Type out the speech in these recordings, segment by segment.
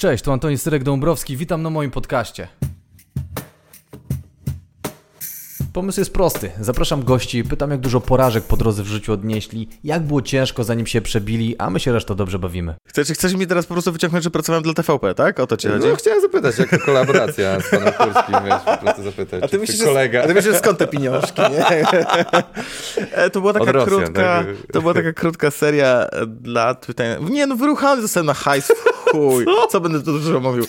Cześć, tu Antoni Syrek-Dąbrowski, witam na moim podcaście. Pomysł jest prosty. Zapraszam gości, pytam jak dużo porażek po drodze w życiu odnieśli, jak było ciężko zanim się przebili, a my się resztą dobrze bawimy. Chcesz, chcesz mi teraz po prostu wyciągnąć, że pracowałem dla TVP, tak? O to ci chodzi? No chciałem zapytać, jak to kolaboracja z panem Kurskim, wiesz, po prostu zapytać. A ty myślisz, kolega... a ty myślisz, skąd te pieniążki, nie? E, to była taka Rosjan, krótka, tak? to była taka krótka seria dla pytań. Nie, no wyruchany zostałem na hajs, chuj. Co będę tu dużo mówił?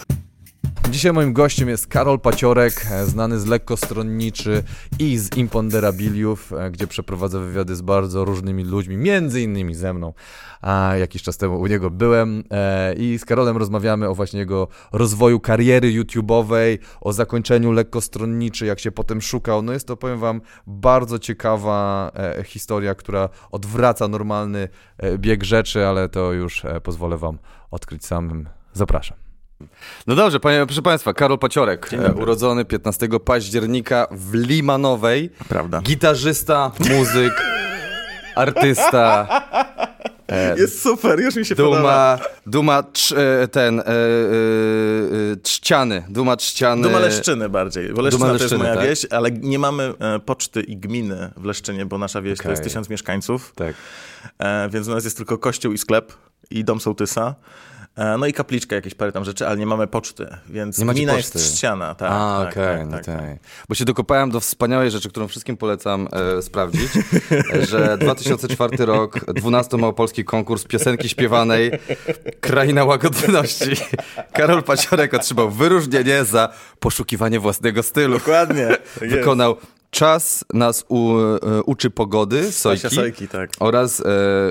Dzisiaj moim gościem jest Karol Paciorek, e, znany z Lekkostronniczy i z Imponderabiliów, e, gdzie przeprowadza wywiady z bardzo różnymi ludźmi, między innymi ze mną. A jakiś czas temu u niego byłem e, i z Karolem rozmawiamy o właśnie jego rozwoju kariery YouTube'owej, o zakończeniu Lekkostronniczy, jak się potem szukał. No jest to, powiem wam, bardzo ciekawa historia, która odwraca normalny bieg rzeczy, ale to już pozwolę wam odkryć samym. Zapraszam. No dobrze, panie, proszę Państwa, Karol Paciorek, e, urodzony 15 października w Limanowej. Prawda. Gitarzysta, muzyk, artysta. E, Jest super, już mi się podoba. Duma, Duma trz, e, ten, e, e, e, trzciany, Duma trzciany. Duma Leszczyny bardziej, bo Leszczyna Duma to jest moja tak? wieś, ale nie mamy poczty i gminy w Leszczynie, bo nasza wieś to Okej. jest tysiąc mieszkańców, Tak. więc u nas jest tylko kościół i sklep i dom sołtysa. E, No i kapliczka, jakieś parę tam rzeczy, ale nie mamy poczty, więc Nie macie gmina poczty. jest trzciana. Tak, A, tak, okej, tak, no tak, tak, tak. Bo się dokopałem do wspaniałej rzeczy, którą wszystkim polecam e, sprawdzić, że 2004 rok, 12 małopolski konkurs piosenki śpiewanej Kraina Łagodności. Karol Paciorek otrzymał wyróżnienie za poszukiwanie własnego stylu. Dokładnie. tak. Wykonał Czas nas u, e, uczy pogody, Sojki, Sojki, tak. oraz e,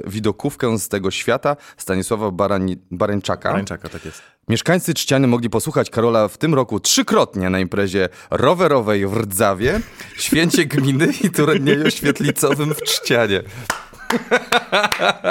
widokówkę z tego świata Stanisława Barani, Barańczaka. Rańczaka, tak jest. Mieszkańcy Trzciany mogli posłuchać Karola w tym roku trzykrotnie na imprezie rowerowej w Rdzawie, Święcie Gminy i turnieju świetlicowym w Trzcianie.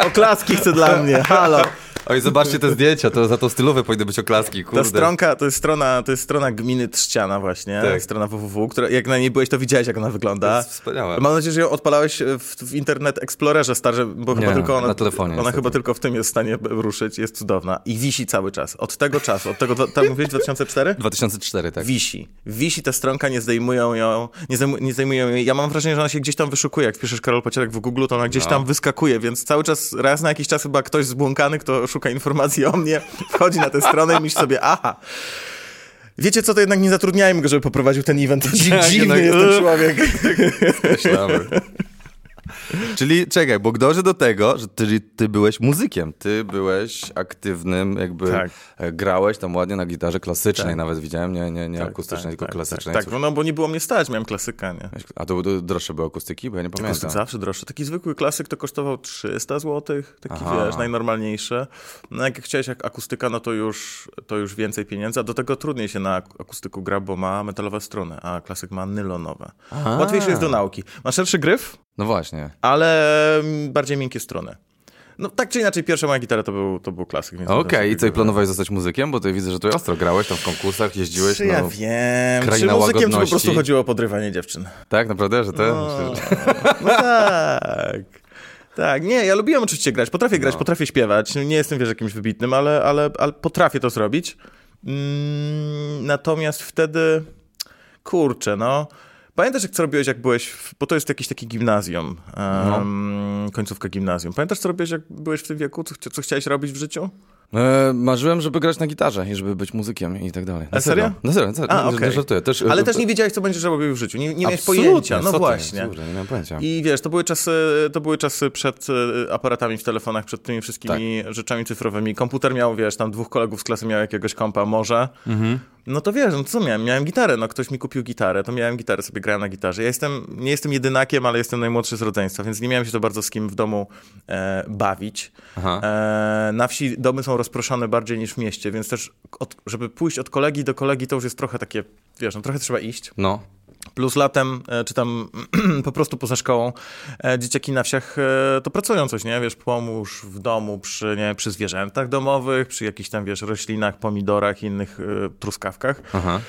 Oklaski chcę dla mnie, halo. Oj, zobaczcie te zdjęcia, to za to stylowe powinny być oklaski, kurde. Ta stronka, to jest strona, to jest strona gminy Trzciana właśnie, Tak. strona www, która, jak na niej byłeś, to widziałeś, jak ona wygląda. To jest wspaniałe. Mam nadzieję, że ją odpalałeś w, w Internet Explorerze starze, bo Nie, chyba tylko ona, na telefonie ona niestety. chyba tylko w tym jest w stanie ruszyć, jest cudowna i wisi cały czas. Od tego czasu, od tego, tam mówiłeś 2004? 2004, tak. Wisi. Wisi ta stronka, nie zdejmują ją, nie, zdejmu, nie zdejmują jej. Ja mam wrażenie, że ona się gdzieś tam wyszukuje. Jak wpiszesz Karol Pacierek w Google, to ona gdzieś No. tam wyskakuje, więc cały czas, raz na jakiś czas chyba ktoś zbłąkany, kto szuka informacji o mnie, wchodzi na tę stronę i myśli sobie, aha, wiecie co, to jednak nie zatrudniajmy go, żeby poprowadził ten event. Tak, dziwny jednak- jest ten człowiek. Myślamy. Czyli czekaj, bo dążę do tego, że ty, ty byłeś muzykiem, ty byłeś aktywnym, jakby Tak. e, grałeś tam ładnie na gitarze klasycznej, nawet widziałem, nie, nie, nie akustycznej, tylko tak, klasycznej. Tak, tak, no bo nie było mnie stać, miałem klasyka, nie? A to były droższe były akustyki, bo ja nie pamiętam. zawsze droższy. Taki zwykły klasyk to kosztował 300 zł, taki Aha. wiesz, najnormalniejszy. No jak chciałeś jak akustyka, no to już, to już więcej pieniędzy, a do tego trudniej się na ak- akustyku gra, bo ma metalowe struny, a klasyk ma nylonowe. Aha. Łatwiejszy jest do nauki. Ma szerszy gryf, No właśnie. ale mm, bardziej miękkie struny. No tak czy inaczej, pierwsza moja gitara to był, to był klasyk. Okej, sobie i co, i planowałeś zostać muzykiem? Bo tutaj widzę, że tu ostro grałeś tam w konkursach, jeździłeś. Czy ja no, wiem, czy muzykiem, czy po prostu chodziło o podrywanie dziewczyn? Tak, naprawdę, że te? No, no tak. Tak, nie, ja lubiłem oczywiście grać, potrafię grać, No. potrafię śpiewać, nie jestem, wiesz, jakimś wybitnym, ale, ale, ale potrafię to zrobić. Mm, natomiast wtedy, kurczę, no, pamiętasz jak co robiłeś, jak byłeś, w, bo to jest jakieś takie gimnazjum, um, końcówka gimnazjum. Pamiętasz co robiłeś, jak byłeś w tym wieku, co, co chciałeś robić w życiu? E, marzyłem, żeby grać na gitarze i żeby być muzykiem i tak dalej. Na A serio? Na serio, serio. A, okej. żartuję. Też, Ale e, też nie wiedziałeś, co będziesz robił w życiu, nie, nie miałeś absolutnie, pojęcia, no ty, właśnie. Nie miałem pojęcia. I wiesz, to były czasy, to były czasy przed e, aparatami w telefonach, przed tymi wszystkimi Tak. rzeczami cyfrowymi. Komputer miał, wiesz, tam dwóch kolegów z klasy miał jakiegoś kompa, może. Mhm. No to wiesz, no co miałem? Miałem gitarę, no ktoś mi kupił gitarę, to miałem gitarę, sobie grałem na gitarze. Ja jestem, nie jestem jedynakiem, ale jestem najmłodszy z rodzeństwa, więc nie miałem się to bardzo z kim w domu e, bawić. E, na wsi domy są rozproszone bardziej niż w mieście, więc też od, żeby pójść od kolegi do kolegi, to już jest trochę takie, wiesz, no trochę trzeba iść. No. Plus latem, e, czy tam po prostu poza szkołą, e, dzieciaki na wsiach e, to pracują coś, nie? Wiesz, pomóż w domu przy, nie, przy zwierzętach domowych, przy jakichś tam, wiesz, roślinach, pomidorach i innych truskawkach. Aha.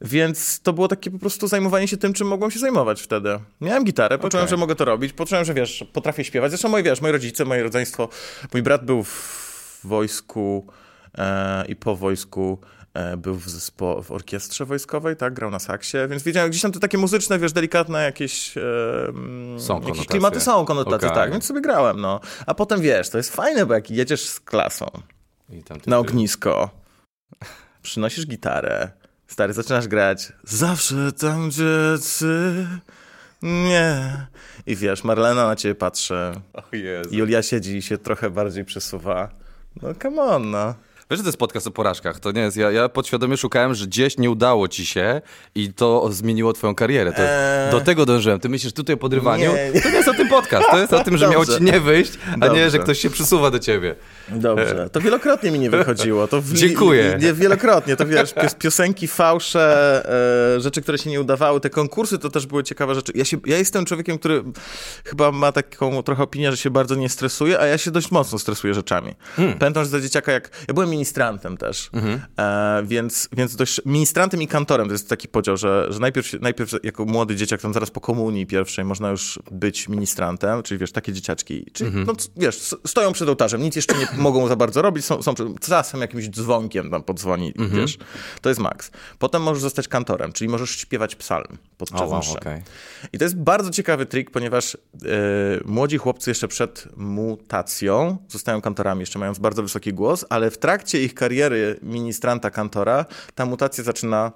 Więc to było takie po prostu zajmowanie się tym, czym mogłem się zajmować wtedy. Miałem gitarę, poczułem, Okej. że mogę to robić, poczułem, że wiesz, potrafię śpiewać. Zresztą moi, wiesz, moi rodzice, moi rodzeństwo, mój brat był w wojsku e, i po wojsku był w, zespo- w orkiestrze wojskowej, tak, grał na saksie, więc wiedziałem, gdzieś tam te takie muzyczne, wiesz, delikatne jakieś, e, Są jakieś klimaty są konotacje, Okej. tak, więc sobie grałem, no. A potem, wiesz, to jest fajne, bo jak jedziesz z klasą na ognisko, przynosisz gitarę, stary, zaczynasz grać zawsze tam, gdzie ty nie. I wiesz, Marlena na ciebie patrzy, O Jezu. Julia siedzi i się trochę bardziej przesuwa. No come on, no. Wiesz, że to jest podcast o porażkach, to nie jest, ja, ja podświadomie szukałem, że gdzieś nie udało ci się i to zmieniło twoją karierę. To, Eee. Do tego dążyłem. Ty myślisz tutaj o podrywaniu? Nie. To nie jest o tym podcast, to jest o tym, że miało Dobrze. ci nie wyjść, a Dobrze. nie, że ktoś się przysuwa do ciebie. Dobrze, to wielokrotnie mi nie wychodziło. To w, Dziękuję. Nie, wielokrotnie, to wiesz, pios, piosenki, fałsze, e, rzeczy, które się nie udawały, te konkursy to też były ciekawe rzeczy. Ja, się, ja jestem człowiekiem, który chyba ma taką trochę opinię, że się bardzo nie stresuje, a ja się dość mocno stresuję rzeczami. Pamiętam, że za dzieciaka jak... Ja byłem ministrantem też, e, więc, więc dość... Ministrantem i kantorem to jest taki podział, że, że najpierw, najpierw jako młody dzieciak, tam zaraz po komunii pierwszej można już być ministrantem, czyli wiesz, takie dzieciaczki, czyli no, c- wiesz, stoją przed ołtarzem, nic jeszcze nie mogą za bardzo robić, są, są czasem jakimś dzwonkiem tam podzwoni, wiesz, to jest maks. Potem możesz zostać kantorem, czyli możesz śpiewać psalm podczas O, wow, mszy. okej. I to jest bardzo ciekawy trik, ponieważ e, młodzi chłopcy jeszcze przed mutacją zostają kantorami, jeszcze mając bardzo wysoki głos, ale w trakcie ich kariery ministranta kantora ta mutacja zaczyna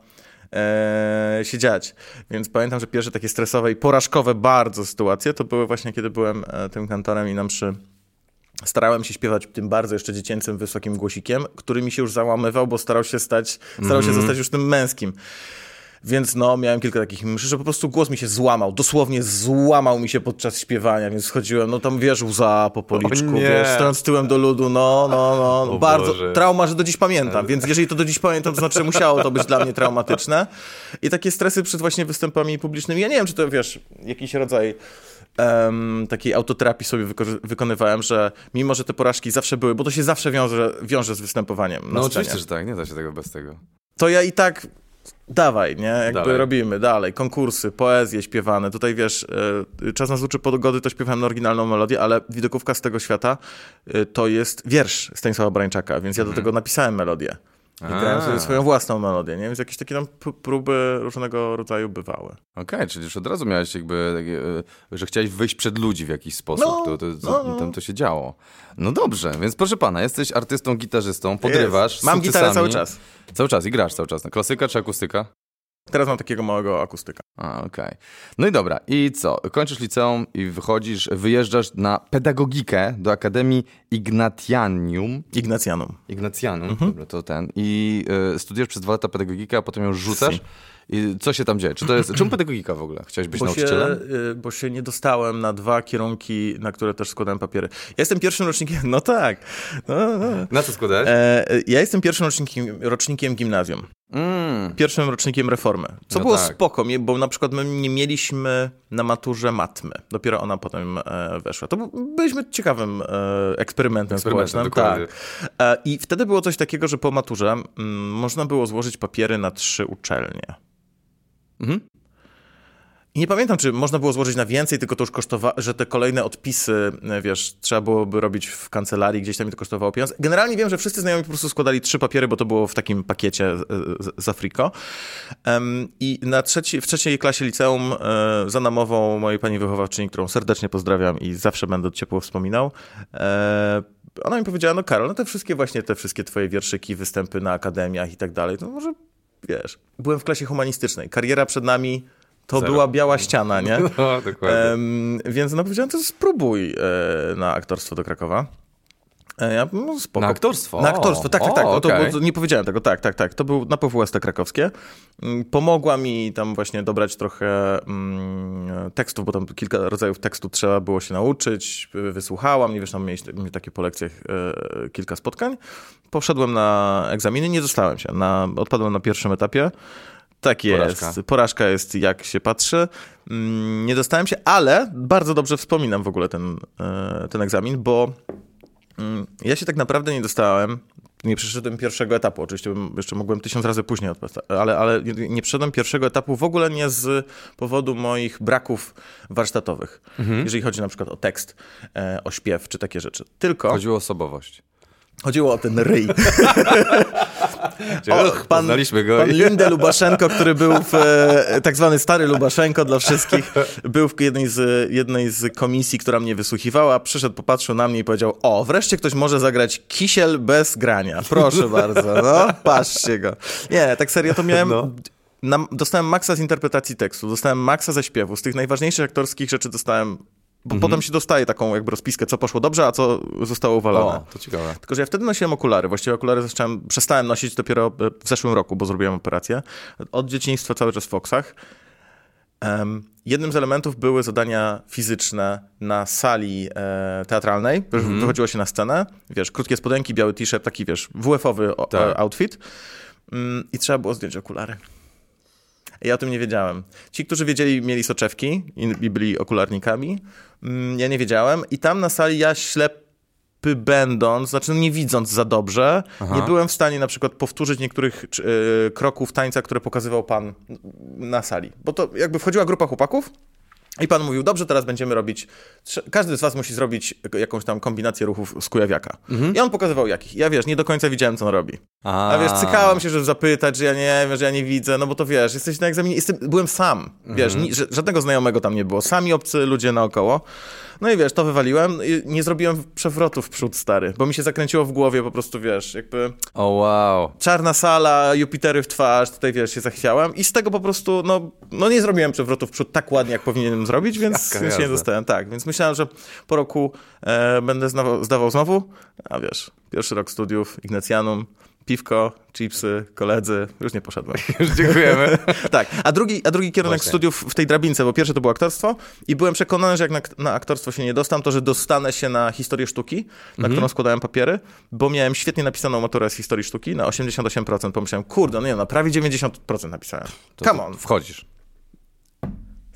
e, się dziać. Więc pamiętam, że pierwsze takie stresowe i porażkowe bardzo sytuacje to były właśnie, kiedy byłem e, tym kantorem i na mszy starałem się śpiewać tym bardzo jeszcze dziecięcym, wysokim głosikiem, który mi się już załamywał, bo starał się stać, starał się zostać już tym męskim. Więc no, miałem kilka takich mszy, że po prostu głos mi się złamał, dosłownie złamał mi się podczas śpiewania, więc schodziłem, no tam wiesz, łza po policzku, wiesz, stojąc tyłem do ludu, no, no, no, O bardzo, Boże. trauma, że do dziś pamiętam, więc jeżeli to do dziś pamiętam, to znaczy, musiało to być dla mnie traumatyczne. I takie stresy przed właśnie występami publicznymi, ja nie wiem, czy to, wiesz, jakiś rodzaj em, takiej autoterapii sobie wyko- wykonywałem, że mimo, że te porażki zawsze były, bo to się zawsze wiąże, wiąże z występowaniem No scenie oczywiście, że tak, nie da się tego bez tego. to ja i tak dawaj, nie? Jakby Dalej. robimy dalej. Konkursy, poezje śpiewane. Tutaj wiesz, e, Czas nas uczy pogody, to śpiewałem na oryginalną melodię, ale widokówka z tego świata e, to jest wiersz Stanisława Brańczaka, więc ja do tego napisałem melodię. I grałem sobie swoją własną melodię, nie? Więc jakieś takie tam próby różnego rodzaju bywały. Okej, czyli już od razu miałeś jakby, e, że chciałeś wyjść przed ludzi w jakiś sposób, No, to, to, to, no, no. tam to się działo. No dobrze, więc proszę pana, jesteś artystą, gitarzystą, podrywasz Jest. Mam gitarę cały czas. Cały czas i grasz cały czas. Klasyka czy akustyka? Teraz mam takiego małego akustyka. A, okej. No i dobra, i co? Kończysz liceum i wychodzisz, wyjeżdżasz na pedagogikę do Akademii Ignatianium. Ignacjanum. Ignacjanum, Mhm. dobra, to ten. I y, studiujesz przez dwa lata pedagogikę, a potem ją rzucasz. I co się tam dzieje? Czy to jest. Czemu pedagogika w ogóle? Chciałeś być Bo się, nauczycielem? y, bo się nie dostałem na dwa kierunki, na które też składałem papiery. Ja jestem pierwszym rocznikiem, no tak. No, no. Na co składałeś? E, ja jestem pierwszym rocznikiem, rocznikiem gimnazjum. Mm. Pierwszym rocznikiem reformy. Co No było tak. spoko, bo na przykład my nie mieliśmy na maturze matmy. Dopiero ona potem e, weszła. To byliśmy ciekawym e, eksperymentem, Eksperymentem, społecznym. dokładnie. Tak. E, I wtedy było coś takiego, że po maturze mm, można było złożyć papiery na trzy uczelnie. Mhm. I nie pamiętam, czy można było złożyć na więcej, tylko to już kosztowało, że te kolejne odpisy, e, wiesz, trzeba byłoby robić w kancelarii, gdzieś tam i to kosztowało pieniądze. Generalnie wiem, że wszyscy znajomi po prostu składali trzy papiery, bo to było w takim pakiecie e, z, z Afriko. Em, I na trzeci, w trzeciej klasie liceum e, za namową mojej pani wychowawczyni, którą serdecznie pozdrawiam i zawsze będę ciepło wspominał, e, ona mi powiedziała, no Karol, no te wszystkie właśnie, te wszystkie twoje wierszyki, występy na akademiach i tak dalej, to może, wiesz, byłem w klasie humanistycznej, kariera przed nami to Zero. była biała ściana, nie? No, dokładnie. Więc no powiedziałem, to spróbuj e, na aktorstwo do Krakowa. E, ja, no, spoko. Na aktorstwo? Na aktorstwo, tak, tak, O, tak. No, to, okej. było- nie powiedziałem tego, tak, tak, tak. To był na PWST krakowskie. Mm, Pomogła mi tam właśnie dobrać trochę mm, tekstów, bo tam kilka rodzajów tekstu trzeba było się nauczyć. Wysłuchała mnie, wiesz, tam mieliśmy takie po lekcjach e, kilka spotkań. Poszedłem na egzaminy, nie dostałem się. Na, odpadłem na pierwszym etapie. Tak jest. Porażka. Porażka. jest jak się patrzy. Mm, Nie dostałem się, ale bardzo dobrze wspominam w ogóle ten, e, ten egzamin, bo mm, ja się tak naprawdę nie dostałem. Nie przeszedłem pierwszego etapu. Oczywiście jeszcze mogłem tysiąc razy później odpaść, ale, ale nie- przeszedłem pierwszego etapu w ogóle nie z powodu moich braków warsztatowych. Jeżeli chodzi na przykład o tekst, e, o śpiew czy takie rzeczy. Tylko. Chodziło o osobowość. Chodziło o ten ryj. Och, poznaliśmy go. Pan Linde Lubaszenko, który był w, e, tak zwany stary Lubaszenko dla wszystkich, był w jednej z, jednej z komisji, która mnie wysłuchiwała, przyszedł, popatrzył na mnie i powiedział, o, wreszcie ktoś może zagrać kisiel bez grania. Proszę bardzo, no, patrzcie go. Nie, tak serio, to miałem... No. Na, dostałem maksa z interpretacji tekstu, dostałem maksa ze śpiewu. Z tych najważniejszych aktorskich rzeczy dostałem bo potem się dostaje taką jakby rozpiskę, co poszło dobrze, a co zostało uwalone. O, to ciekawe. Tylko, że ja wtedy nosiłem okulary. Właściwie okulary zacząłem, przestałem nosić dopiero e, w zeszłym roku, bo zrobiłem operację. Od dzieciństwa cały czas w Foxach. Um, jednym z elementów były zadania fizyczne na sali e, teatralnej. Mm. Wychodziło się na scenę, wiesz, krótkie spodenki, biały t-shirt, taki, wiesz, WF-owy o, Tak. outfit. Mm, I trzeba było zdjąć okulary. Ja o tym nie wiedziałem. Ci, którzy wiedzieli, mieli soczewki i, byli okularnikami. Mm, Ja nie wiedziałem. I tam na sali ja ślepy będąc, znaczy nie widząc za dobrze, nie byłem w stanie na przykład powtórzyć niektórych y, kroków tańca, które pokazywał pan na sali. Bo to jakby wchodziła grupa chłopaków i pan mówił, dobrze, teraz będziemy robić, każdy z was musi zrobić jakąś tam kombinację ruchów z kujawiaka. I on pokazywał jakich. Ja wiesz, nie do końca widziałem, co on robi. A wiesz, cykałem się, żeby zapytać, że ja nie wiem, że ja nie widzę, no bo to wiesz, jesteś na egzaminie, jestem, byłem sam, wiesz, że- żadnego znajomego tam nie było, sami obcy ludzie naokoło. No i wiesz, to wywaliłem i nie zrobiłem przewrotu w przód, stary, bo mi się zakręciło w głowie po prostu, wiesz, jakby O wow. czarna sala, Jupitery w twarz, tutaj wiesz, się zachwiałem i z tego po prostu, no, no nie zrobiłem przewrotu w przód tak ładnie, jak powinienem zrobić, więc, Jaka więc się nie dostałem, tak, więc myślałem, że po roku e, będę zdawał, zdawał znowu, a wiesz, pierwszy rok studiów, Ignacjanum, piwko, chipsy, koledzy, już nie poszedłem. Już dziękujemy. tak, a drugi, a drugi kierunek Właśnie. studiów w tej drabince, bo pierwsze to było aktorstwo i byłem przekonany, że jak na, na aktorstwo się nie dostam, to że dostanę się na historię sztuki, na Mhm. którą składałem papiery, bo miałem świetnie napisaną maturę z historii sztuki na 88%. Pomyślałem, kurde, no nie, no prawie 90% napisałem. To Come on. Wchodzisz.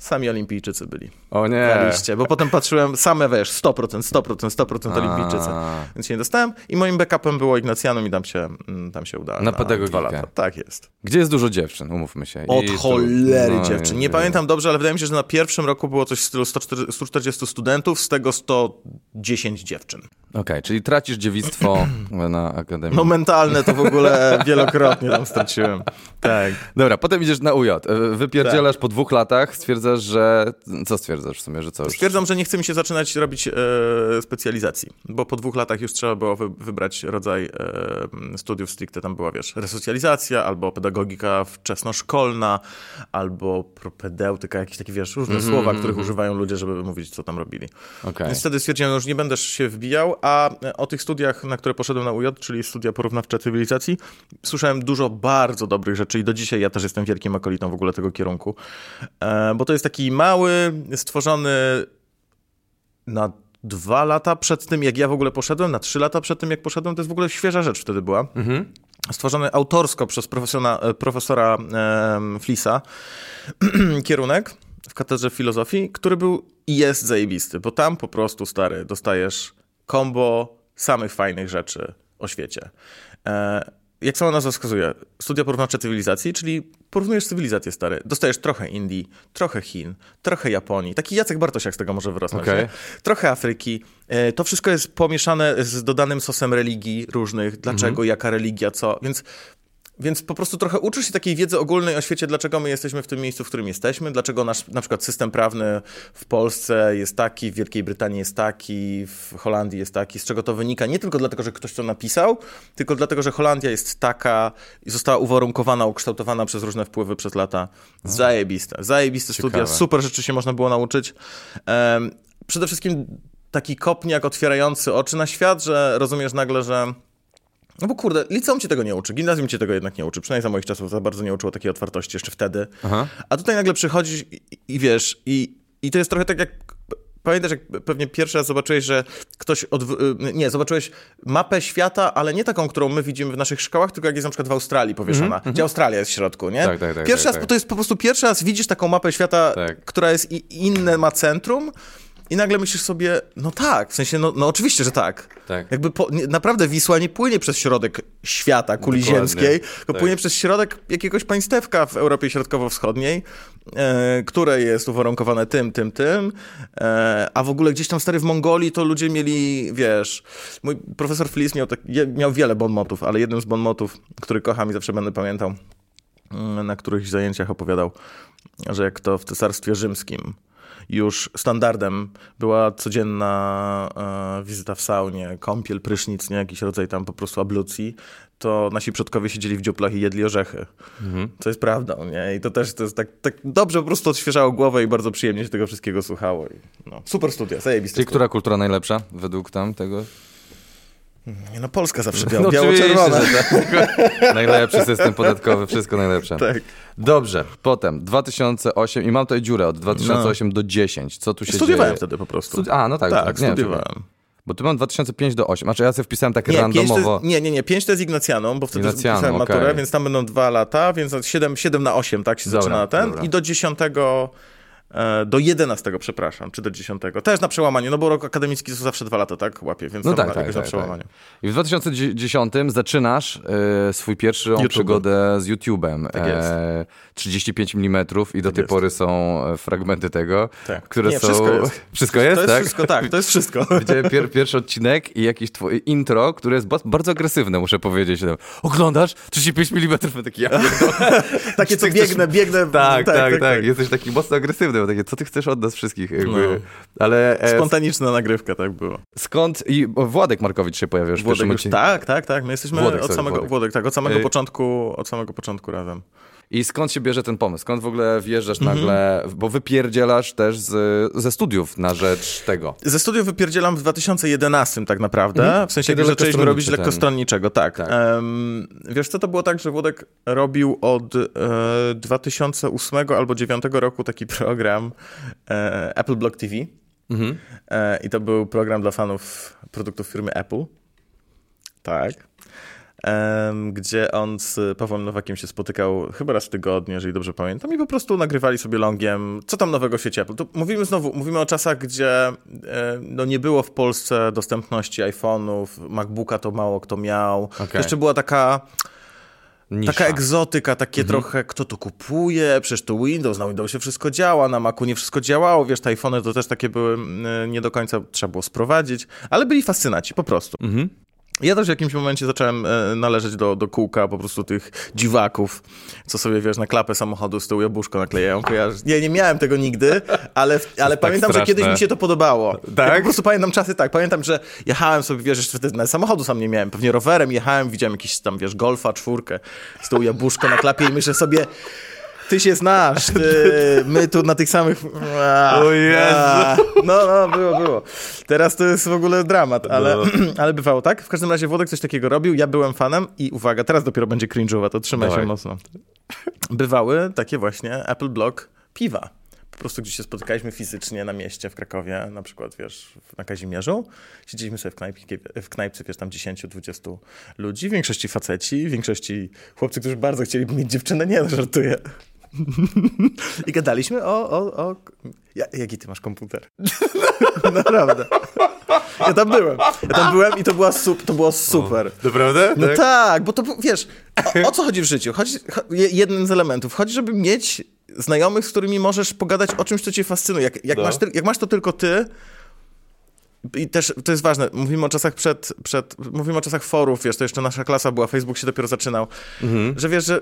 Sami olimpijczycy byli O nie. na liście, bo potem patrzyłem, same wiesz, 100%, 100%, 100% olimpijczycy. A. Więc się nie dostałem i moim backupem było Ignacjanum i tam się, mm, tam się udałem. Na dwa pedagogikę. lata. Tak jest. Gdzie jest dużo dziewczyn, umówmy się. Od I cholery no, dziewczyn. Nie i- pamiętam dobrze, ale wydaje mi się, że na pierwszym roku było coś w stylu 140 140 studentów, z tego 110 dziewczyn. Okej, czyli tracisz dziewictwo na Akademii. No mentalne to w ogóle wielokrotnie tam straciłem. Tak. Dobra, potem idziesz na UJ. E, Wypierdzielasz po dwóch latach, stwierdzasz, że... Co stwierdzasz w sumie, że co? Stwierdzam, że nie chce mi się zaczynać robić e, specjalizacji, bo po dwóch latach już trzeba było wy, wybrać rodzaj e, studiów stricte. Tam była, wiesz, resocjalizacja, albo pedagogika wczesnoszkolna, albo propedeutyka, jakieś takie, wiesz, różne słowa, których używają ludzie, żeby mówić, co tam robili. Okej. Więc wtedy stwierdziłem, że już nie będę się wbijał, a o tych studiach, na które poszedłem na UJ, czyli studia porównawcze cywilizacji, słyszałem dużo bardzo dobrych rzeczy i do dzisiaj ja też jestem wielkim akolitą w ogóle tego kierunku, e, bo to jest taki mały, stworzony na dwa lata przed tym, jak ja w ogóle poszedłem, na trzy lata przed tym, jak poszedłem, to jest w ogóle świeża rzecz wtedy była. Stworzony autorsko przez profesora, profesora em, Flisa kierunek w katedrze filozofii, który był i jest zajebisty, bo tam po prostu, stary, dostajesz kombo samych fajnych rzeczy o świecie. E, jak sama nazwa wskazuje, studia porównawcze cywilizacji, czyli porównujesz cywilizację, stary. Dostajesz trochę Indii, trochę Chin, trochę Japonii. Taki Jacek Bartosiak z tego może wyrosnąć. Nie? Trochę Afryki. E, To wszystko jest pomieszane z dodanym sosem religii różnych. Dlaczego, jaka religia, co. Więc więc po prostu trochę uczysz się takiej wiedzy ogólnej o świecie, dlaczego my jesteśmy w tym miejscu, w którym jesteśmy, dlaczego nasz na przykład system prawny w Polsce jest taki, w Wielkiej Brytanii jest taki, w Holandii jest taki, z czego to wynika. Nie tylko dlatego, że ktoś to napisał, tylko dlatego, że Holandia jest taka i została uwarunkowana, ukształtowana przez różne wpływy przez lata. Zajebiste, zajebiste studia, Ciekawe. super rzeczy się można było nauczyć. Przede wszystkim taki kopniak otwierający oczy na świat, że rozumiesz nagle, że no bo kurde, liceum cię tego nie uczy, gimnazjum cię tego jednak nie uczy, przynajmniej za moich czasów za bardzo nie uczyło takiej otwartości jeszcze wtedy. Aha. A tutaj nagle przychodzisz i, i wiesz, i, i to jest trochę tak jak, pamiętasz jak pewnie pierwszy raz zobaczyłeś, że ktoś, odw- y, nie, zobaczyłeś mapę świata, ale nie taką, którą my widzimy w naszych szkołach, tylko jak jest na przykład w Australii powieszona, gdzie Australia jest w środku, nie? Mhm, Tak, tak, tak, Pierwszy tak, raz, tak. to jest po prostu pierwszy raz widzisz taką mapę świata, Tak. która jest i, inne ma centrum, i nagle myślisz sobie, no tak, w sensie, no, no oczywiście, że tak. Tak. Jakby po, nie, naprawdę Wisła nie płynie przez środek świata, kuli Dokładnie, ziemskiej, tylko tak. płynie przez środek jakiegoś państewka w Europie Środkowo-Wschodniej, e, które jest uwarunkowane tym, tym, tym, e, a w ogóle gdzieś tam stary w Mongolii to ludzie mieli, wiesz, mój profesor Flis miał, tak, miał wiele bonmotów, ale jednym z bonmotów, który kocham i zawsze będę pamiętał, mm, na którychś zajęciach opowiadał, że jak to w Cesarstwie Rzymskim już standardem była codzienna e, wizyta w saunie, kąpiel, prysznic, nie jakiś rodzaj tam po prostu ablucji, to nasi przodkowie siedzieli w dziuplach i jedli orzechy. Co jest prawdą, nie? I to też to jest tak, tak dobrze po prostu odświeżało głowę i bardzo przyjemnie się tego wszystkiego słuchało. I, no, super studia, zajebiste Czyli studia. która kultura najlepsza według tam tego? No Polska zawsze biała, No biało-czerwona. tak. Najlepszy system podatkowy, wszystko najlepsze. Tak. Dobrze, potem 2008 i mam tutaj dziurę od 2008 do 10. Co tu się Studiowałem dzieje? wtedy po prostu. Studi- A, no tak. tak, nie, studiowałem. Bo tu mam 2005 do 8. Znaczy ja sobie wpisałem tak Nie, randomowo. jest, nie, nie, nie, 5 to jest Ignacjaną, bo wtedy Ignacjaną, pisałem maturę, okej. więc tam będą dwa lata, więc 7, 7 na 8, tak się Dobra, zaczyna ten. dobra. I do 10, e, do 11, przepraszam, czy do 10. Też na przełamanie, no bo rok akademicki to zawsze dwa lata, tak? Łapie, więc No tak, tak, jakoś na tak, przełamaniu. I w 2010 zaczynasz e, swój pierwszą YouTube. przygodę z YouTube'em. Tak jest. E, 35 mm i do tej jest. pory są e, fragmenty tego, Tak. które Nie, są... wszystko jest. Wszystko jest, To jest tak? wszystko, tak, to jest wszystko. Widziałem pier pierwszy odcinek i jakieś twoje intro, które jest ba- bardzo agresywne, muszę powiedzieć. Oglądasz? 35 mm, taki ja. Takie, co Czy chcesz- biegnę, biegnę. tak, tak, tak, Jesteś taki mocno agresywny, bo takie, co ty chcesz od nas wszystkich? Jakby. No. Ale e, Spontaniczna nagrywka, tak było. skąd... I Władek Markowicz się pojawił już w Włodek pierwszym już, tak, tak, tak. My jesteśmy Włodek, od sorry, samego, Włodek. Włodek, tak, od samego Y- początku, od samego początku razem. I skąd się bierze ten pomysł? Skąd w ogóle wjeżdżasz Mhm. nagle, bo wypierdzielasz też z, ze studiów na rzecz tego. Ze studiów wypierdzielam w 2011 tak naprawdę, w sensie Kiedy zaczęliśmy robić ten. lekkostronniczego, tak. Tak. Em, wiesz co, to było tak, że Włodek robił od e, 2008 albo 2009 roku taki program e, Apple Block TV Mhm. e, i to był program dla fanów produktów firmy Apple. Tak. Gdzie on z Pawłem Nowakiem się spotykał chyba raz w tygodniu, jeżeli dobrze pamiętam, i po prostu nagrywali sobie longiem, co tam nowego świecie Apple. To mówimy znowu, mówimy o czasach, gdzie e, no, nie było w Polsce dostępności iPhone'ów, MacBooka to mało kto miał. To Okej. Jeszcze była taka, Nisza. taka egzotyka, takie Mhm. trochę, kto to kupuje, przecież to Windows, na Windowsie wszystko działa, na Macu nie wszystko działało, wiesz, te iPhony to też takie były, mm, nie do końca trzeba było sprowadzić, ale byli fascynaci, po prostu. Mhm. Ja też w jakimś momencie zacząłem e, należeć do, do kółka po prostu tych dziwaków, co sobie, wiesz, na klapę samochodu z tyłu jabłuszko naklejają. Kojarzysz? Nie, nie miałem tego nigdy, ale, ale pamiętam, że straszne. kiedyś mi się to podobało. Tak? Ja po prostu pamiętam czasy tak. Pamiętam, że jechałem sobie, wiesz, jeszcze wtedy nawet samochodu sam nie miałem, pewnie rowerem jechałem, widziałem jakiś tam, wiesz, golfa, czwórkę, z tyłu jabłuszko na klapie i myślę sobie... Ty się znasz, ty, my tu na tych samych... A, O Jezu. a. No, no, było, było. Teraz to jest w ogóle dramat, ale, No. ale bywało tak. W każdym razie Włodek coś takiego robił, ja byłem fanem i uwaga, teraz dopiero będzie cringe'owa, to trzymaj Dawaj. się mocno. Bywały takie właśnie Apple Block piwa. Po prostu gdzieś się spotykaliśmy fizycznie na mieście w Krakowie, na przykład, wiesz, na Kazimierzu. Siedzieliśmy sobie w, knajpie, w knajpce, wiesz, tam 10-20 ludzi, w większości faceci, w większości chłopcy, którzy bardzo chcieli mieć dziewczynę, nie, no, żartuję. I gadaliśmy o... o, o... Ja, jaki ty masz komputer? Naprawdę. Ja tam byłem. Ja tam byłem i to, była sup, to było super. Naprawdę? No tak, bo to wiesz, o, o co chodzi w życiu? Chodzi, cho- je- jeden z elementów. Chodzi, żeby mieć znajomych, z którymi możesz pogadać o czymś, co cię fascynuje. Jak, jak, No. masz, jak masz to tylko ty, i też to jest ważne, mówimy o czasach przed, przed, mówimy o czasach forów, wiesz, to jeszcze nasza klasa była, Facebook się dopiero zaczynał, Mhm. że wiesz, że,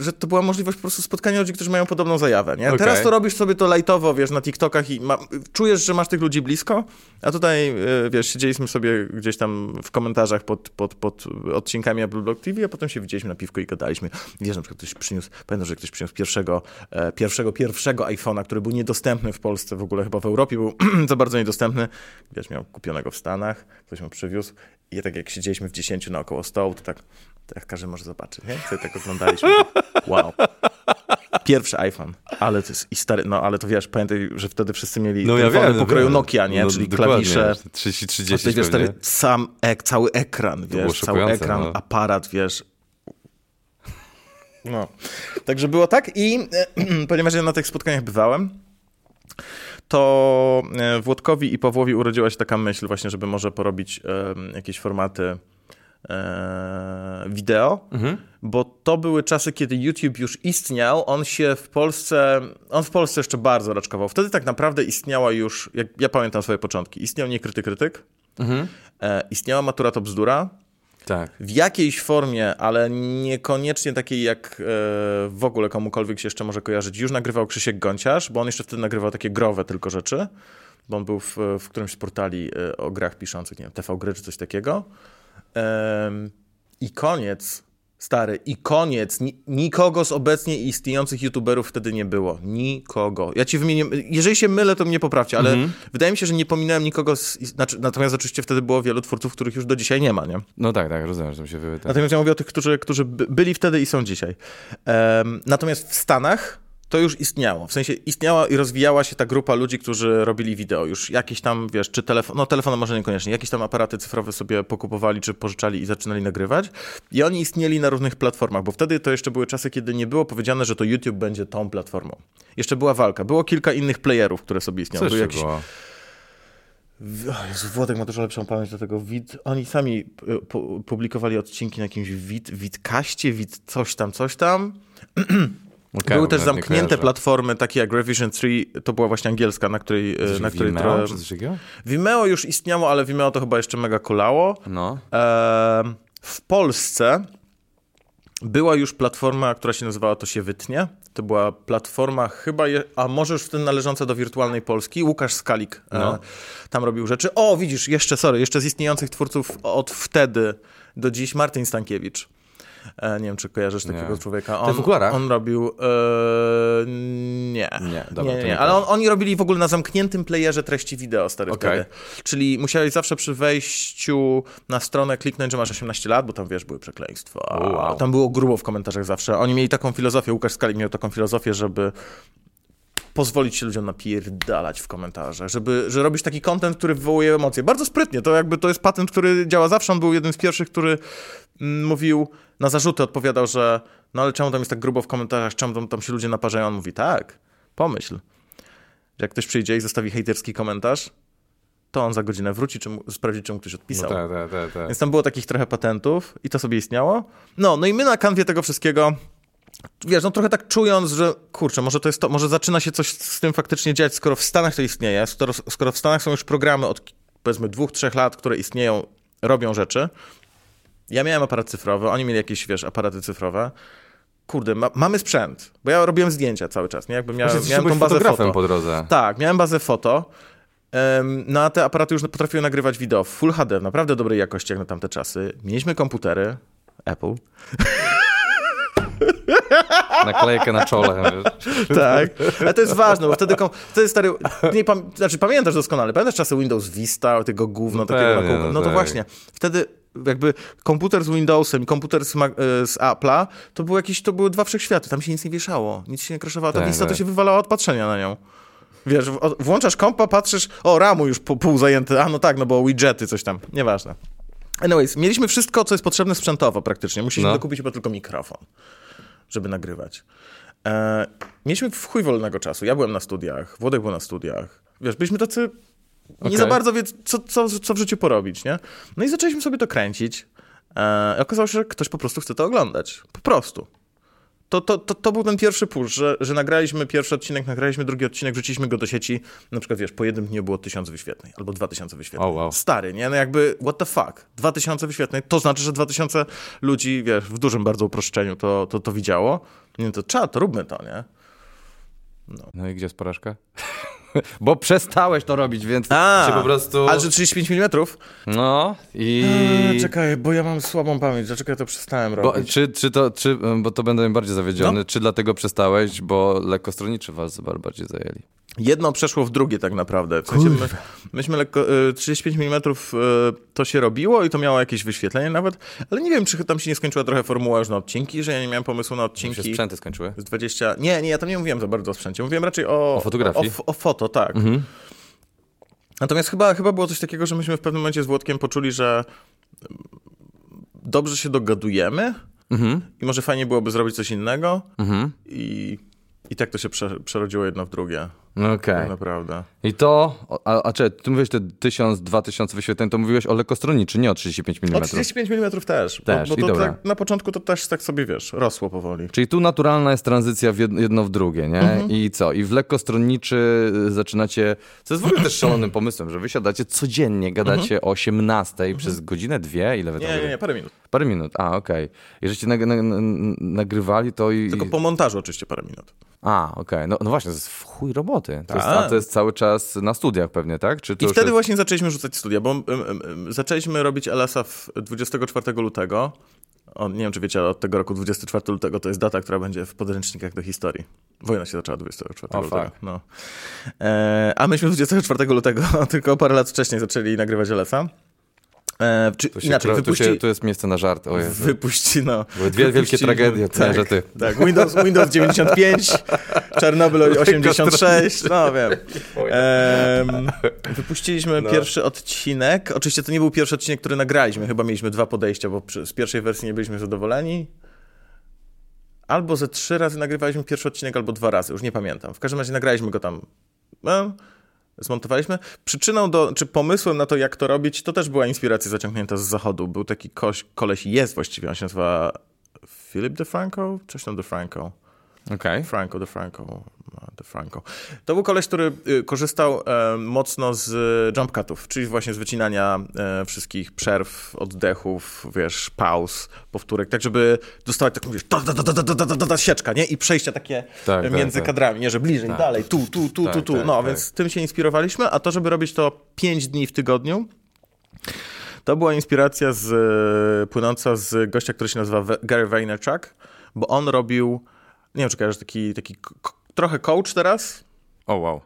że to była możliwość po prostu spotkania ludzi, którzy mają podobną zajawę, nie? Okej. Teraz to robisz sobie to lajtowo, wiesz, na TikTokach i ma, czujesz, że masz tych ludzi blisko, a tutaj, y, wiesz, siedzieliśmy sobie gdzieś tam w komentarzach pod, pod, pod odcinkami Apple Block TV, a potem się widzieliśmy na piwko i gadaliśmy. Wiesz, na przykład ktoś przyniósł, pamiętam, że ktoś przyniósł pierwszego, e, pierwszego, pierwszego iPhone'a, który był niedostępny w Polsce, w ogóle chyba w Europie był za bardzo niedostępny. Wiesz, miał kupionego w Stanach, ktoś mu przywiózł i tak jak siedzieliśmy w 10 naokoło stołu, to tak, jak każdy może zobaczyć, nie? Sobie tak oglądaliśmy. Wow. Pierwszy iPhone, ale to jest i stary, no ale to wiesz, pamiętaj, że wtedy wszyscy mieli No ja wiem. pokroju wiem. Nokia, nie? No, Czyli klawisze. 30, A 30 tutaj, wiesz, stary, sam ek, cały ekran, wiesz, cały ekran, no. aparat, wiesz. No. Także było tak i ponieważ ja na tych spotkaniach bywałem, to e, Włodkowi i Pawłowi urodziła się taka myśl właśnie, żeby może porobić jakieś formaty e, wideo, bo to były czasy, kiedy YouTube już istniał, on się w Polsce, on w Polsce jeszcze bardzo raczkował. Wtedy tak naprawdę istniała już, jak ja pamiętam swoje początki, istniał Niekryty Krytyk, e, istniała Matura to Bzdura, Tak. w jakiejś formie, ale niekoniecznie takiej, jak e, w ogóle komukolwiek się jeszcze może kojarzyć. Już nagrywał Krzysiek Gonciarz, bo on jeszcze wtedy nagrywał takie growe tylko rzeczy, bo on był w, w którymś z portali o grach piszących, nie wiem, TV Gry czy coś takiego. I koniec, stary, i koniec. Ni nikogo z obecnie istniejących youtuberów wtedy nie było. Nikogo. Ja ci wymienię, jeżeli się mylę, to mnie poprawcie, ale wydaje mi się, że nie pominąłem nikogo z, znaczy, natomiast oczywiście wtedy było wielu twórców, których już do dzisiaj nie ma, nie? No tak, tak, rozumiem, że mi się. Tak. Natomiast ja mówię o tych, którzy, którzy by- byli wtedy i są dzisiaj. Natomiast w Stanach to już istniało. W sensie istniała i rozwijała się ta grupa ludzi, którzy robili wideo. Już jakieś tam, wiesz, czy telefon, no telefon może niekoniecznie, jakieś tam aparaty cyfrowe sobie pokupowali, czy pożyczali i zaczynali nagrywać. I oni istnieli na różnych platformach, bo wtedy to jeszcze były czasy, kiedy nie było powiedziane, że to YouTube będzie tą platformą. Jeszcze była walka. Było kilka innych playerów, które sobie istniały. Co Był jeszcze jakiś, było? o Jezu, Włodek ma dużo lepszą pamięć do tego. Wid, oni sami y, pu- publikowali odcinki na jakimś wid, widkaście, wid coś tam, coś tam. Okay, Były też zamknięte platformy, takie jak Revision 3, to była właśnie angielska, na której... Coś Na której Vimeo, trochę- czy coś? Vimeo już istniało, ale Vimeo to chyba jeszcze mega kulało. No. Em, w Polsce była już platforma, która się nazywała To się wytnie. To była platforma chyba, je, a może już wtedy należąca do Wirtualnej Polski. Łukasz Skalik e, No. tam robił rzeczy. O, widzisz, jeszcze, sorry, jeszcze z istniejących twórców od wtedy do dziś Martin Stankiewicz. E, nie wiem, czy kojarzysz takiego Nie. człowieka. Okularach? On robił... E, nie. Nie, dobra, nie, nie, nie ale on, oni robili w ogóle na zamkniętym playerze treści wideo, stary, Okej. wtedy. Czyli musiałeś zawsze przy wejściu na stronę kliknąć, że masz 18 lat, bo tam, wiesz, były przekleństwa. Wow. Tam było grubo w komentarzach zawsze. Oni mieli taką filozofię, Łukasz Skalik miał taką filozofię, żeby pozwolić się ludziom napierdalać w komentarzach, żeby, że robisz taki content, który wywołuje emocje. Bardzo sprytnie, to jakby to jest patent, który działa zawsze. On był jednym z pierwszych, który mm, mówił, na zarzuty odpowiadał, że no ale czemu tam jest tak grubo w komentarzach, czemu tam, tam się ludzie naparzają? On mówi, tak, pomyśl, że jak ktoś przyjdzie i zostawi hejterski komentarz, to on za godzinę wróci, czy mu, sprawdzi, czy mu ktoś No odpisał. tak, tak, tak, tak. Więc tam było takich trochę patentów i to sobie istniało. No, no i my na kanwie tego wszystkiego, wiesz, no trochę tak czując, że kurczę, może to jest to, może zaczyna się coś z tym faktycznie dziać, skoro w Stanach to istnieje, skoro, skoro w Stanach są już programy od powiedzmy dwóch, trzech lat, które istnieją, robią rzeczy. Ja miałem aparat cyfrowy, oni mieli jakieś, wiesz, aparaty cyfrowe. Kurde, ma, mamy sprzęt, bo ja robiłem zdjęcia cały czas, nie? Jakby miałem, Właśnie miałem tą bazę foto. po drodze. Tak, miałem bazę foto. Em, No a te aparaty już potrafiły nagrywać wideo w Full HD, w naprawdę dobrej jakości jak na tamte czasy. Mieliśmy komputery, Apple. Naklejkę na czole. wiesz. Tak, ale to jest ważne, bo wtedy to jest stary, nie pam- znaczy pamiętasz doskonale, pamiętasz czasy Windows Vista, tego gówno, takiego Pewnie, no No to tak. właśnie, wtedy jakby komputer z Windowsem i komputer z, e, z Apple'a, to, był jakiś, to były dwa wszechświaty, tam się nic nie wieszało, nic się nie kraszowało, ta Tak, Vista to tak. się wywalała od patrzenia na nią. Wiesz, włączasz kompa, patrzysz, o, ramu już po, pół zajęty, a no tak, no bo widgety, coś tam, nieważne. Anyways, mieliśmy wszystko, co jest potrzebne sprzętowo praktycznie. Musieliśmy No. dokupić chyba tylko mikrofon, żeby nagrywać. E, mieliśmy w chuj wolnego czasu. Ja byłem na studiach, Włodek był na studiach. Wiesz, byliśmy tacy nie Okej. za bardzo wie, co, co, co w życiu porobić, nie? No i zaczęliśmy sobie to kręcić. E, okazało się, że ktoś po prostu chce to oglądać. Po prostu. To, to, to, to był ten pierwszy push, że, że nagraliśmy pierwszy odcinek, nagraliśmy drugi odcinek, wrzuciliśmy go do sieci. Na przykład, wiesz, po jednym dniu było tysiąc wyświetleń albo dwa tysiące wyświetleń. O, wow. Stary, nie? No jakby, what the fuck? Dwa tysiące wyświetleń, to znaczy, że dwa tysiące ludzi, wiesz, w dużym bardzo uproszczeniu to, to, to widziało. Nie, to to róbmy to, nie? No i gdzie jest porażka? Bo przestałeś to robić, więc A, się po prostu... Ale że 35 mm? No i... Eee, czekaj, bo ja mam słabą pamięć. Dlaczego ja to przestałem Bo, robić? czy, czy to, czy, bo to będę bardziej zawiedziony, No. czy dlatego przestałeś, bo lekkostronniczy was bar- bardziej zajęli? Jedno przeszło w drugie tak naprawdę. W sensie my, myśmy lekko, y, 35 mm y, to się robiło i to miało jakieś wyświetlenie nawet, ale nie wiem, czy tam się nie skończyła trochę formuła już na odcinki, że ja nie miałem pomysłu na Się odcinki. sprzęty skończyły? Z 20. Nie, nie, ja tam nie mówiłem za bardzo o sprzęcie. Mówiłem raczej o. O fotografii? O, o, o foto, tak. Natomiast chyba, chyba było coś takiego, że myśmy w pewnym momencie z Włodkiem poczuli, że dobrze się dogadujemy Mhm. i może fajnie byłoby zrobić coś innego. Mhm. I, i tak to się prze, przerodziło jedno w drugie. Okej. Tak naprawdę. I to, a, a czy ty mówiłeś te 1000, 2000 wyświetleń, to mówiłeś o lekkostroniczy, nie o 35 mm. O 35 mm też. Też, bo, bo to tak, na początku to też tak sobie wiesz, rosło powoli. Czyli tu naturalna jest tranzycja w jed- jedno w drugie, nie? Mhm. I co? I w lekkostronniczy zaczynacie, co jest w ogóle też szalonym pomysłem, że wy siadacie codziennie, gadacie o 18 przez godzinę, dwie, ile wy tam Mhm. Nie, nie, nie, parę minut. Parę minut, a okej. Jeżeli cię nag- nag- nag- nagrywali, to i... Tylko po montażu oczywiście parę minut. A, okej. No, no właśnie, to jest w chuj roboty. To jest, Tak. a to jest cały czas na studiach pewnie, tak? Czy I wtedy jest... właśnie zaczęliśmy rzucać studia, bo zaczęliśmy robić LS-a w 24 lutego. O, nie wiem, czy wiecie, ale od tego roku 24 lutego to jest data, która będzie w podręcznikach do historii. Wojna się zaczęła 24 O, lutego. fuck. No. E, a myśmy 24 lutego, tylko parę lat wcześniej zaczęli nagrywać LS-a. E, czy Tu, się, inaczej, tu, wypuści... się, tu jest miejsce na żart, o Jezu. Wypuści, no. Były dwie wielkie Wypuściliśmy- tragedie, nie, że ty. Tak, Windows, Windows 95, Czarnobyl 86, no wiem. Em, wypuściliśmy No. pierwszy odcinek. Oczywiście to nie był pierwszy odcinek, który nagraliśmy. Chyba mieliśmy dwa podejścia, bo przy, z pierwszej wersji nie byliśmy zadowoleni. Albo ze trzy razy nagrywaliśmy pierwszy odcinek, albo dwa razy, już nie pamiętam. W każdym razie nagraliśmy go tam. No, zmontowaliśmy. Przyczyną do, czy pomysłem na to, jak to robić, to też była inspiracja zaciągnięta z zachodu. Był taki koś, koleś, jest właściwie, on się nazywa Philip DeFranco? Coś tam DeFranco. Okay. Franco, de Franco, de Franco. To był koleś, który y, korzystał e, mocno z jump cutów, czyli właśnie z wycinania e, wszystkich przerw, oddechów, wiesz, pauz, powtórek, tak żeby dostawać taką, wiesz, da, da, da, da, da, da, da, sieczka, nie? I przejścia takie e, tak, tak, między tak, kadrami, tak. nie? Że bliżej, tak. dalej, tu, tu, tu, tu, tak, tu. No, więc tym się inspirowaliśmy, a to, żeby robić to 5 dni w tygodniu, to była inspiracja z, e, płynąca z gościa, który się nazywa Gary Vaynerchuk, bo on robił nie wiem czy kojarzysz, taki, taki trochę coach teraz, O, wow.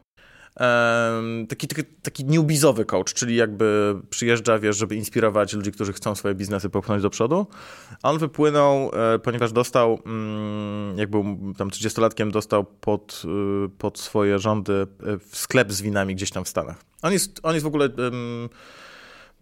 Em, taki, taki, taki newbizowy coach, czyli jakby przyjeżdża, wiesz, żeby inspirować ludzi, którzy chcą swoje biznesy popchnąć do przodu. A on wypłynął, e, ponieważ dostał, mm, jak był tam 30-latkiem, dostał pod, y, pod swoje rządy w sklep z winami gdzieś tam w Stanach. On jest, on jest w ogóle... em,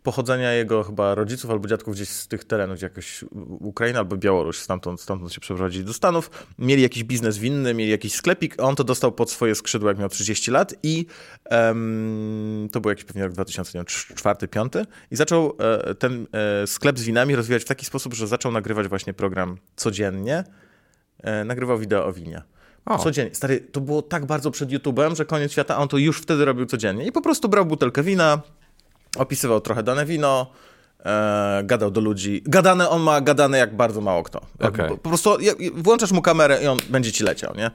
pochodzenia jego chyba rodziców albo dziadków gdzieś z tych terenów, gdzie jakoś Ukraina albo Białoruś, stamtąd, stamtąd się przeprowadzili do Stanów. Mieli jakiś biznes winny, mieli jakiś sklepik, on to dostał pod swoje skrzydła, jak miał 30 lat i em, to był jakiś pewnie rok 2004-2005 i zaczął e, ten e, sklep z winami rozwijać w taki sposób, że zaczął nagrywać właśnie program codziennie, e, nagrywał wideo o winie. O. Codziennie. Stary, to było tak bardzo przed YouTube'em, że koniec świata, a on to już wtedy robił codziennie. I po prostu brał butelkę wina, opisywał trochę dane wino, e, gadał do ludzi. Gadane on ma gadane jak bardzo mało kto. Okej. po, po prostu włączasz mu kamerę i on będzie ci leciał, nie?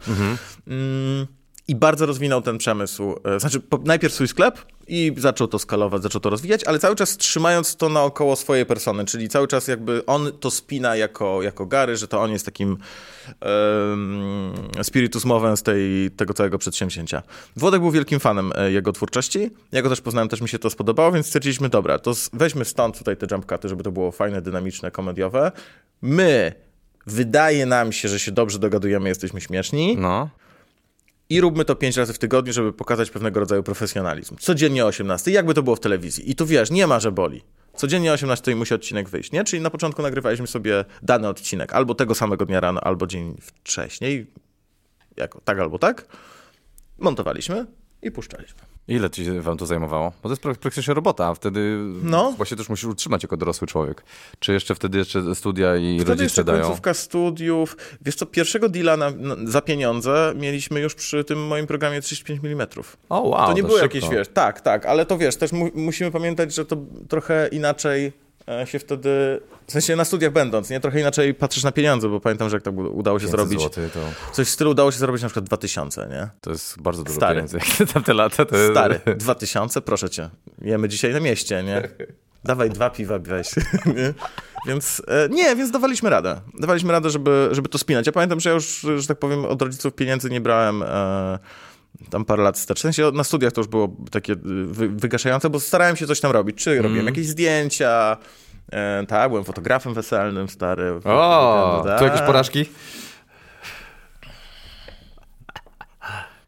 Mm, I bardzo rozwinął ten przemysł. E, Znaczy, najpierw swój sklep i zaczął to skalować, zaczął to rozwijać, ale cały czas trzymając to naokoło swojej persony, czyli cały czas jakby on to spina jako, jako Gary, że to on jest takim um, spiritus movem z tej, tego całego przedsięwzięcia. Włodek był wielkim fanem e, jego twórczości, ja go też poznałem, też mi się to spodobało, więc stwierdziliśmy, dobra, to weźmy stąd tutaj te jump cuty, żeby to było fajne, dynamiczne, komediowe. My, wydaje nam się, że się dobrze dogadujemy, jesteśmy śmieszni No. I róbmy to pięć razy w tygodniu, żeby pokazać pewnego rodzaju profesjonalizm. Codziennie o 18, jakby to było w telewizji. I tu wiesz, nie ma, że boli. Codziennie o 18 musi odcinek wyjść, nie? Czyli na początku nagrywaliśmy sobie dany odcinek, albo tego samego dnia rano, albo dzień wcześniej, jako tak albo tak. Montowaliśmy i puszczaliśmy. Ile ci wam to zajmowało? Bo to jest prak- praktycznie robota, a wtedy No. właśnie też musisz utrzymać jako dorosły człowiek. Czy jeszcze wtedy jeszcze studia i Wtedy rodzice jeszcze dają? końcówka studiów. Wiesz co, pierwszego deala na, na, za pieniądze mieliśmy już przy tym moim programie 35 mm. O, wow, to nie było szybko. jakieś, wiesz, tak, tak, ale to wiesz, też mu, musimy pamiętać, że to trochę inaczej się wtedy, w sensie na studiach będąc, nie? Trochę inaczej patrzysz na pieniądze, bo pamiętam, że jak tak udało się 500 zrobić, złotych to, coś w stylu udało się zrobić na przykład 2000, nie? to jest bardzo dużo Stary. pieniędzy. Jak tamte lata to. Stary, 2000, proszę cię, jemy dzisiaj na mieście, nie? Dawaj dwa piwa, weź. Więc e, nie, więc dawaliśmy radę. Dawaliśmy radę, żeby, żeby to spinać. Ja pamiętam, że ja już, że tak powiem, od rodziców pieniędzy nie brałem e, tam parę lat wstecz. W sensie na studiach to już było takie y, wy, wygaszające, bo starałem się coś tam robić. Czy robiłem jakieś zdjęcia, e, tak, byłem fotografem weselnym, stary. O, Tak. tu jakieś porażki?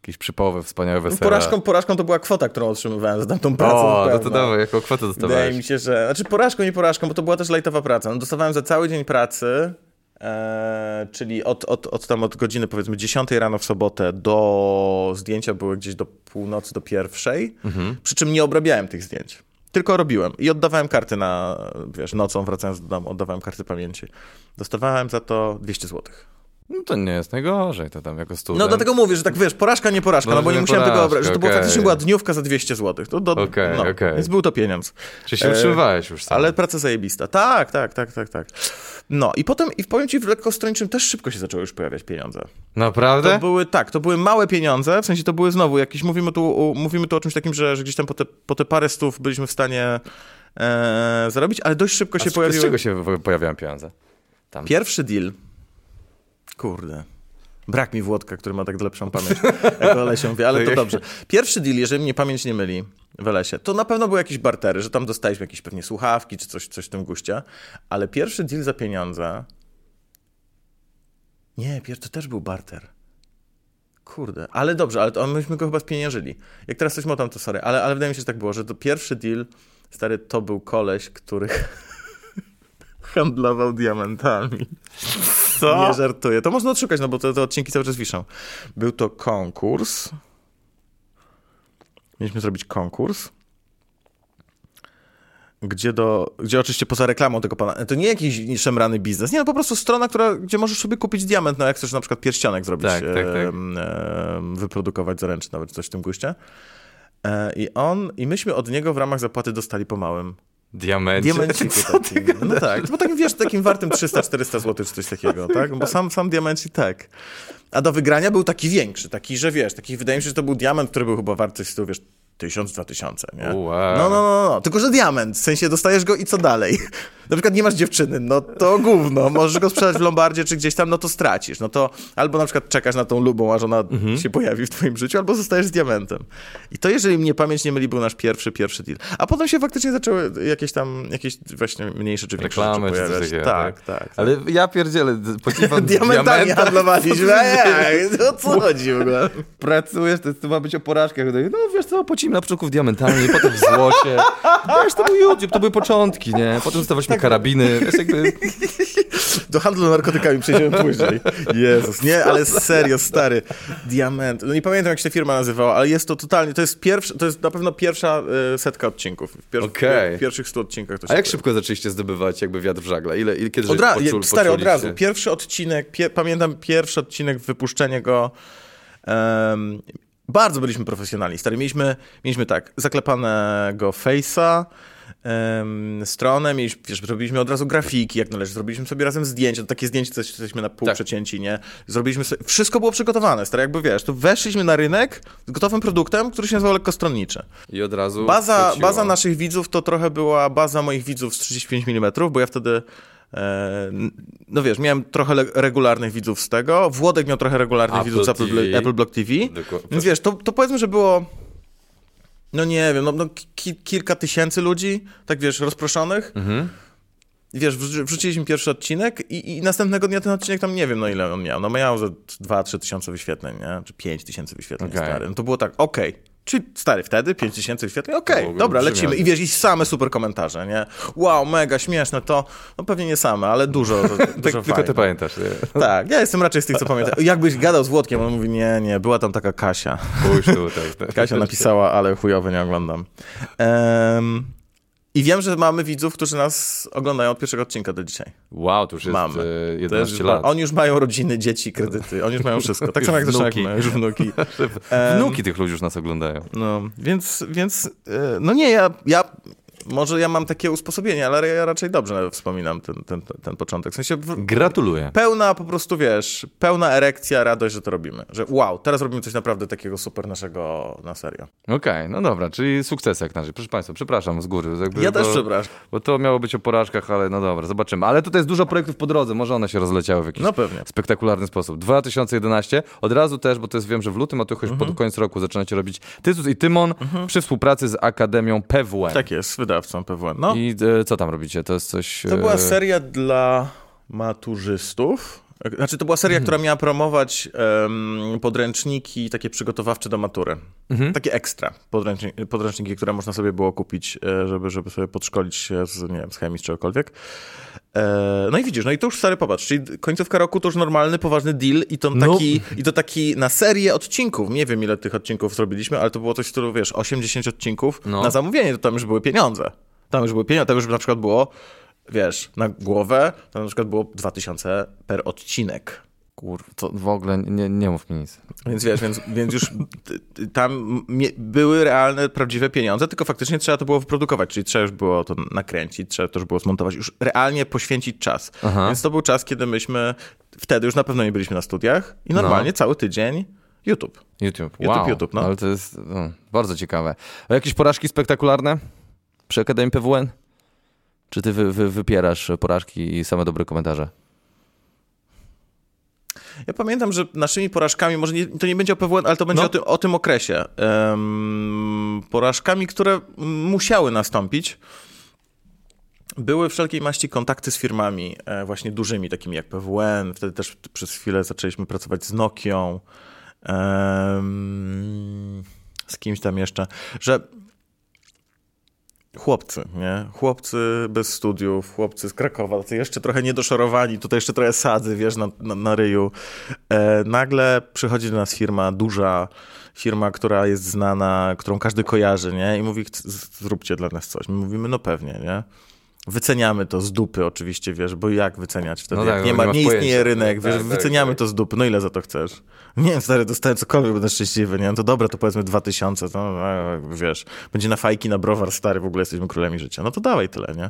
Jakieś przypołowe, wspaniałe wesele. Porażką, porażką to była kwota, którą otrzymywałem za tamtą pracę. O, no to dawaj, jaką kwotę Wydaje dostawałeś? mi się, że. Znaczy porażką, nie porażką, bo to była też lajtowa praca. No, dostawałem za cały dzień pracy E, czyli od, od, od tam od godziny powiedzmy 10 rano w sobotę do zdjęcia były gdzieś do północy, do pierwszej, przy czym nie obrabiałem tych zdjęć. Tylko robiłem i oddawałem karty na, wiesz, nocą wracając do domu, oddawałem karty pamięci. Dostawałem za to 200 złotych. No to nie jest najgorzej, to tam jako student. No dlatego mówię, że tak wiesz, porażka, nie porażka, no, No, bo nie nie musiałem tego porażka, obrać, że to była okej. faktycznie była dniówka za 200 zł. To do, Okej, no, okej. Więc był to pieniądz. Czy się E, utrzymywałeś już sam? Ale praca zajebista. Tak, tak, tak, tak, tak. No i potem, i powiem ci, w lekkostroniczym też szybko się zaczęły już pojawiać pieniądze. Naprawdę? To były, tak, to były małe pieniądze, w sensie to były znowu jakieś, mówimy tu, o- mówimy tu o czymś takim, że, że gdzieś tam po te, po te parę stów byliśmy w stanie e, zarobić, ale dość szybko A się z, pojawiły. z czego się po- pojawiają pieniądze? Tam. Pierwszy deal. Kurde. Brak mi Włodka, który ma tak lepszą pamięć, jak o Lesie mówię, ale to dobrze. Pierwszy deal, jeżeli mnie pamięć nie myli w Lesie, to na pewno były jakieś bartery, że tam dostaliśmy jakieś pewnie słuchawki czy coś, coś w tym guście, ale pierwszy deal za pieniądze... Nie, to też był barter. Kurde, ale dobrze, ale to myśmy go chyba spieniężyli. Jak teraz coś motam, to sorry, ale, ale wydaje mi się, że tak było, że to pierwszy deal, stary, to był koleś, który handlował diamentami. Co? Nie żartuję. To można odszukać, no bo te, te odcinki cały czas wiszą. Był to konkurs. Mieliśmy zrobić konkurs. Gdzie, do, gdzie oczywiście poza reklamą tego pana, to nie jakiś szemrany biznes, nie, no po prostu strona, która, gdzie możesz sobie kupić diament, no jak chcesz na przykład pierścionek zrobić, Tak, tak, tak. em, em, wyprodukować zaręczny, nawet coś w tym guście. E, I on, i myśmy od niego w ramach zapłaty dostali po małym Diamencie? Diamenciku Co ty takim. No tak, bo takim wiesz, takim wartym 300-400 zł czy coś takiego, tak? Bo sam, sam diamencik tak. A do wygrania był taki większy, taki, że wiesz, taki wydaje mi się, że to był diament, który był chyba wart coś tyłu, wiesz, tysiąc, dwa tysiące, nie? Wow. No, no, no, no, tylko że diament, w sensie dostajesz go i co dalej? Na przykład nie masz dziewczyny, no to gówno, możesz go sprzedać w Lombardzie czy gdzieś tam, no to stracisz, no to albo na przykład czekasz na tą lubą, aż ona się pojawi w twoim życiu, albo zostajesz z diamentem. I to, jeżeli mnie pamięć nie myli, był nasz pierwszy, pierwszy deal. A potem się faktycznie zaczęły jakieś tam, jakieś właśnie mniejsze czy większe Reklamy rzeczy pojawiać. takiego, tak, tak. tak. Ale ja pierdzielę, podziwam Diamentami handlowaliśmy, a jak? O co chodzi w ogóle? Pracujesz, to, to ma być o porażkach. No wiesz co, płacimy na początku w diamentami, potem w złocie. Wiesz, to był YouTube, to były początki, nie? Potem dostawaliśmy karabiny, wiesz, jakby... Do handlu narkotykami przejdziemy później. Jezus, nie, ale serio, stary. Diament. No nie pamiętam, jak się ta firma nazywała, ale jest to totalnie, to jest pierwszy, to jest na pewno pierwsza y, setka odcinków. Pier- Okej. w pierwszych stu odcinkach to się A jak pojawi. szybko zaczęliście zdobywać jakby wiatr w żagle? Ile, ile kiedy Od ra- poczul, stary, od razu. Pierwszy odcinek, pie- pamiętam pierwszy odcinek, wypuszczenie go. em, bardzo byliśmy profesjonalni. Stary, mieliśmy, mieliśmy tak, zaklepanego face'a, em, stronę, mieliśmy, wiesz, zrobiliśmy od razu grafiki, jak należy, zrobiliśmy sobie razem zdjęcia, to takie zdjęcie, co jesteśmy na pół Tak. przecięci, nie? Zrobiliśmy sobie, wszystko było przygotowane, stary, jakby wiesz, tu weszliśmy na rynek z gotowym produktem, który się nazywał lekkostronniczy. I od razu Baza, baza naszych widzów to trochę była baza moich widzów z 35 mm, bo ja wtedy, e, no wiesz, miałem trochę regularnych widzów z tego. Włodek miał trochę regularnych Apple widzów z Apple. Apple Block TV. Dokładnie. Więc wiesz, to, to powiedzmy, że było, no nie wiem, no, no ki, kilka tysięcy ludzi, tak wiesz, rozproszonych. Mhm. I Wiesz, wrzu- wrzuciliśmy pierwszy odcinek i, i następnego dnia ten odcinek tam nie wiem, no ile on miał. No miał ze 2-3 tysiące wyświetleń, nie? Czy 5 tysięcy wyświetleń, Okej. stary. No to było tak, okej. Czyli stary, wtedy 5 tysięcy wyświetleń, okej, było dobra, lecimy. I wiesz, i same super komentarze, nie? Wow, mega śmieszne to. No pewnie nie same, ale dużo, dużo Tak, tylko ty pamiętasz. Nie? Tak, ja jestem raczej z tych, co pamiętam. Jakbyś gadał z Włodkiem, on mówi, nie, nie, była tam taka Kasia. Pójdź tutaj. Kasia napisała, ale chujowy nie oglądam. Em, I wiem, że mamy widzów, którzy nas oglądają od pierwszego odcinka do dzisiaj. Wow, to już jest Mamy. e, To 11 jest, lat. Oni już mają rodziny, dzieci, kredyty. Oni już mają wszystko. Tak samo jak zresztą jak my, już wnuki. Wnuki tych ludzi już nas oglądają. No, więc, więc e, no nie, ja, ja może ja mam takie usposobienie, ale ja raczej dobrze wspominam ten, ten, ten początek. W sensie w, Gratuluję. pełna po prostu, wiesz, pełna erekcja, radość, że to robimy. Że wow, teraz robimy coś naprawdę takiego super naszego na serio. Okej, no dobra, czyli sukcesy jak na razie. Proszę Państwa, przepraszam z góry. Jakby, Ja też bo, przepraszam. Bo to miało być o porażkach, ale no dobra, zobaczymy. Ale tutaj jest dużo projektów po drodze, może one się rozleciały w jakiś No pewnie. spektakularny sposób. 2011, od razu też, bo to jest wiem, że w lutym, a Mhm. choć pod koniec roku zaczynacie robić Tytus i Tymon przy współpracy z Akademią PWN. Tak jest, wydawcą PWN. No, I e, co tam robicie? To jest coś... to była e, seria dla maturzystów. Znaczy, to była seria, Mhm. która miała promować em, podręczniki takie przygotowawcze do matury. Mhm. Takie ekstra podręczniki, podręczniki, które można sobie było kupić, e, żeby, żeby sobie podszkolić się z, nie wiem, z chemii czy czegokolwiek. E, no i widzisz, no i to już stary popatrz, czyli końcówka roku to już normalny, poważny deal i to No. taki, i to taki na serię odcinków. Nie wiem ile tych odcinków zrobiliśmy, ale to było coś w stylu, wiesz, 80 odcinków No. na zamówienie, to tam już były pieniądze. Tam już były pieniądze, tam już na przykład było, wiesz, na głowę, tam na przykład było 2000 per odcinek. Kurwa, to w ogóle nie, nie mów mi nic. Więc wiesz, więc, więc już tam były realne, prawdziwe pieniądze, tylko faktycznie trzeba to było wyprodukować, czyli trzeba już było to nakręcić, trzeba to już było zmontować, już realnie poświęcić czas. Aha. Więc to był czas, kiedy myśmy, wtedy już na pewno nie byliśmy na studiach i normalnie cały tydzień YouTube. YouTube, YouTube, wow. YouTube, no. Ale to jest no, bardzo ciekawe. A jakieś porażki spektakularne przy Akademii PWN? Czy ty wy, wy, wypierasz porażki i same dobre komentarze? Ja pamiętam, że naszymi porażkami, może nie, to nie będzie o PWN, ale to będzie No. o, tym, o tym okresie. Em, porażkami, które musiały nastąpić, były wszelkiej maści kontakty z firmami e, właśnie dużymi, takimi jak PWN. Wtedy też przez chwilę zaczęliśmy pracować z Nokią, em, z kimś tam jeszcze, że chłopcy, nie? Chłopcy bez studiów, chłopcy z Krakowa, tacy jeszcze trochę niedoszorowani, tutaj jeszcze trochę sadzy, wiesz, na, na, na ryju. E, nagle przychodzi do nas firma duża, firma, która jest znana, którą każdy kojarzy, nie? I mówi, "Chc- z- zróbcie dla nas coś. My mówimy, no pewnie, nie? Wyceniamy to z dupy oczywiście, wiesz, bo jak wyceniać wtedy? No tak, nie, bo ma, nie nie istnieje pojęcia. rynek, wiesz, Tak, tak, wyceniamy tak. to z dupy, no ile za to chcesz? Nie wiem, stary, dostałem cokolwiek, będę szczęśliwy, nie? No to dobra, to powiedzmy 2000, no e, wiesz, będzie na fajki, na browar, stary, w ogóle jesteśmy królami życia. No to dawaj tyle, nie?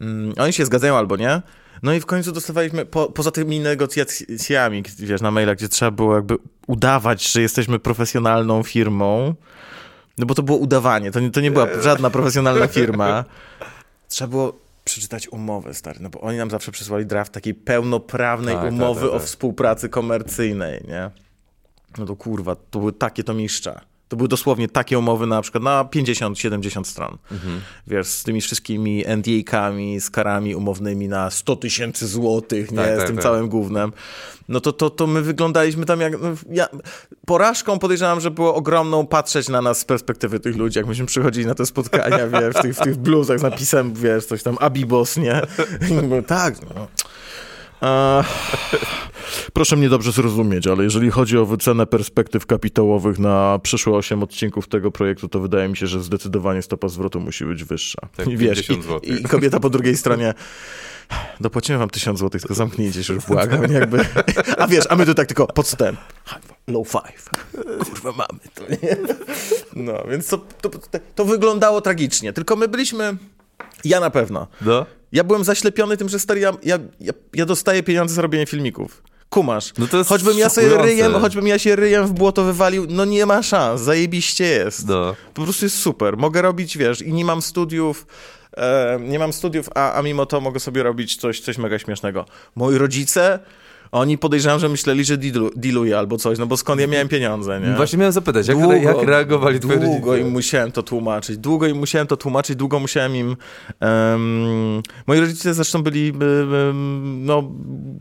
Mm, oni się zgadzają albo nie. No i w końcu dostawaliśmy, po, poza tymi negocjacjami, wiesz, na mailach, gdzie trzeba było jakby udawać, że jesteśmy profesjonalną firmą, no bo to było udawanie, to nie, to nie była żadna profesjonalna firma. Trzeba było przeczytać umowę, stary, no bo oni nam zawsze przysłali draft takiej pełnoprawnej Tak, tak, umowy tak, o tak. współpracy komercyjnej, nie? No to kurwa, to były takie to mistrza. To były dosłownie takie umowy na przykład na 50-70 stron. Mhm. Wiesz, z tymi wszystkimi NDA-kami, z karami umownymi na 100 tysięcy złotych, nie? Tak, z tak, tym tak. całym gównem. No to, to, to my wyglądaliśmy tam jak... No, ja, porażką podejrzewam, że było ogromną patrzeć na nas z perspektywy tych ludzi, jak myśmy przychodzili na te spotkania, wiesz, w tych, w tych bluzach z napisem, wiesz, coś tam Abibos, nie? I mówię, tak, no. Proszę mnie dobrze zrozumieć, ale jeżeli chodzi o wycenę perspektyw kapitałowych na przyszłe 8 odcinków tego projektu, to wydaje mi się, że zdecydowanie stopa zwrotu musi być wyższa. Tak, I wiesz, 50 i, i kobieta po drugiej stronie dopłacimy wam 1000 złotych, tylko zamknijcie się już, błagam, jakby. A wiesz, a my tu tak tylko podstęp. Low five. Kurwa, mamy to, nie? No, więc to, to, to, to wyglądało tragicznie, tylko my byliśmy, ja na pewno, No. Ja byłem zaślepiony tym, że stary, ja, ja, ja, dostaję pieniądze za robienie filmików. Kumasz. No to jest choćbym ja sobie ryjem, choćbym ja się ryjem w błoto wywalił, no nie ma szans, zajebiście jest. No. Po prostu jest super. Mogę robić, wiesz, i nie mam studiów, e, nie mam studiów, a, a mimo to mogę sobie robić coś, coś mega śmiesznego. Moi rodzice, oni podejrzewam, że myśleli, że dealu, dealuję albo coś, no bo skąd ja miałem pieniądze, nie? Właśnie miałem zapytać, jak, Długo- jak reagowali twoi Długo rodzice? im musiałem to tłumaczyć, długo im musiałem to tłumaczyć, długo musiałem im... em, moi rodzice zresztą byli em, no,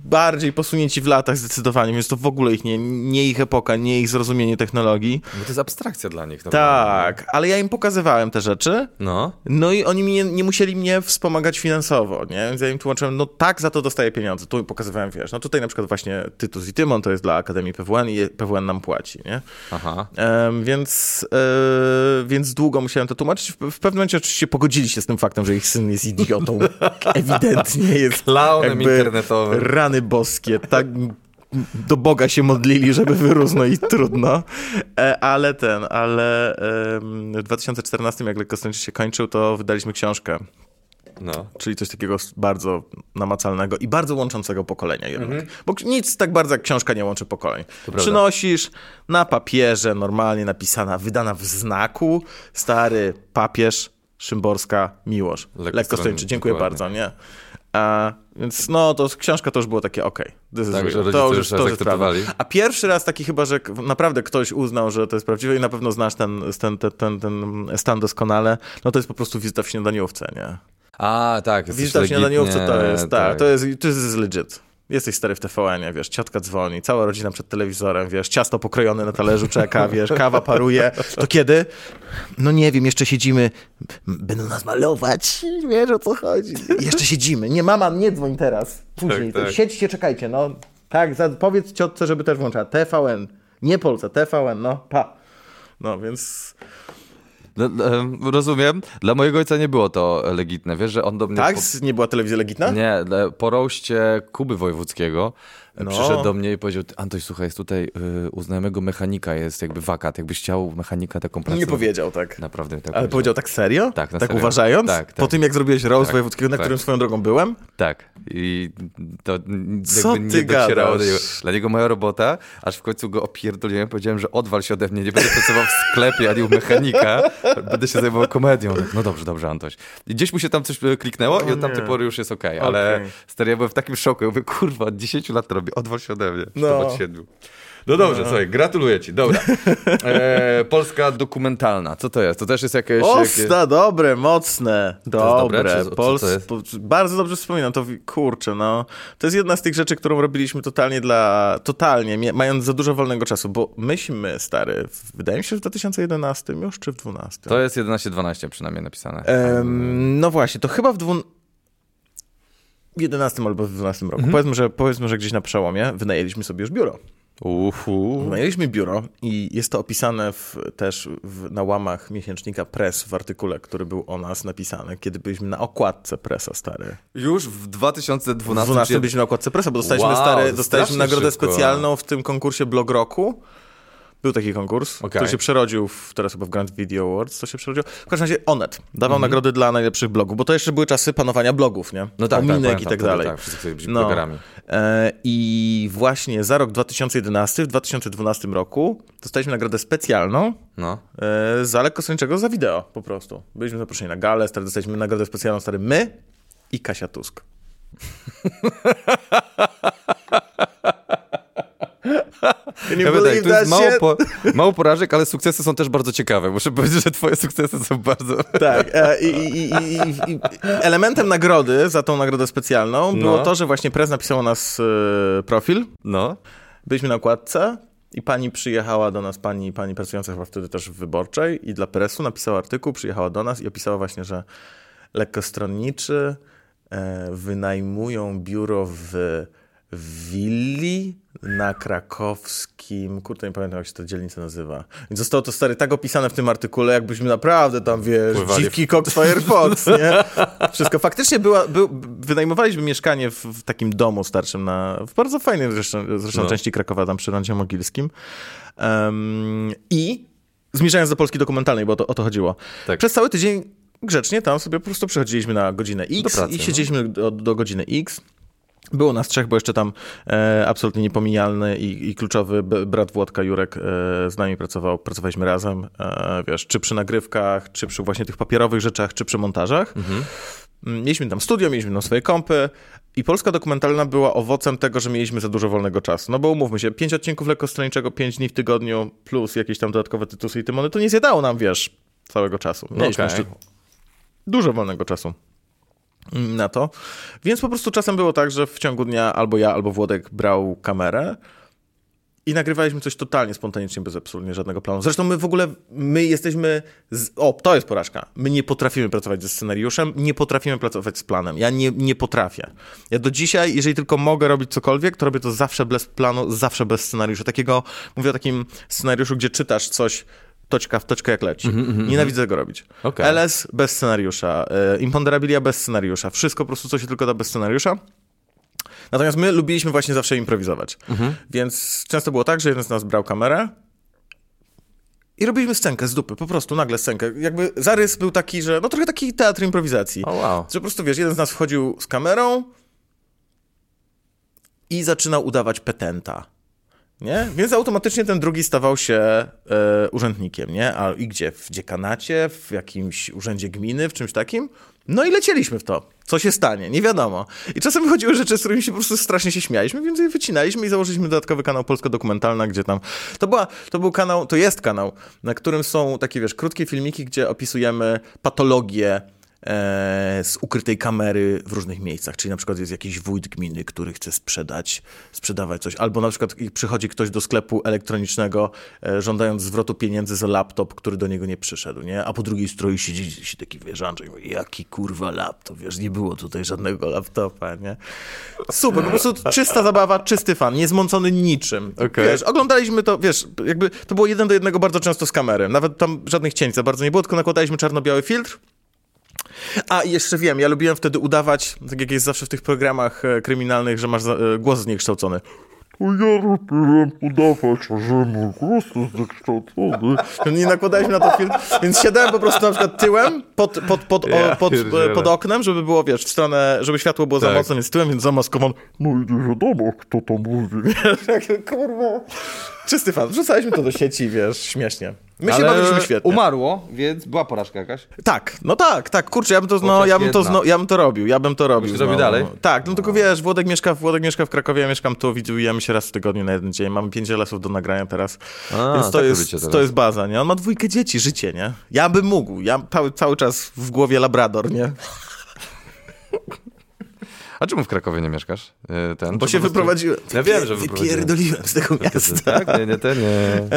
bardziej posunięci w latach zdecydowanie, więc to w ogóle ich nie, nie ich epoka, nie ich zrozumienie technologii. Bo to jest abstrakcja dla nich. Tak, ale ja im pokazywałem te rzeczy, No. no i oni mi nie, nie musieli mnie wspomagać finansowo, nie? Więc ja im tłumaczyłem, no tak, za to dostaję pieniądze. Tu pokazywałem, wiesz, no tutaj na przykład właśnie Tytus i Tymon to jest dla Akademii PWN i PWN nam płaci, nie? Aha. Em, więc, e, więc długo musiałem to tłumaczyć. W, w pewnym momencie oczywiście pogodzili się z tym faktem, że ich syn jest idiotą. Ewidentnie jest Klaunem internetowym. Rany boskie, tak do Boga się modlili, żeby wyrósł, no i trudno. E, ale ten, ale w 2014, jak Lekkostroniczy się kończył, to wydaliśmy książkę, No. czyli coś takiego bardzo namacalnego i bardzo łączącego pokolenia. Jednak. Mhm. Bo nic tak bardzo jak książka nie łączy pokoleń. Przynosisz na papierze, normalnie napisana, wydana w znaku, stary papież, Szymborska, Miłosz. Lekkostronny, Lekkostroniczy, dziękuję dokładnie. bardzo, nie? A, więc no, to książka to już było takie, okej, is Tak, że to już to. A pierwszy raz taki chyba, że naprawdę ktoś uznał, że to jest prawdziwe i na pewno znasz ten, ten, ten, ten, ten stan doskonale, no to jest po prostu wizyta w śniadaniówce, nie? A, tak. Wizyta w śniadaniówce to jest, tak, to jest, to jest legit. Jesteś stary w TVN-ie, wiesz, ciotka dzwoni, cała rodzina przed telewizorem, wiesz, ciasto pokrojone na talerzu czeka, wiesz, kawa paruje. To kiedy? No nie wiem, jeszcze siedzimy. Będą nas malować, wiesz o co chodzi. Jeszcze siedzimy. Nie, mama, nie dzwoń teraz. Później. Tak, tak. Siedźcie, czekajcie, no. Tak, za, powiedz ciotce, żeby też włączała. TVN. Nie Polsce, TVN, no, pa. No, więc... Dla- dla- Rozumiem. Dla mojego ojca nie było to legitne. Wiesz, że on do mnie... Tak? po- Nie była telewizja legitna? Nie, po roście Kuby Wojewódzkiego No. przyszedł do mnie i powiedział, "Ty, Antoś, słuchaj, jest tutaj y, u znajomego mechanika, jest jakby wakat, jakbyś chciał mechanika taką pracę. Nie powiedział tak. Naprawdę tak Ale powiedział tak serio? Tak, na Tak serio. uważając? Tak, Po tak. tym, jak zrobiłeś roast Tak, wojewódzkiego, na tak. którym swoją drogą byłem? Tak. I to n- Co jakby ty nie docierało do niego. Dla niego moja robota, aż w końcu go opierdoliłem, powiedziałem, że odwal się ode mnie, nie będę pracował w sklepie ani u mechanika, będę się zajmował komedią. No dobrze, dobrze, Antoś. I gdzieś mu się tam coś kliknęło i od tamtej pory już jest okej, ale Okej. stary, ja byłem w takim szoku. Ja mówię, kurwa, od 10 lat to robię, odwal się ode mnie. No. No. Od 7. No dobrze, słuchaj, gratuluję ci, dobra. E, Polska dokumentalna, co to jest? To też jest jakieś... jakieś... Osta, dobre, mocne, dobre. dobre, czy Pols- jest? bardzo dobrze wspominam, to kurczę, no. To jest jedna z tych rzeczy, którą robiliśmy totalnie dla, totalnie, mając za dużo wolnego czasu, bo myśmy, stary, wydaje mi się, że w 2011 już, czy w 2012? To jest 11-12 przynajmniej napisane. Em, no właśnie, to chyba w dwu... 11 albo w 12 roku. Mhm. Powiedzmy, że, powiedzmy, że gdzieś na przełomie wynajęliśmy sobie już biuro. Uhu. Wynajęliśmy biuro i jest to opisane w, też w, na łamach miesięcznika Press w artykule, który był o nas napisany, kiedy byliśmy na okładce Pressa, stary. Już w 2012 W 12 czy- byliśmy na okładce Pressa, bo dostaliśmy, Wow, stary, dostaliśmy nagrodę szybko. specjalną w tym konkursie Blog Roku. Był taki konkurs, Okej. który się przerodził w, teraz chyba w Grand Video Awards, to się przerodził. W każdym razie Onet dawał Mhm. nagrody dla najlepszych blogów, bo to jeszcze były czasy panowania blogów, nie? No tak, Ominek tak, i pamiętam tak wtedy, dalej. Tak, wszyscy być No. blogerami. E, I właśnie za rok 2011, w 2012 roku dostaliśmy nagrodę specjalną No. e, za lekkostronniczego za wideo po prostu. Byliśmy zaproszeni na galę, stary, dostaliśmy nagrodę specjalną, stary, my i Kasia Tusk. Can you Ja believe tak, to jest that mało, po, mało porażek, ale sukcesy są też bardzo ciekawe. Muszę powiedzieć, że twoje sukcesy są bardzo... Tak. E, i, i, i, elementem nagrody za tą nagrodę specjalną było No. to, że właśnie prez napisał o nas e, profil. No. Byliśmy na okładce i pani przyjechała do nas, pani, pani pracująca chyba wtedy też w Wyborczej i dla presu napisała artykuł, przyjechała do nas i opisała właśnie, że lekkostronniczy e, wynajmują biuro w willi na krakowskim, kurde nie pamiętam jak się ta dzielnica nazywa. I zostało to stary tak opisane w tym artykule, jakbyśmy naprawdę tam, wiesz, Pływali w- dziwki Cox Firefox, nie? Wszystko. Faktycznie była, był, wynajmowaliśmy mieszkanie w, w takim domu starszym na, w bardzo fajnej zresztą, zresztą No. części Krakowa, tam przy Rondzie Mogilskim. Em, I zmierzając do Polski dokumentalnej, bo to, o to chodziło. Tak. Przez cały tydzień grzecznie tam sobie po prostu przychodziliśmy na godzinę X pracy, i no. siedzieliśmy do, do godziny X. Było nas trzech, bo jeszcze tam e, absolutnie niepominialny i, i kluczowy brat Włodka, Jurek, e, z nami pracował. Pracowaliśmy razem, e, wiesz, czy przy nagrywkach, czy przy właśnie tych papierowych rzeczach, czy przy montażach. Mm, Mieliśmy tam studio, mieliśmy tam swoje kompy i Polska dokumentalna była owocem tego, że mieliśmy za dużo wolnego czasu. No bo umówmy się, pięć odcinków lekkostronniczego, pięć dni w tygodniu, plus jakieś tam dodatkowe tytusy i tymony, to nie zjadało nam, wiesz, całego czasu. Mieliśmy Okej. jeszcze dużo wolnego czasu na to. Więc po prostu czasem było tak, że w ciągu dnia albo ja, albo Włodek brał kamerę i nagrywaliśmy coś totalnie spontanicznie, bez absolutnie żadnego planu. Zresztą my w ogóle, my jesteśmy, z... o, to jest porażka. My nie potrafimy pracować ze scenariuszem, nie potrafimy pracować z planem. Ja nie, nie potrafię. Ja do dzisiaj, jeżeli tylko mogę robić cokolwiek, to robię to zawsze bez planu, zawsze bez scenariusza. Takiego, mówię o takim scenariuszu, gdzie czytasz coś toczka w toczkę jak leci. Nienawidzę tego robić. Okej. LS bez scenariusza, e, Imponderabilia bez scenariusza, wszystko po prostu, co się tylko da bez scenariusza. Natomiast my lubiliśmy właśnie zawsze improwizować. Więc często było tak, że jeden z nas brał kamerę i robiliśmy scenkę z dupy, po prostu nagle scenkę. Jakby zarys był taki, że no trochę taki teatr improwizacji. O wow. Że po prostu, wiesz, jeden z nas wchodził z kamerą i zaczynał udawać petenta. Nie? Więc automatycznie ten drugi stawał się e, urzędnikiem, nie? A i gdzie? W dziekanacie, w jakimś urzędzie gminy, w czymś takim? No i lecieliśmy w to. Co się stanie? Nie wiadomo. I czasem wychodziły rzeczy, z którymi się po prostu strasznie się śmialiśmy, więc je wycinaliśmy i założyliśmy dodatkowy kanał Polska Dokumentalna, gdzie tam... To, była, to był kanał, to jest kanał, na którym są takie, wiesz, krótkie filmiki, gdzie opisujemy patologię e, z ukrytej kamery w różnych miejscach. Czyli na przykład jest jakiś wójt gminy, który chce sprzedać, sprzedawać coś. Albo na przykład przychodzi ktoś do sklepu elektronicznego, e, żądając zwrotu pieniędzy za laptop, który do niego nie przyszedł, nie? A po drugiej stronie siedzi, siedzi taki wieżanczek, mówi, jaki kurwa laptop, wiesz, nie było tutaj żadnego laptopa, nie? Super, po prostu czysta zabawa, czysty fan, niezmącony niczym. Okej. Wiesz, oglądaliśmy to, wiesz, jakby to było jeden do jednego bardzo często z kamery. Nawet tam żadnych cięć za bardzo nie było, tylko nakładaliśmy czarno-biały filtr. A i jeszcze wiem, ja lubiłem wtedy udawać, tak jak jest zawsze w tych programach e, kryminalnych, że masz za, e, głos zniekształcony. To ja robiłem udawać, że mój głos jest zniekształcony. Nie nakładaliśmy na to filtr, więc siadałem po prostu na przykład tyłem pod, pod, pod, o, Ja pod, pierdzielę. pod oknem, żeby było, wiesz, w stronę, żeby światło było za Tak. mocne, więc tyłem, więc zamaskowany. No i nie wiadomo, kto to mówi. Kurwa. Czysty fan. Wrzucaliśmy to do sieci, wiesz, śmiesznie. My się Ale bawiliśmy świetnie. umarło, więc była porażka jakaś. Tak, no tak, tak, kurczę, ja bym to, no, ja bym to, zno, ja bym to robił, ja bym to robił. Byś to robił znowu. dalej? Tak, no tylko wiesz, Włodek mieszka, Włodek mieszka w Krakowie, ja mieszkam tu, widujemy się raz w tygodniu na jeden dzień, mamy pięć lesów do nagrania teraz, A, więc to tak jest, to jest baza, nie? On ma dwójkę dzieci, życie, nie? Ja bym mógł, ja cały, cały czas w głowie labrador, nie? A czemu w Krakowie nie mieszkasz? E, Ten, Bo się prostu- wyprowadziłem. Ja wiem, że wyprowadziłem. Wypierdoliłem z tego miasta. Tak? Nie, nie, ten, nie.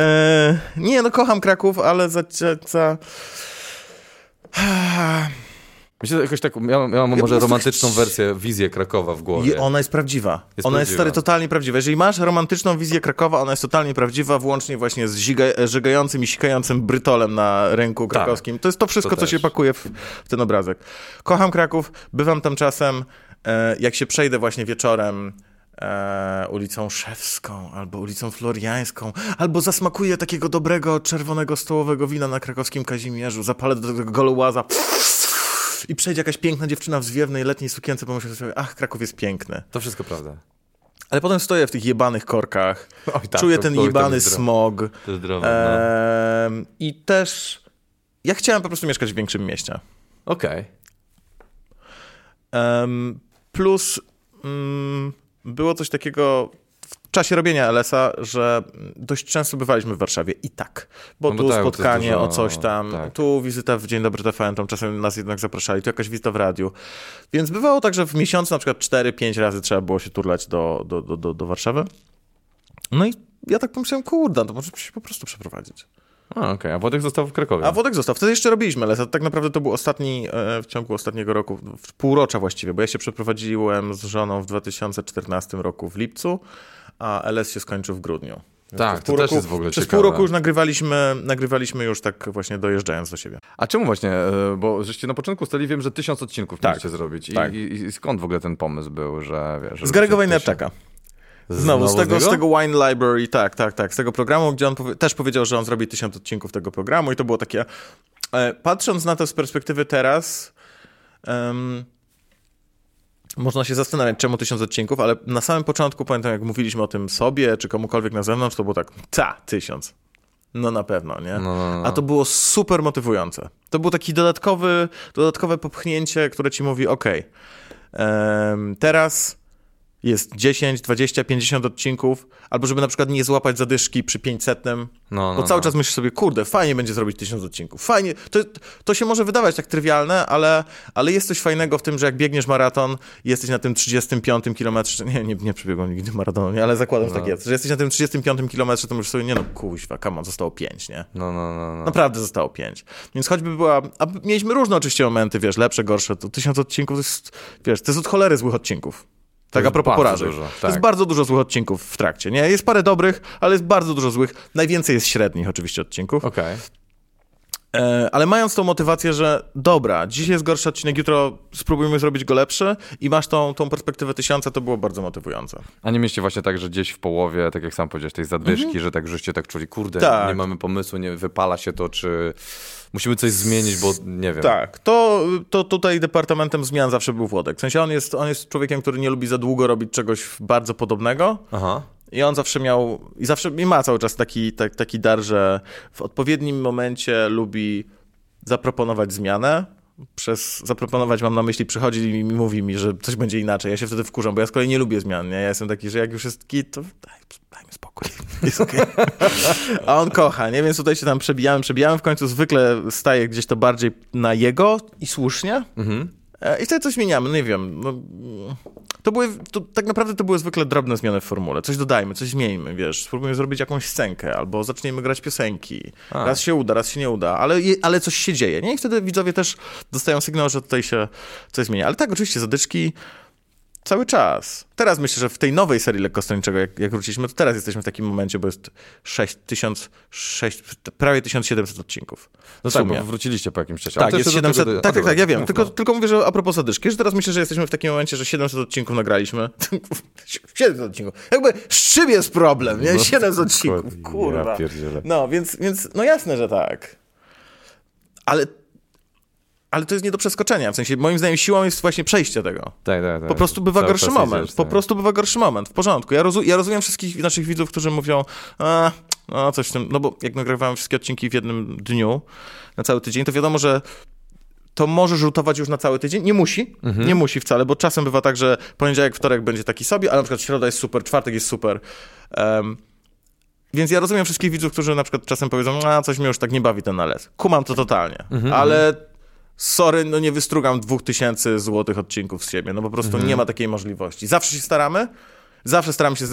E, nie, no kocham Kraków, ale za... za... Myślę, że jakoś tak, ja, ja mam może romantyczną wersję, wizję Krakowa w głowie. I ona jest prawdziwa. Jest ona jest prawdziwa. stary totalnie prawdziwa. Jeżeli masz romantyczną wizję Krakowa, ona jest totalnie prawdziwa, włącznie właśnie z ziga, żygającym i sikającym brytolem na rynku krakowskim. To jest to wszystko, Tak. To co się pakuje w, w ten obrazek. Kocham Kraków, bywam tam czasem, jak się przejdę właśnie wieczorem e, ulicą Szewską albo ulicą Floriańską, albo zasmakuję takiego dobrego czerwonego stołowego wina na krakowskim Kazimierzu, zapalę do tego golołaza i przejdzie jakaś piękna dziewczyna w zwiewnej letniej sukience, pomyślę sobie, ach, Kraków jest piękny. To wszystko prawda. Ale potem stoję w tych jebanych korkach, Oj, tak, czuję to- ten jebany smog To jest zdrowe, no. i też ja chciałem po prostu mieszkać w większym mieście. Okej. Em, plus mm, było coś takiego w czasie robienia LS-a, że dość często bywaliśmy w Warszawie i tak. Bo No tu tak, spotkanie dużo- o coś tam, tak. tu wizyta w Dzień Dobry TVN, tam czasem nas jednak zapraszali, tu jakaś wizyta w radiu. Więc bywało tak, że w miesiącu na przykład 4-5 razy trzeba było się turlać do, do, do, do, do Warszawy. No i ja tak pomyślałem, kurde, to może się po prostu przeprowadzić. A, okej. A Władek został w Krakowie. A Włodek został. Wtedy jeszcze robiliśmy LS, a tak naprawdę to był ostatni, e, w ciągu ostatniego roku, w półrocza właściwie, bo ja się przeprowadziłem z żoną w 2014 roku w lipcu, a LS się skończył w grudniu. Tak, to też jest w ogóle Przez ciekawe. pół roku już nagrywaliśmy, nagrywaliśmy już tak właśnie dojeżdżając do siebie. A czemu właśnie, e, bo żeście na początku stali, wiem, że tysiąc odcinków Tak. mieliście zrobić. I, Tak. i, I skąd w ogóle ten pomysł był, że wiesz... Z Gary'ego Wojnarczaka. Znowu, z tego, z tego Wine Library, tak, tak, tak, z tego programu, gdzie on powie- też powiedział, że on zrobi tysiąc odcinków tego programu i to było takie, e, patrząc na to z perspektywy teraz, można się zastanawiać, czemu tysiąc odcinków, ale na samym początku pamiętam, jak mówiliśmy o tym sobie, czy komukolwiek na zewnątrz, to było tak, ta, tysiąc. No na pewno, nie? No, no, no. A to było super motywujące. To był taki dodatkowy, dodatkowe popchnięcie, które ci mówi, okej, em, teraz jest 10, 20, 50 odcinków, albo żeby na przykład nie złapać zadyszki przy 500, No, no, bo cały no. czas myślisz sobie, kurde, fajnie będzie zrobić 1000 odcinków. Fajnie, to, to się może wydawać tak trywialne, ale, ale jest coś fajnego w tym, że jak biegniesz maraton i jesteś na tym 35 kilometrze, nie, nie, nie przebiegłem nigdy maratonu, nie, ale zakładam, że tak jest, że jesteś na tym 35 kilometrze, to myślisz sobie, nie no, kuźwa, on, zostało 5, nie? No, no, no, no. Naprawdę zostało pięć. Więc choćby była. A mieliśmy różne oczywiście momenty, wiesz, lepsze, gorsze. To tysiąc odcinków to jest. Wiesz, to jest od cholery złych odcinków. Tak, a propos porażek. dużo, tak. jest bardzo dużo złych odcinków w trakcie. Nie, jest parę dobrych, ale jest bardzo dużo złych. Najwięcej jest średnich oczywiście odcinków. Okej. E, ale mając tą motywację, że dobra, dziś jest gorszy odcinek, jutro spróbujmy zrobić go lepszy i masz tą, tą perspektywę tysiąca, to było bardzo motywujące. A nie mieliście właśnie tak, że gdzieś w połowie, tak jak sam powiedziałeś, tej zadwyżki, że tak żeście tak czuli, kurde, Mhm. Tak. nie mamy pomysłu, nie wypala się to, czy musimy coś zmienić, bo nie wiem. Tak, to, to tutaj departamentem zmian zawsze był Włodek. W sensie on jest, on jest człowiekiem, który nie lubi za długo robić czegoś bardzo podobnego. Aha. I on zawsze miał, i zawsze i ma cały czas taki, tak, taki dar, że w odpowiednim momencie lubi zaproponować zmianę. Przez zaproponować mam na myśli, przychodzi i mówi mi, że coś będzie inaczej. Ja się wtedy wkurzam, bo ja z kolei nie lubię zmian. Nie? Ja jestem taki, że jak już jest git, to daj. jest okej. A on kocha, nie? Więc tutaj się tam przebijałem, przebijałem. W końcu zwykle staje gdzieś to bardziej na jego i słusznie. E, I wtedy coś zmieniamy, no nie wiem. No, to były, to, tak naprawdę to były zwykle drobne zmiany w formule. Coś dodajmy, coś zmieńmy, wiesz. Spróbujmy zrobić jakąś scenkę, albo zaczniemy grać piosenki. A. Raz się uda, raz się nie uda, ale, ale coś się dzieje, nie? I wtedy widzowie też dostają sygnał, że tutaj się coś zmienia. Ale tak, oczywiście, zadyczki cały czas. Teraz myślę, że w tej nowej serii lekkostronniczego, jak, jak wróciliśmy, to teraz jesteśmy w takim momencie, bo jest 6000, 6, prawie 1700 odcinków. No tak, bo wróciliście po jakimś czasie. Tak, jest jeszcze do 700. tego- a, tak, tak, tak, ja wiem. mów, Tylko, no. tylko mówię, że a propos zadyczki, że teraz myślę, że jesteśmy w takim momencie, że 700 odcinków nagraliśmy. 700 odcinków. Jakby z czym jest problem, nie? 700 odcinków. Ja Kurwa. No, więc, więc no jasne, że tak. Ale, ale to jest nie do przeskoczenia. W sensie, moim zdaniem, siłą jest właśnie przejście tego. Tak, tak, tak. Po prostu bywa Cały gorszy moment. po tak. prostu bywa gorszy moment. W porządku. Ja, rozu- ja rozumiem wszystkich naszych widzów, którzy mówią, a, no coś w tym, no bo jak nagrywałem wszystkie odcinki w jednym dniu, na cały tydzień, to wiadomo, że to może rzutować już na cały tydzień. Nie musi, Mhm. nie musi wcale, bo czasem bywa tak, że poniedziałek, wtorek będzie taki sobie, a na przykład środa jest super, czwartek jest super. Em, więc ja rozumiem wszystkich widzów, którzy na przykład czasem powiedzą, a coś mnie już tak nie bawi ten nalet. Kumam to totalnie, Mhm, ale sorry, no nie wystrugam dwóch tysięcy złotych odcinków z siebie, no po prostu Mhm. nie ma takiej możliwości. Zawsze się staramy, zawsze staramy się,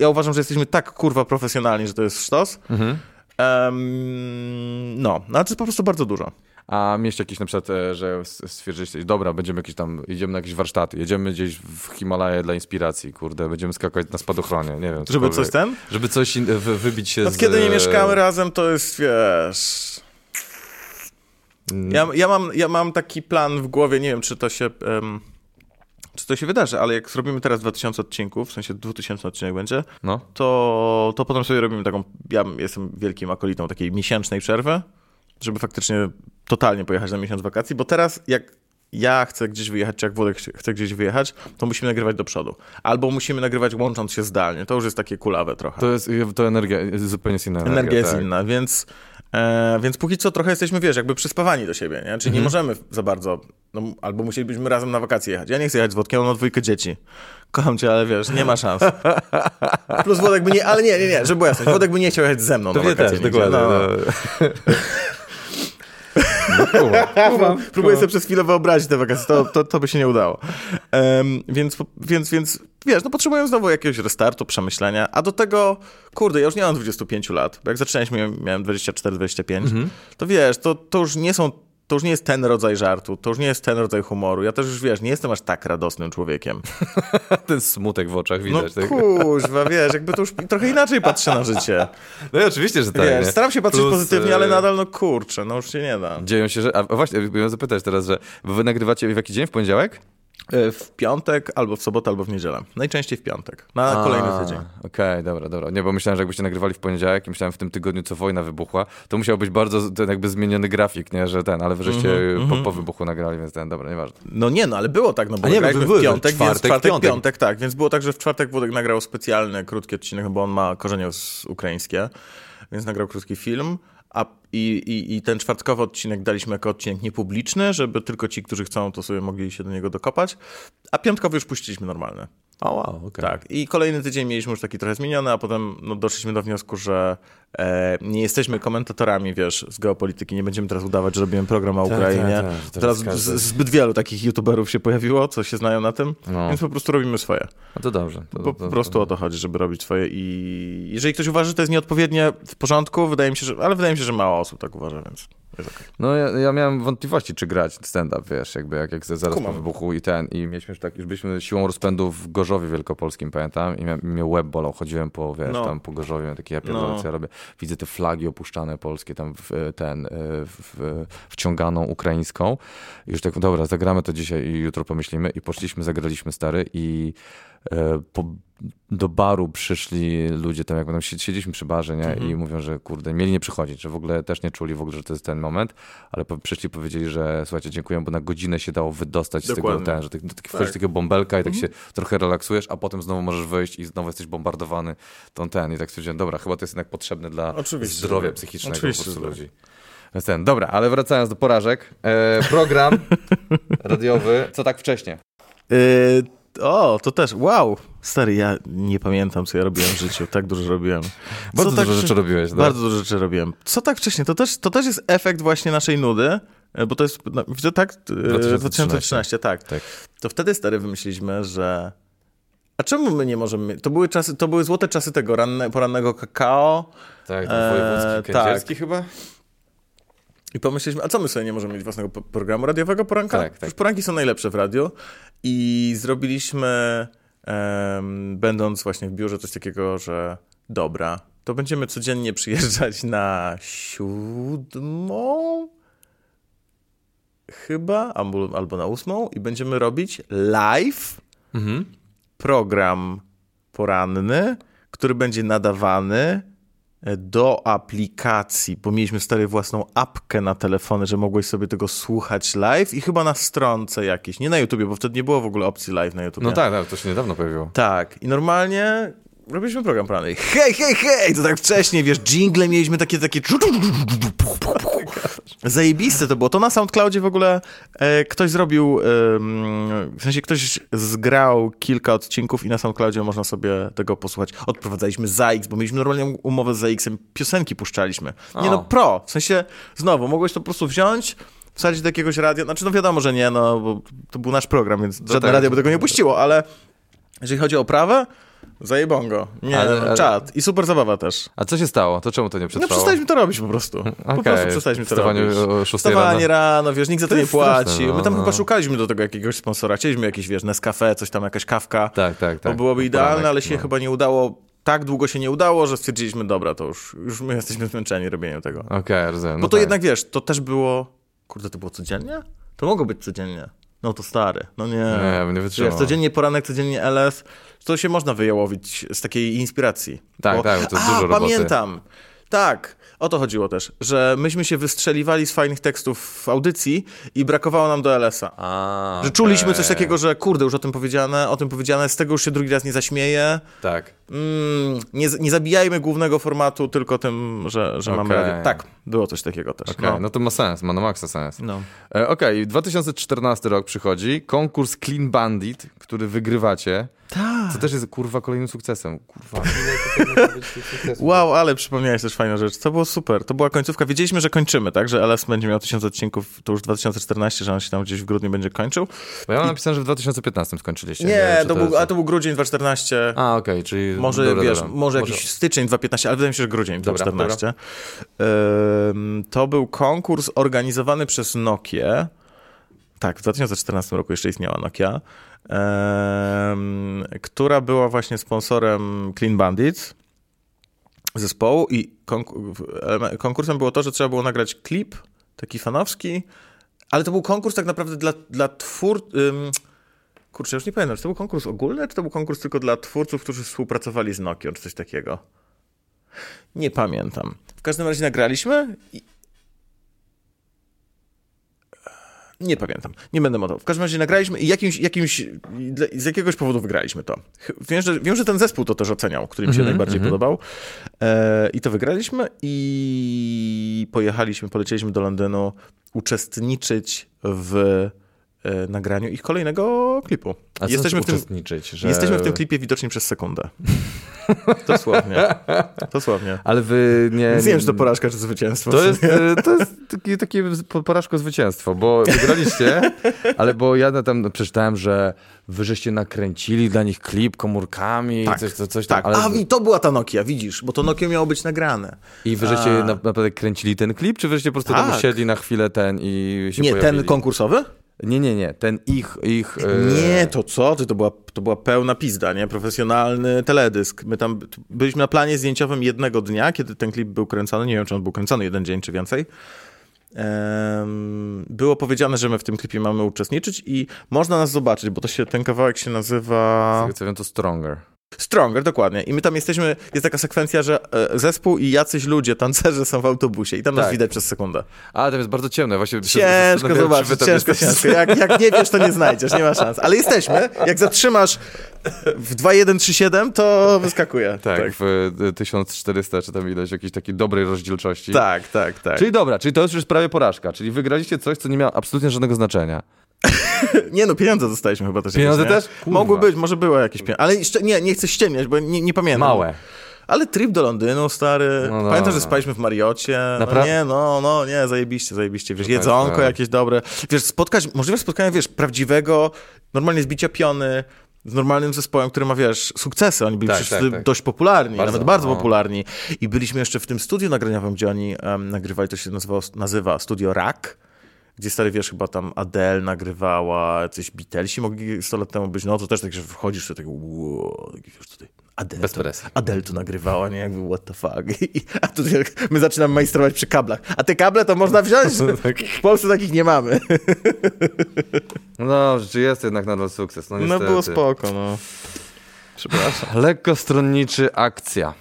ja uważam, że jesteśmy tak kurwa profesjonalni, że to jest sztos. Mhm. Em, no, no ale to jest po prostu bardzo dużo. A mieliście jakieś na przykład, e, że stwierdziliście, dobra, będziemy jakieś tam, idziemy na jakieś warsztaty, jedziemy gdzieś w Himalaje dla inspiracji, kurde, będziemy skakać na spadochronie, nie wiem. Żeby cokolwiek. coś ten? Żeby coś wybić się Od z... kiedy nie mieszkamy razem, to jest, wiesz... mm, Ja, ja, mam, ja mam taki plan w głowie, nie wiem, czy to się... em, czy to się wydarzy, ale jak zrobimy teraz 2000 odcinków, w sensie 2000 odcinek będzie, No. to, to potem sobie robimy taką, ja jestem wielkim akolitą takiej miesięcznej przerwy, żeby faktycznie totalnie pojechać na miesiąc wakacji, bo teraz jak ja chcę gdzieś wyjechać, czy jak Włodek chce- gdzieś wyjechać, to musimy nagrywać do przodu. Albo musimy nagrywać łącząc się zdalnie. To już jest takie kulawe trochę. To jest, to energia, jest zupełnie jest inna energia. Energia jest tak. inna, więc, e, więc póki co trochę jesteśmy, wiesz, jakby przyspawani do siebie, nie? Czyli nie możemy za bardzo, no, albo musielibyśmy razem na wakacje jechać. Ja nie chcę jechać z Włodkiem, on ma dwójkę dzieci. Kocham cię, ale wiesz, nie ma szans. Plus Włodek by nie, ale nie, nie, nie, żeby była jasność, Włodek by nie chciał jechać ze mną To na wakacje. też, dokładnie. No, Próbuję sobie przez chwilę wyobrazić te wakacje, to, to, to by się nie udało. Em, więc, więc, więc, wiesz, no potrzebuję znowu jakiegoś restartu, przemyślenia, a do tego, kurde, ja już nie mam 25 lat, bo jak zaczynaliśmy, miałem- miałem 24-25, to wiesz, to, to już nie są, to już nie jest ten rodzaj żartu, to już nie jest ten rodzaj humoru, ja też już, wiesz, nie jestem aż tak radosnym człowiekiem. Ten smutek w oczach No widać. tak? kuźwa, wiesz, jakby to już trochę inaczej patrzę na życie. No i oczywiście, że tak. Wiesz, nie? staram się patrzeć Plus, pozytywnie, ale e, nadal, no kurczę, no już się nie da. Dzieją się, że... A właśnie, miałem zapytać teraz, że wy nagrywacie w jaki dzień? W poniedziałek? E, W piątek, albo w sobotę, albo w niedzielę. Najczęściej w piątek, na kolejny A, tydzień. Okej, dobra, dobra. Nie, bo myślałem, że jakbyście nagrywali w poniedziałek i myślałem w tym tygodniu, co wojna wybuchła, to musiał być bardzo ten jakby zmieniony grafik, nie, że ten, ale wy żeście Mhm, po, po wybuchu nagrali, więc ten, dobra, nieważne. No nie, no ale było tak, no bo A nie, były, w piątek, czwartek, więc czwartek, piątek. piątek. tak, więc było tak, że w czwartek Włodek nagrał specjalny, krótki odcinek, bo on ma korzenie z ukraińskie, więc nagrał krótki film, a i, i, i ten czwartkowy odcinek daliśmy jako odcinek niepubliczny, żeby tylko ci, którzy chcą, to sobie mogli się do niego dokopać, a piątkowy już puściliśmy normalny. O, wow, okej. Tak, i kolejny tydzień mieliśmy już taki trochę zmieniony, a potem no, doszliśmy do wniosku, że nie jesteśmy komentatorami, wiesz, z geopolityki, nie będziemy teraz udawać, że robimy program o Tak, Ukrainie. tak, tak, teraz każdy- zbyt wielu takich youtuberów się pojawiło, co się znają na tym, No. więc po prostu robimy swoje. No to dobrze. To, Po, to, po prostu o to chodzi, żeby robić swoje i jeżeli ktoś uważa, że to jest nieodpowiednie, w porządku, wydaje mi się, że, ale wydaje mi się, że mało osób tak uważa, więc. No ja, ja miałem wątpliwości, czy grać stand-up, wiesz, jakby jak, jak zaraz Kumam. po wybuchu i ten, i mieliśmy już tak, już byliśmy siłą rozpędu w Gorzowie Wielkopolskim, pamiętam, i mnie łeb bolał, chodziłem po, wiesz, No. tam po Gorzowie, miałem takie ja pierdolę, No. co ja robię, widzę te flagi opuszczane polskie, tam w, ten, e, w, wciąganą ukraińską, i już tak, dobra, zagramy to dzisiaj i jutro pomyślimy, i poszliśmy, zagraliśmy, stary, i e, po, do baru przyszli ludzie, tam jak będą siedzieliśmy przy barze, nie? Mhm. I mówią, że kurde, mieli nie przychodzić, że w ogóle też nie czuli w ogóle, że to jest ten moment, ale po, przyszli i powiedzieli, że słuchajcie, dziękuję, bo na godzinę się dało wydostać z tego, Dokładnie. ten, że ty, ty wchodzisz w takiego bąbelka i tak się Mhm. trochę relaksujesz, a potem znowu możesz wyjść i znowu jesteś bombardowany tą ten i tak stwierdziłem, dobra, chyba to jest jednak potrzebne dla Oczywiście, zdrowia tak. psychicznego Oczywiście, po prostu tak. ludzi. Więc ten, dobra, ale wracając do porażek, e, program radiowy, co tak wcześnie? Yy, O, to też, wow. Stary, ja nie pamiętam, co ja robiłem w życiu. Tak dużo robiłem. Bardzo tak dużo rzeczy robiłeś, tak? Bardzo dużo rzeczy robiłem. Co tak wcześnie? To też, to też jest efekt właśnie naszej nudy, e, bo to jest, no, widzę, tak? E, 2013. 2013, tak. Tak. To wtedy, stary, wymyśliliśmy, że... A czemu my nie możemy... To były czasy, to były złote czasy tego ranne, porannego kakao Tak, wojewódzki, tak. chyba? i pomyśleliśmy, a co my sobie nie możemy mieć własnego programu radiowego poranka? Tak, tak. Przecież poranki są najlepsze w radiu i zrobiliśmy, em, będąc właśnie w biurze, coś takiego, że dobra, to będziemy codziennie przyjeżdżać na siódmą chyba, albo, albo na ósmą i będziemy robić live Mhm. program poranny, który będzie nadawany do aplikacji, bo mieliśmy stary własną apkę na telefony, że mogłeś sobie tego słuchać live i chyba na stronce jakiejś, nie na YouTubie, bo wtedy nie było w ogóle opcji live na YouTubie. No tak, tak, to się niedawno pojawiło. Tak, i normalnie robiliśmy program poranny. Hej, hej, hej! To tak wcześniej, wiesz, jingle mieliśmy takie, takie... Zajebiste to było. To na SoundCloudzie w ogóle e, ktoś zrobił, em, w sensie ktoś zgrał kilka odcinków i na SoundCloudzie można sobie tego posłuchać. Odprowadzaliśmy ZAX, bo mieliśmy normalną umowę z ZAX-em, piosenki puszczaliśmy. Nie O. no, pro, w sensie, znowu, mogłeś to po prostu wziąć, wsadzić do jakiegoś radia, znaczy no wiadomo, że nie, no, bo to był nasz program, więc żadne tak. radio by tego nie puściło, ale jeżeli chodzi o prawę, zajebongo. Nie, Ale- ale- czad. I super zabawa też. A co się stało? To czemu to nie No przetrwało? przestaliśmy to robić po prostu. Po Okej, prostu przestaliśmy to robić. o 6 Wstawanie rano. rano. wiesz, nikt za to, To nie płaci. no, My tam no. chyba szukaliśmy do tego jakiegoś sponsora. Chcieliśmy jakieś, wiesz, Nescafe, coś tam, jakaś kawka. Tak, tak, tak. To byłoby idealne, Poranek, ale się no. chyba nie udało. Tak długo się nie udało, że stwierdziliśmy, dobra, to już, już my jesteśmy zmęczeni robieniem tego. Okej, rozumiem. Bo no to tak. jednak, wiesz, to też było... Kurde, to było codziennie? To mogło być codziennie. No to stary, no nie. Nie, nie wytrzymał. Wiesz, codziennie poranek, codziennie LS, to się można wyjałowić z takiej inspiracji. Tak, tak, bo to jest A, dużo roboty. pamiętam. Tak, o to chodziło też, że myśmy się wystrzeliwali z fajnych tekstów w audycji i brakowało nam do LS-a. A, Że czuliśmy coś takiego, że kurde, już o tym powiedziane, o tym powiedziane, z tego już się drugi raz nie zaśmieje. Tak. Mm, nie, nie zabijajmy głównego formatu tylko tym, że, że mamy Okej. radio. Tak, było coś takiego też. Okej, no. no. to ma sens, ma na maksa sens. No. E, Okej, 2014 rok przychodzi, konkurs Clean Bandit, który wygrywacie, Tak. Co też jest kurwa kolejnym sukcesem. Kurwa, może? Wow, ale przypomniałeś też fajną rzecz. To było super. To była końcówka. Wiedzieliśmy, że kończymy, tak? Że LS będzie miał 1000 odcinków, to już 2014, że on się tam gdzieś w grudniu będzie kończył. Bo ja mam napisane, że w 2015 skończyliście. Nie, wiem, czy to był, jest- a to był grudzień 2014. A, okej, czyli... Może, dobra, wiesz, dobra. może jakiś styczeń 2015, ale wydaje mi się, że grudzień Dobra, 2014. Ym, to był konkurs organizowany przez Nokię. Tak, w 2014 roku jeszcze istniała Nokia, która była właśnie sponsorem Clean Bandits zespołu i konkursem było to, że trzeba było nagrać klip, taki fanowski, ale to był konkurs tak naprawdę dla, dla twór... Ym, kurczę, już nie pamiętam, czy to był konkurs ogólny, czy to był konkurs tylko dla twórców, którzy współpracowali z Nokią, czy coś takiego. Nie pamiętam. W każdym razie nagraliśmy. Nie pamiętam, nie będę modował. W każdym razie nagraliśmy i jakimś, jakimś, z jakiegoś powodu wygraliśmy to. Wiem, że, wiem, że ten zespół to też oceniał, który mi się Mhm, najbardziej mhm. podobał. E, I to wygraliśmy i pojechaliśmy, polecieliśmy do Londynu uczestniczyć w nagraniu ich kolejnego klipu. A jesteśmy, w tym, uczestniczyć, że... jesteśmy w tym klipie widoczni przez sekundę. Dosłownie. Dosłownie. Ale wy nie... Nie wiem, czy to porażka, czy zwycięstwo. To jest, e, to jest takie, takie po- porażko zwycięstwo, bo wygraliście, ale bo ja tam przeczytałem, że wy żeście nakręcili dla nich klip komórkami, Tak, coś, coś, Tak, tam, ale... a i to była ta Nokia, widzisz, bo to Nokia miało być nagrane. I wy żeście A. na, naprawdę kręcili ten klip, czy wy żeście po prostu tam Tak. usiedli na chwilę ten i się Nie, pojawili? ten konkursowy? Nie, nie, nie, ten ich, ich... e, Nie, to co? ty? To była, to była pełna pizda, nie? Profesjonalny teledysk. My tam byliśmy na planie zdjęciowym jednego dnia, kiedy ten klip był kręcony. Nie wiem, czy on był kręcony jeden dzień, czy więcej. Było powiedziane, że my w tym klipie mamy uczestniczyć i można nas zobaczyć, bo to się, ten kawałek się nazywa... Z tego co wiem, to Stronger. Stronger, dokładnie. I my tam jesteśmy, jest taka sekwencja, że e, zespół i jacyś ludzie, tancerze są w autobusie i tam nas Tak. widać przez sekundę. A, to jest bardzo ciemne, właśnie... Ciężko zobaczyć, tam ciężko, ciężko. Jak, jak nie wiesz, to nie znajdziesz, nie ma szans. Ale jesteśmy, jak zatrzymasz w 2137, to wyskakuje. Tak, w e, 1400 czy tam ileś jakiejś takiej dobrej rozdzielczości. tak, tak, tak. Czyli dobra, czyli to już jest prawie porażka, czyli wygraliście coś, co nie miało absolutnie żadnego znaczenia. Nie no, pieniądze dostaliśmy chyba też. Pieniądze jakieś, też? Kurwa. Mogły być, może były jakieś pieniądze. Ale jeszcze, nie, nie chcę ściemniać, bo nie, nie pamiętam. Małe. Ale trip do Londynu, stary. No Pamiętam, że spaliśmy w Mariocie. No nie, no, no, nie, zajebiście, zajebiście. Wiesz, jedzonko tak. jakieś dobre. Wiesz, spotkać, możliwe spotkanie, wiesz, prawdziwego, normalnie zbicia piony, z normalnym zespołem, który ma, wiesz, sukcesy. Oni byli Tak, przecież tak, tak. dość popularni, Bardzo, nawet bardzo no. popularni. I byliśmy jeszcze w tym studiu nagraniowym, gdzie oni em, nagrywali, to się nazywało, nazywa Studio Rack, gdzie stary, wiesz, chyba tam Adele nagrywała, coś Beatlesi mogli 100 lat temu być, no to też tak, że wchodzisz to tak, wow, taki, wiesz, tutaj Adele, Bez to. Adele tu nagrywała, nie, jakby what the fuck. I, a tu jak my zaczynamy majstrować przy kablach. A te kable to można wziąć? W Polsce takich nie mamy. No czy jest jednak nadal sukces? No, No było spoko, no. Przepraszam. Lekkostronniczy akcja.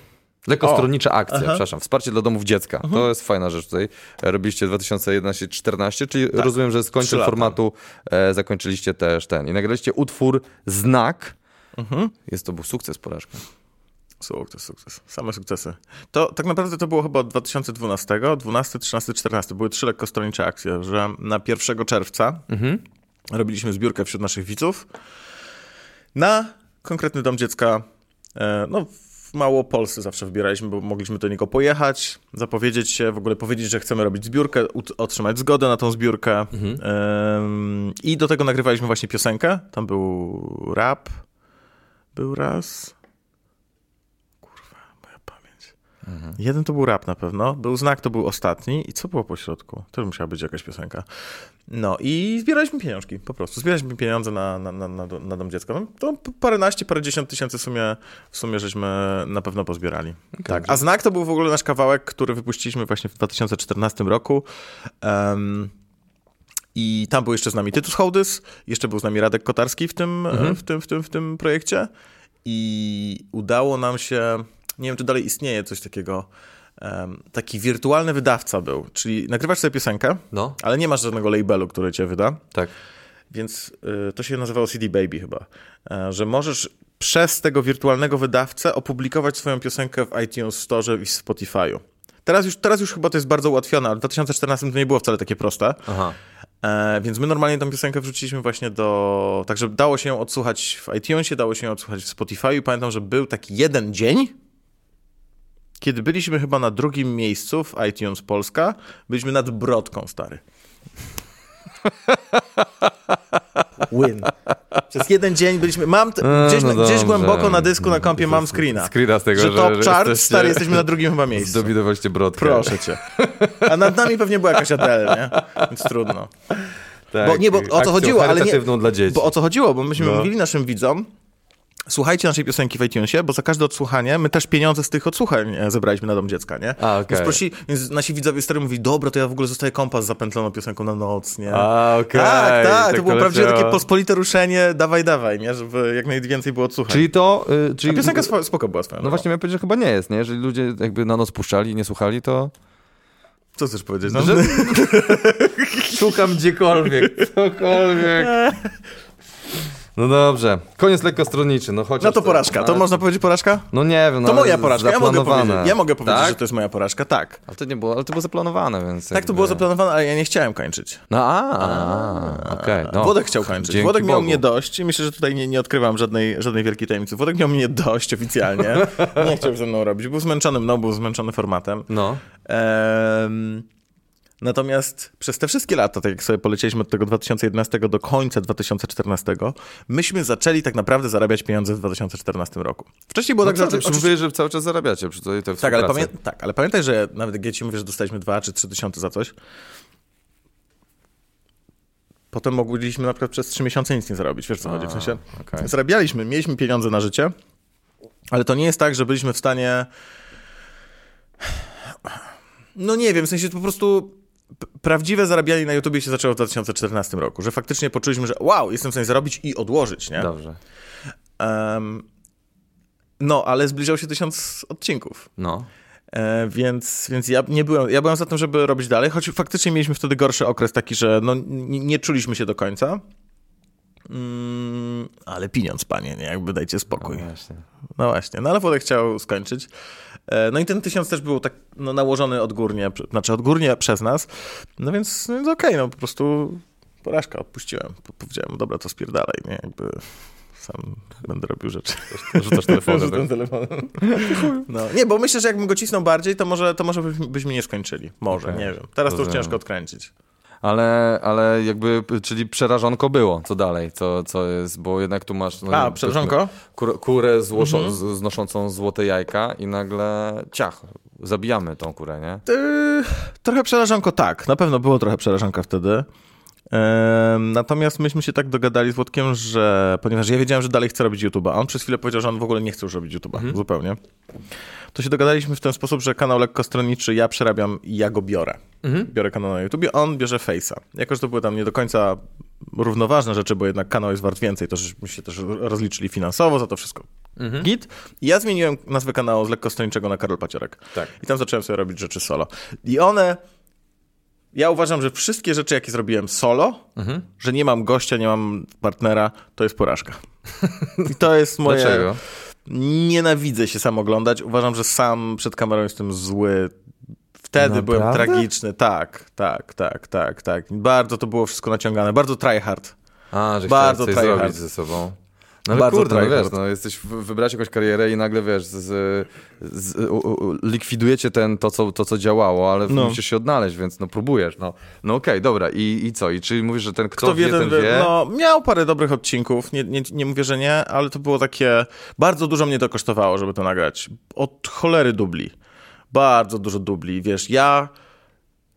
Lekkostronnicza akcja, Aha. Mhm. przepraszam. Wsparcie dla domów dziecka. To jest fajna rzecz tutaj. Robiliście 2011-14, czyli rozumiem, że z Tak. Końcem formatu e, zakończyliście też ten. I nagraliście utwór Znak. Mhm. Jest to był sukces, porażka. Sukces, sukces. Same sukcesy. To tak naprawdę to było chyba od 2012, 12, 13, 14. Były trzy lekkostronnicze akcje, że na 1 czerwca Mhm. robiliśmy zbiórkę wśród naszych widzów na konkretny dom dziecka. E, no, w Małopolsce zawsze wybieraliśmy, bo mogliśmy do niego pojechać, zapowiedzieć się, w ogóle powiedzieć, że chcemy robić zbiórkę, otrzymać zgodę na tą zbiórkę. Em, I do tego nagrywaliśmy właśnie piosenkę. Tam był rap. Był raz. Kurwa, moja pamięć. Jeden to był rap na pewno, był znak, to był ostatni. I co było po środku? To musiała być jakaś piosenka. No i zbieraliśmy pieniążki, po prostu. Zbieraliśmy pieniądze na, na, na, na, do- na dom dziecka. No, to paręnaście, parędziesiąt tysięcy w sumie, w sumie żeśmy na pewno pozbierali. tak. A znak to był w ogóle nasz kawałek, który wypuściliśmy właśnie w 2014 roku. Em, I tam był jeszcze z nami Tytus Hołdys, jeszcze był z nami Radek Kotarski w tym, Mhm. w tym, w tym, w tym projekcie. I udało nam się, nie wiem czy dalej istnieje coś takiego, em, taki wirtualny wydawca był, czyli nagrywasz sobie piosenkę, No, ale nie masz żadnego labelu, który cię wyda, tak. więc y, to się nazywało CD Baby chyba, e, że możesz przez tego wirtualnego wydawcę opublikować swoją piosenkę w iTunes Store i w Spotify'u. Teraz już, teraz już chyba to jest bardzo ułatwione, ale w 2014 to nie było wcale takie proste. Aha. E, więc my normalnie tą piosenkę wrzuciliśmy właśnie do... Także dało się ją odsłuchać w iTunesie, dało się ją odsłuchać w Spotify. Pamiętam, że był taki jeden dzień, kiedy byliśmy chyba na drugim miejscu w iTunes Polska. Byliśmy nad Brodką, stary. Win. Przez jeden dzień byliśmy... Mam t- gdzieś, no gdzieś głęboko na dysku na kompie mam screena. Screena z tego, że że- top że chart, jesteście- stary, jesteśmy na drugim chyba miejscu. Zdobidowaliście brodkę. Proszę cię. A nad nami pewnie była jakaś Adele, nie? Więc trudno. Tak, Bo nie, bo o co chodziło, ale nie- dla dzieci. Bo o co chodziło? Bo myśmy No. mówili naszym widzom, słuchajcie naszej piosenki w iTunesie, bo za każde odsłuchanie my też pieniądze z tych odsłuchań e, zebraliśmy na dom dziecka, nie? A, okej. Więc, prosi, więc nasi widzowie stary mówili, dobra, to ja w ogóle zostaję kompas zapętloną piosenką na noc, nie? A, okej. Tak, tak, to było prawdziwe takie pospolite ruszenie, dawaj, dawaj, nie? Żeby jak najwięcej było odsłuchań. Czyli to... Y, czyli... A piosenka spo- spoko była swoją. No właśnie miałem powiedzieć, że chyba nie jest, nie? Jeżeli ludzie jakby na noc puszczali i nie słuchali, to... Co chcesz powiedzieć? No? Że... Szukam gdziekolwiek, cokolwiek. No dobrze, koniec lekkostronniczy, no chociaż... No to porażka. To no, można powiedzieć porażka? No nie wiem, no To ale moja porażka. Ja mogę powiedzieć, ja mogę powiedzieć tak? że to jest moja porażka. Tak. Ale to nie było, ale to było zaplanowane, więc... Tak to jakby- było zaplanowane, ale ja nie chciałem kończyć. No a, a okej. no. Włodek chciał kończyć. Dzięki Włodek miał Bogu. mnie dość i myślę, że tutaj nie, nie odkrywam żadnej, żadnej wielkiej tajemnicy. Włodek miał mnie dość oficjalnie. Nie chciał ze mną robić. Był zmęczony mną, był zmęczony formatem. No. Em, natomiast przez te wszystkie lata, tak jak sobie polecieliśmy od tego 2011 do końca 2014, myśmy zaczęli tak naprawdę zarabiać pieniądze w 2014 roku. Wcześniej było No tak, że... oczywiście- mówię, że cały czas zarabiacie przy tej, tak, ale pamię- tak, ale pamiętaj, że nawet jak ja ci mówię, że dostaliśmy 2 czy 3 tysiące za coś, potem mogliśmy na przykład przez 3 miesiące nic nie zarobić, wiesz co chodzi, w sensie okej. zarabialiśmy, mieliśmy pieniądze na życie, ale to nie jest tak, że byliśmy w stanie no nie wiem, w sensie po prostu prawdziwe zarabianie na YouTubie się zaczęło w 2014 roku, że faktycznie poczuliśmy, że wow, jestem w stanie zarobić i odłożyć, nie? Dobrze. Em, no, ale zbliżał się tysiąc odcinków. No. E, więc, więc ja nie byłem, ja byłem za tym, żeby robić dalej, choć faktycznie mieliśmy wtedy gorszy okres taki, że no, nie, nie czuliśmy się do końca. Mm, ale pieniądz, panie, nie? Jakby dajcie spokój. No właśnie. No właśnie, no ale Włodek chciał skończyć. E, No i ten tysiąc też był tak no, nałożony odgórnie, znaczy odgórnie przez nas. No więc, więc okej, no po prostu porażka, odpuściłem. Po- Powiedziałem, dobra, to spierdalaj, nie? Jakby sam będę robił rzeczy. Rzucasz telefonem. Rzucam telefonem. No. Nie, bo myślę, że jakbym go cisnął bardziej, to może, to może byśmy, nie skończyli. Może, Okej. nie wiem. Teraz to już Rozumiem. ciężko odkręcić. Ale, ale jakby, czyli przerażonko było, co dalej, co, co jest, bo jednak tu masz... No, A, przerażonko? Kur, kurę złoszo, Mhm. znoszącą złote jajka i nagle ciach, zabijamy tą kurę, nie? Yy, trochę przerażonko, tak. Na pewno było trochę przerażonka wtedy. Natomiast myśmy się tak dogadali z Włodkiem, że ponieważ ja wiedziałem, że dalej chce robić YouTube'a, a on przez chwilę powiedział, że on w ogóle nie chce już robić YouTube'a, zupełnie. To się dogadaliśmy w ten sposób, że kanał lekkostronniczy ja przerabiam i ja go biorę. Biorę kanał na YouTubie, on bierze Face'a. Jako, że to były tam nie do końca równoważne rzeczy, bo jednak kanał jest wart więcej, to żeśmy się też rozliczyli finansowo za to wszystko. Git. I ja zmieniłem nazwę kanału z lekkostronniczego na Karol Paciorek. Tak. I tam zacząłem sobie robić rzeczy solo. I one. Ja uważam, że wszystkie rzeczy, jakie zrobiłem solo, że nie mam gościa, nie mam partnera, to jest porażka. I to jest moje. Dlaczego? Nienawidzę się sam oglądać. Uważam, że sam przed kamerą jestem zły. Wtedy byłem Naprawdę? tragiczny. Tak, tak, tak, tak, tak. Bardzo to było wszystko naciągane. Bardzo tryhard. A, że Bardzo tryhard. zrobić ze sobą. No ale Bardzo kurde, no wiesz, no jesteś, wybrać jakąś karierę i nagle, wiesz, z, z, u, u, likwidujecie ten, to, co, to, co działało, ale No. musisz się odnaleźć, więc no próbujesz, no. No okej, dobra, I, i co? I czy mówisz, że ten, kto, Kto wie, ten wie? No, miał parę dobrych odcinków, nie, nie, nie mówię, że nie, ale to było takie... Bardzo dużo mnie to kosztowało, żeby to nagrać. Od cholery dubli. Bardzo dużo dubli. Wiesz, ja...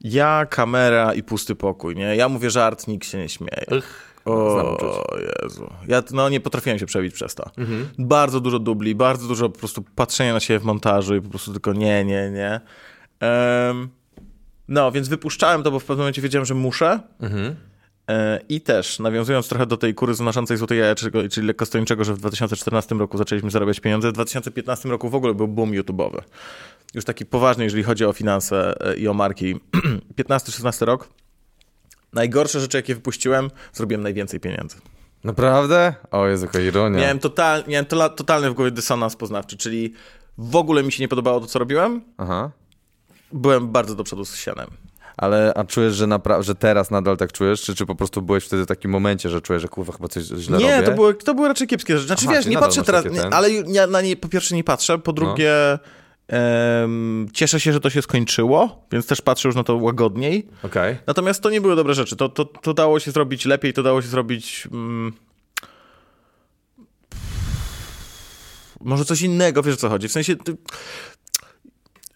Ja, kamera i pusty pokój, nie? Ja mówię żart, nikt się nie śmieje. znam O. Jezu. Ja no, nie potrafiłem się przebić przez to. Mhm. Bardzo dużo dubli, bardzo dużo po prostu patrzenia na siebie w montażu i po prostu tylko nie, nie, nie. Em, no, więc wypuszczałem to, bo w pewnym momencie wiedziałem, że muszę. Mhm. E, I też, nawiązując trochę do tej kury znoszącej złotej jajeczego, czyli lekkostojączego, że w 2014 roku zaczęliśmy zarabiać pieniądze, w 2015 roku w ogóle był boom YouTube'owy. Już taki poważny, jeżeli chodzi o finanse e, i o marki. 15-16 rok. Najgorsze rzeczy, jakie wypuściłem, zrobiłem najwięcej pieniędzy. Naprawdę? O Jezu, jaka ironia. Miałem, total, miałem tola, totalny w głowie dysonans poznawczy, czyli w ogóle mi się nie podobało to, co robiłem. Aha. Byłem bardzo do przodu z sianem. Ale a czujesz, że, napra- że teraz nadal tak czujesz, czy, czy po prostu byłeś wtedy w takim momencie, że czujesz, że kurwa chyba coś źle Nie, robię? to były, to były raczej kiepskie rzeczy. Znaczy Aha, wiesz, nie patrzę teraz, nie, ale ja na nie po pierwsze nie patrzę, po drugie em, cieszę się, że to się skończyło, więc też patrzę już na to łagodniej. Okej. Natomiast to nie były dobre rzeczy. To, to, to dało się zrobić lepiej, to dało się zrobić... Mm, może coś innego, wiesz o co chodzi. W sensie...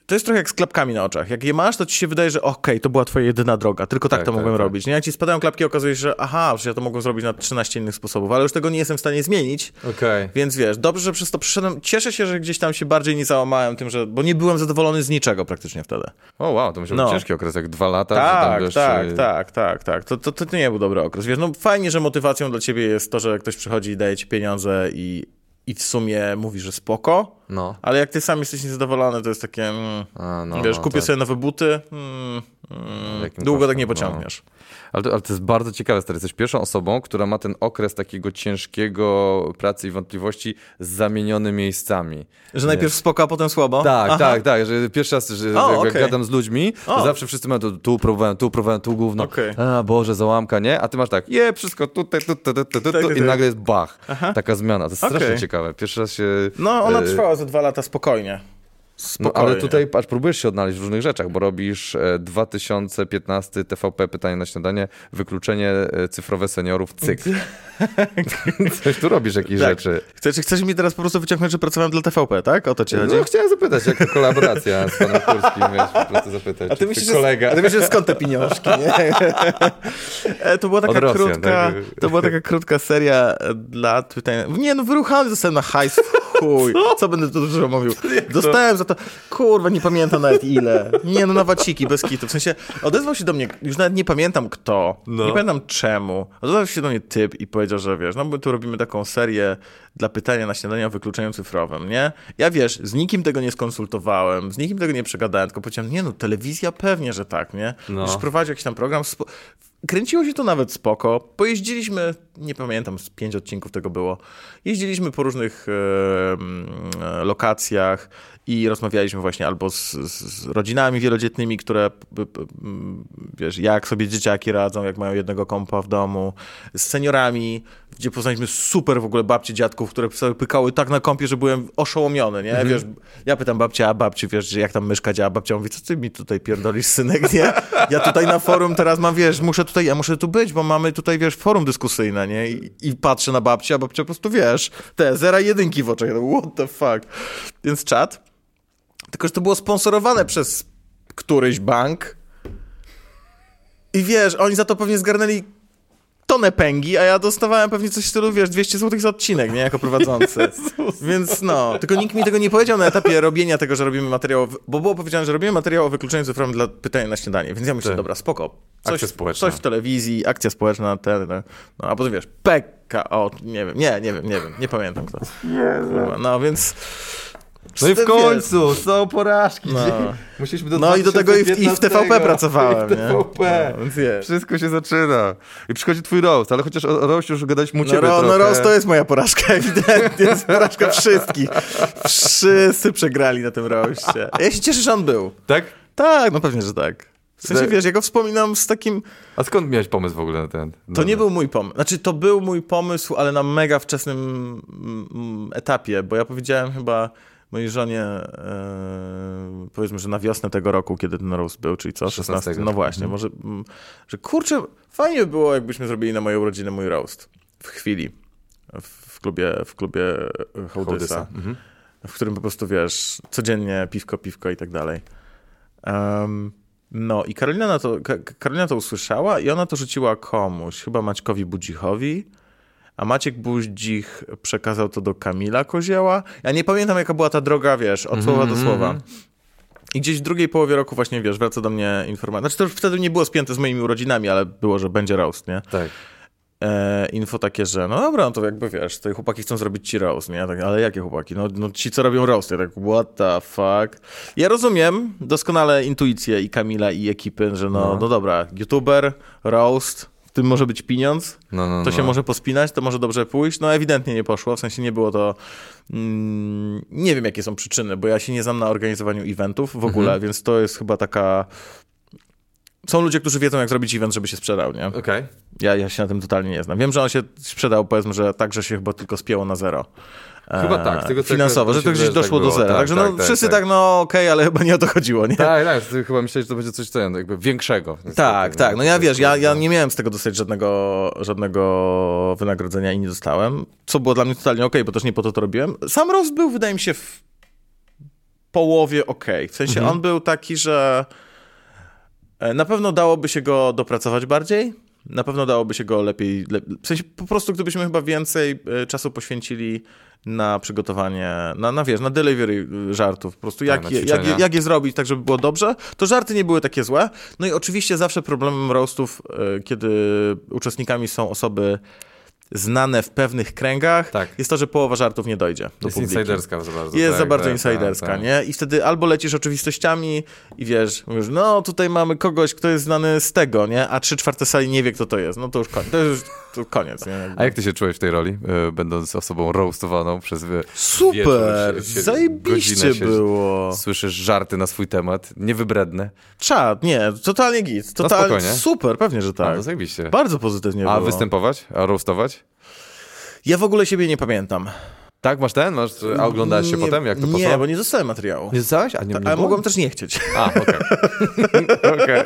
To jest trochę jak z klapkami na oczach. Jak je masz, to ci się wydaje, że okej, to była twoja jedyna droga, tylko tak, Tak, to tak, mogłem tak. robić. Nie? Jak ci spadają klapki, okazuje się, że aha, że ja to mogłem zrobić na 13 innych sposobów, ale już tego nie jestem w stanie zmienić, Okej. więc wiesz, dobrze, że przez to przyszedłem. Cieszę się, że gdzieś tam się bardziej nie załamałem tym, że. Bo nie byłem zadowolony z niczego praktycznie wtedy. O wow, to musiał No. być ciężki okres, jak dwa lata, że Tak, tam wiesz... tak, tak, tak, tak. To, to, to nie był dobry okres. Wiesz, no fajnie, że motywacją dla ciebie jest to, że ktoś przychodzi i daje ci pieniądze i, i w sumie mówi, że spoko, No. ale jak ty sam jesteś niezadowolony, to jest takie. Mm, A, no, wiesz, no, kupię tak. sobie nowe buty. Mm, mm, długo kosztem, tak nie no. pociągniesz. Ale to, ale to jest bardzo ciekawe, stary. Jesteś pierwszą osobą, która ma ten okres takiego ciężkiego pracy i wątpliwości z zamieniony miejscami. Że najpierw spoko, a potem słabo. Tak, Aha. tak, tak, że pierwszy raz, że O, jak, okej. gadam z ludźmi, to O. zawsze wszyscy mają tu, tu próbowałem, tu próbowałem, tu gówno. Okej. A, Boże, załamka, nie? A ty masz tak, je, wszystko tutaj, tu, tu, tu, tu, tu, tu, tak, i tak. nagle jest bach. Taka zmiana. To jest Okej. strasznie ciekawe. Pierwszy raz się... No, ona e, trwała ze dwa lata spokojnie. No, Spokojnie. ale tutaj patrz, próbujesz się odnaleźć w różnych rzeczach, bo robisz e, 2015 TVP Pytanie na śniadanie, wykluczenie e, cyfrowe seniorów, cykl. Coś tu robisz, jakieś Tak. rzeczy. Chcesz, chcesz mi teraz po prostu wyciągnąć, że pracowałem dla TVP, tak? O to ci chodzi? No, chciałem zapytać, jak to kolaboracja z panem Kurskim, wiesz, po prostu zapytać. A ty myślisz, kolega... A ty myślisz, skąd te pieniążki, nie? E, to była taka Rosjan, krótka, tak? to była taka krótka seria e, dla pytań. Nie, no wyruchany zostałem na hajs, chuj. Co będę tu dużo mówił? Dostałem za to, kurwa, nie pamiętam nawet ile. Nie, no na waciki, bez kitu. W sensie, odezwał się do mnie, już nawet nie pamiętam kto, No. nie pamiętam czemu. Odezwał się do mnie typ i powiedział, że wiesz, no my tu robimy taką serię dla pytania na śniadanie o wykluczeniu cyfrowym, nie? Ja wiesz, z nikim tego nie skonsultowałem, z nikim tego nie przegadałem, tylko powiedziałem, nie no, telewizja pewnie, że tak, nie? No. Już prowadził jakiś tam program. Kręciło się to nawet spoko. Pojeździliśmy nie pamiętam, z pięć odcinków tego było. Jeździliśmy po różnych e, e, lokacjach i rozmawialiśmy właśnie albo z, z, rodzinami wielodzietnymi, które, wiesz, jak sobie dzieciaki radzą, jak mają jednego kompa w domu, z seniorami, gdzie poznaliśmy super w ogóle babcie, dziadków, które sobie pykały tak na kąpie, że byłem oszołomiony, nie? Wiesz, ja pytam babcia, a babci, wiesz, jak tam myszka działa, babcia mówi, co ty mi tutaj pierdolisz, synek, nie? Ja tutaj na forum teraz mam, wiesz, muszę tutaj, ja muszę tu być, bo mamy tutaj, wiesz, forum dyskusyjne, nie? I, i patrzę na babcię, a babcia po prostu, wiesz, te zera jedynki w oczach, what the fuck. Więc czat, tylko, że to było sponsorowane przez któryś bank i wiesz, oni za to pewnie zgarnęli tonę pęgi, a ja dostawałem pewnie coś w stylu, wiesz, 200 zł za odcinek, nie, jako prowadzący. Więc no, tylko nikt mi tego nie powiedział na etapie robienia tego, że robimy materiał, bo było powiedziane, że robimy materiał o wykluczeniu cyfrowym dla pytania na śniadanie, więc ja myślę, Tak. dobra, spoko. Coś, Akcja społeczna. Coś w telewizji, akcja społeczna, ten, no, no a potem wiesz, PKO, nie wiem, nie, nie wiem, nie wiem, nie pamiętam kto. Kurwa, No, więc... No i w końcu, są porażki. No. Musieliśmy do No i do tego i w, i w 2015. TVP pracowałem, I w TVP. nie? No, więc. Wszystko się zaczyna. I przychodzi twój roast, ale chociaż o roast już gadaliśmy u No, ciebie ro, trochę. no roast to jest moja porażka, ewidentnie. Jest porażka wszystkich. Wszyscy przegrali na tym roście. Ja się cieszę, że on był. Tak? Tak, no pewnie, że tak. W sensie, wiesz, ja go wspominam z takim... A skąd miałeś pomysł w ogóle na ten? To nie był mój pomysł. Znaczy, to był mój pomysł, ale na mega wczesnym mm, etapie, bo ja powiedziałem chyba mojej żonie, e, powiedzmy, że na wiosnę tego roku, kiedy ten roast był, czyli co? 16. 16. No właśnie, Mhm. może, że kurczę, fajnie by było, jakbyśmy zrobili na moją urodzinę mój roast. W chwili. W, klubie, w klubie e, Hołdysa. Hołdysa. Mhm. w którym po prostu, wiesz, codziennie piwko, piwko i tak dalej. Em, no i Karolina, na to, Ka- Karolina to usłyszała i ona to rzuciła komuś, chyba Maćkowi Budzichowi, a Maciek Budzich przekazał to do Kamila Kozieła. Ja nie pamiętam, jaka była ta droga, wiesz, od słowa do Mhm, słowa. mhm. I gdzieś w drugiej połowie roku właśnie, wiesz, wraca do mnie informacja. Znaczy to już wtedy nie było spięte z moimi urodzinami, ale było, że będzie roast, nie? Tak. e, info takie, że no dobra, no to jakby wiesz, te chłopaki chcą zrobić ci roast, nie? Ja Tak, ale jakie chłopaki? No, no ci, co robią roast. Ja tak, what the fuck? Ja rozumiem doskonale intuicję i Kamila, i ekipy, że no, No. no. dobra, youtuber, roast, tym może być pieniądz, No, no, to no. się może pospinać, to może dobrze pójść. No ewidentnie nie poszło, w sensie nie było to... Mm, nie wiem, jakie są przyczyny, bo ja się nie znam na organizowaniu eventów w ogóle, Mhm. więc to jest chyba taka... Są ludzie, którzy wiedzą, jak zrobić event, żeby się sprzedał, nie? Okej. Ja, ja się na tym totalnie nie znam. Wiem, że on się sprzedał, powiedzmy, że tak, że się chyba tylko spięło na zero. Chyba tak, tego, Finansowo, że to gdzieś doszło tak do zera. Tak, Także tak, no, tak, wszyscy tak. tak, no okej, ale chyba nie o to chodziło, nie? Tak, tak, chyba myślałeś, że to będzie coś ten, jakby większego. Tak, tak. No ja wiesz, ja, ja nie miałem z tego dostać żadnego, żadnego wynagrodzenia i nie dostałem, co było dla mnie totalnie okej, bo też nie po to to robiłem. Sam roast był, wydaje mi się, w połowie okej. W sensie Mhm. on był taki, że e, na pewno dałoby się go dopracować bardziej, na pewno dałoby się go lepiej, le... w sensie po prostu gdybyśmy chyba więcej e, czasu poświęcili na przygotowanie, na, na wiesz, na delivery y, żartów, po prostu jak, na je, jak, je, jak je zrobić tak, żeby było dobrze, to żarty nie były takie złe. No i oczywiście zawsze problemem roastów, e, kiedy uczestnikami są osoby znane w pewnych kręgach, Tak. jest to, że połowa żartów nie dojdzie do Jest publiki. insiderska za bardzo. Jest tak, za bardzo tak, insiderska, tak, tak. nie? I wtedy albo lecisz oczywistościami i wiesz, mówisz, no tutaj mamy kogoś, kto jest znany z tego, nie? A trzy czwarte sali nie wie, kto to jest. No to już koniec. To już to koniec, nie? A jak ty się czułeś w tej roli, e, będąc osobą roastowaną przez wie- Super! wieczór, sie- Zajebiście się- było. Słyszysz żarty na swój temat, niewybredne. Czad, nie, totalnie git. Totalnie, spokojnie. super, pewnie, że A, tak. no zajebiście. Bardzo pozytywnie A było. występować? A roastować? Ja w ogóle siebie nie pamiętam. Tak, masz ten? Masz, a oglądałeś się Nie- potem, jak to poszło? Nie, bo nie dostałem materiału. Nie dostałeś? A nie, nie Ale mogłem też nie chcieć. A, okej. Okej.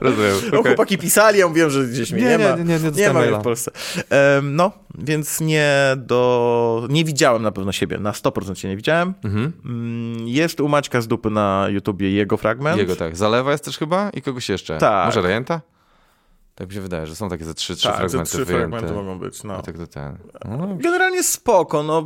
Rozumiem. No, okej. chłopaki pisali, ja mówiłem, że gdzieś mnie Nie, nie, nie, ma. nie, nie, nie nie ma w Polsce. Em, no, więc nie do... Nie widziałem na pewno siebie, na 100% się nie widziałem. Mhm. Mm, Jest u Maćka z dupy na YouTubie jego fragment. Jego tak. Zalewa jest też chyba i kogoś jeszcze. Tak. Może Rejenta? Tak mi się wydaje, że są takie ze trzy, trzy tak, te fragmenty trzy fragmenty mogą być, no. Tak to ten. No, Generalnie spoko, no.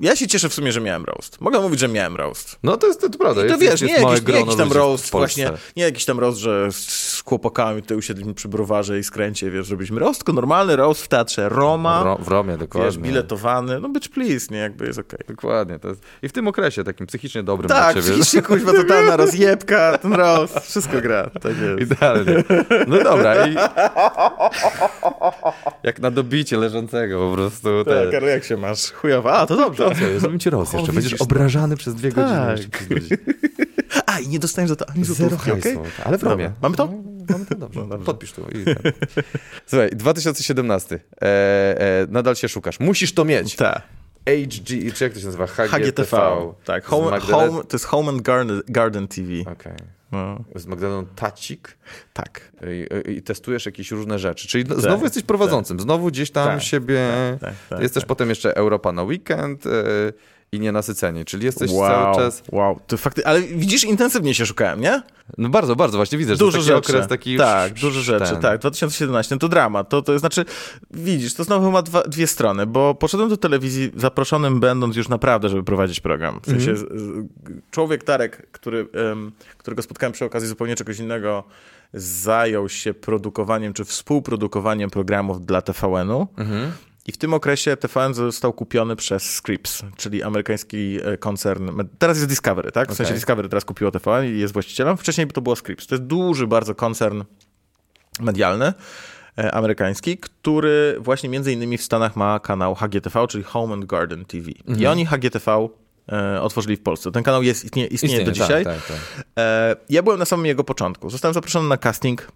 Ja się cieszę w sumie, że miałem roast. Mogę mówić, że miałem roast. No to jest to, to prawda. I to jest, wiesz, jest nie jakiś, nie jakiś tam roast właśnie, nie jakiś tam roast, że z, z chłopakami tutaj usiedliśmy przy browarze i skręcie, wiesz, zrobiliśmy roast, tylko normalny roast w teatrze Roma, Ro, w Romie, dokładnie. wiesz, biletowany, no bitch please, nie, jakby jest okej. Dokładnie. To jest... I w tym okresie takim psychicznie dobrym Tak, dla ciebie. psychicznie kuźwa totalna rozjebka, ten roast, wszystko gra, tak jest. Idealnie. No dobra. I... Jak na dobicie leżącego po prostu. Tak, Te... Karol, jak się masz? Chujowa, a to dobrze. Zrobimy ci roz O, jeszcze. Będziesz no. obrażany przez dwie godziny. Tak. godzinę. A, i nie dostaniesz za to ani złotówki, okej? hajsu. Ale w. Romie. Mamy to? Mamy to dobrze. No dobrze. Podpisz tu. I... ten. Słuchaj, 2017. E, e, nadal się szukasz. Musisz to mieć. Tak. HG, czy jak to się nazywa? HGTV. HGTV. Tak, home, home, to jest Home and Garden, Garden TV. Okej. No, Z Magdaleną Tacik. tak. I, i testujesz jakieś różne rzeczy. Czyli no, znowu jesteś prowadzącym, znowu gdzieś tam Tak, siebie. tak, tak, jest też tak. potem jeszcze Europa na weekend e, i nienasycenie, czyli jesteś wow, cały czas. wow. To fakty... Ale widzisz, intensywnie się szukałem, nie? No bardzo, bardzo właśnie widzę, że Dużo jest taki rzeczy. okres taki. tak, dużo rzeczy. ten. Tak, 2017 to dramat. To, to znaczy, widzisz, to znowu ma dwa, dwie strony, bo poszedłem do telewizji zaproszonym będąc już naprawdę, żeby prowadzić program. W sensie Mhm. z- człowiek Tarek, który, em, którego spotkałem przy okazji zupełnie czegoś innego, zajął się produkowaniem czy współprodukowaniem programów dla TVN-u. Mhm. I w tym okresie TVN został kupiony przez Scripps, czyli amerykański e, koncern. Teraz jest Discovery, tak? W sensie Okej. Discovery teraz kupiło TVN i jest właścicielem. Wcześniej to było Scripps. To jest duży bardzo koncern medialny e, amerykański, który właśnie między innymi w Stanach ma kanał HGTV, czyli Home and Garden TV. Mhm. I oni HGTV e, otworzyli w Polsce. Ten kanał jest, istnieje, istnieje, do Istnieje, dzisiaj. Tak, tak, tak. Ja byłem na samym jego początku. Zostałem zaproszony na casting,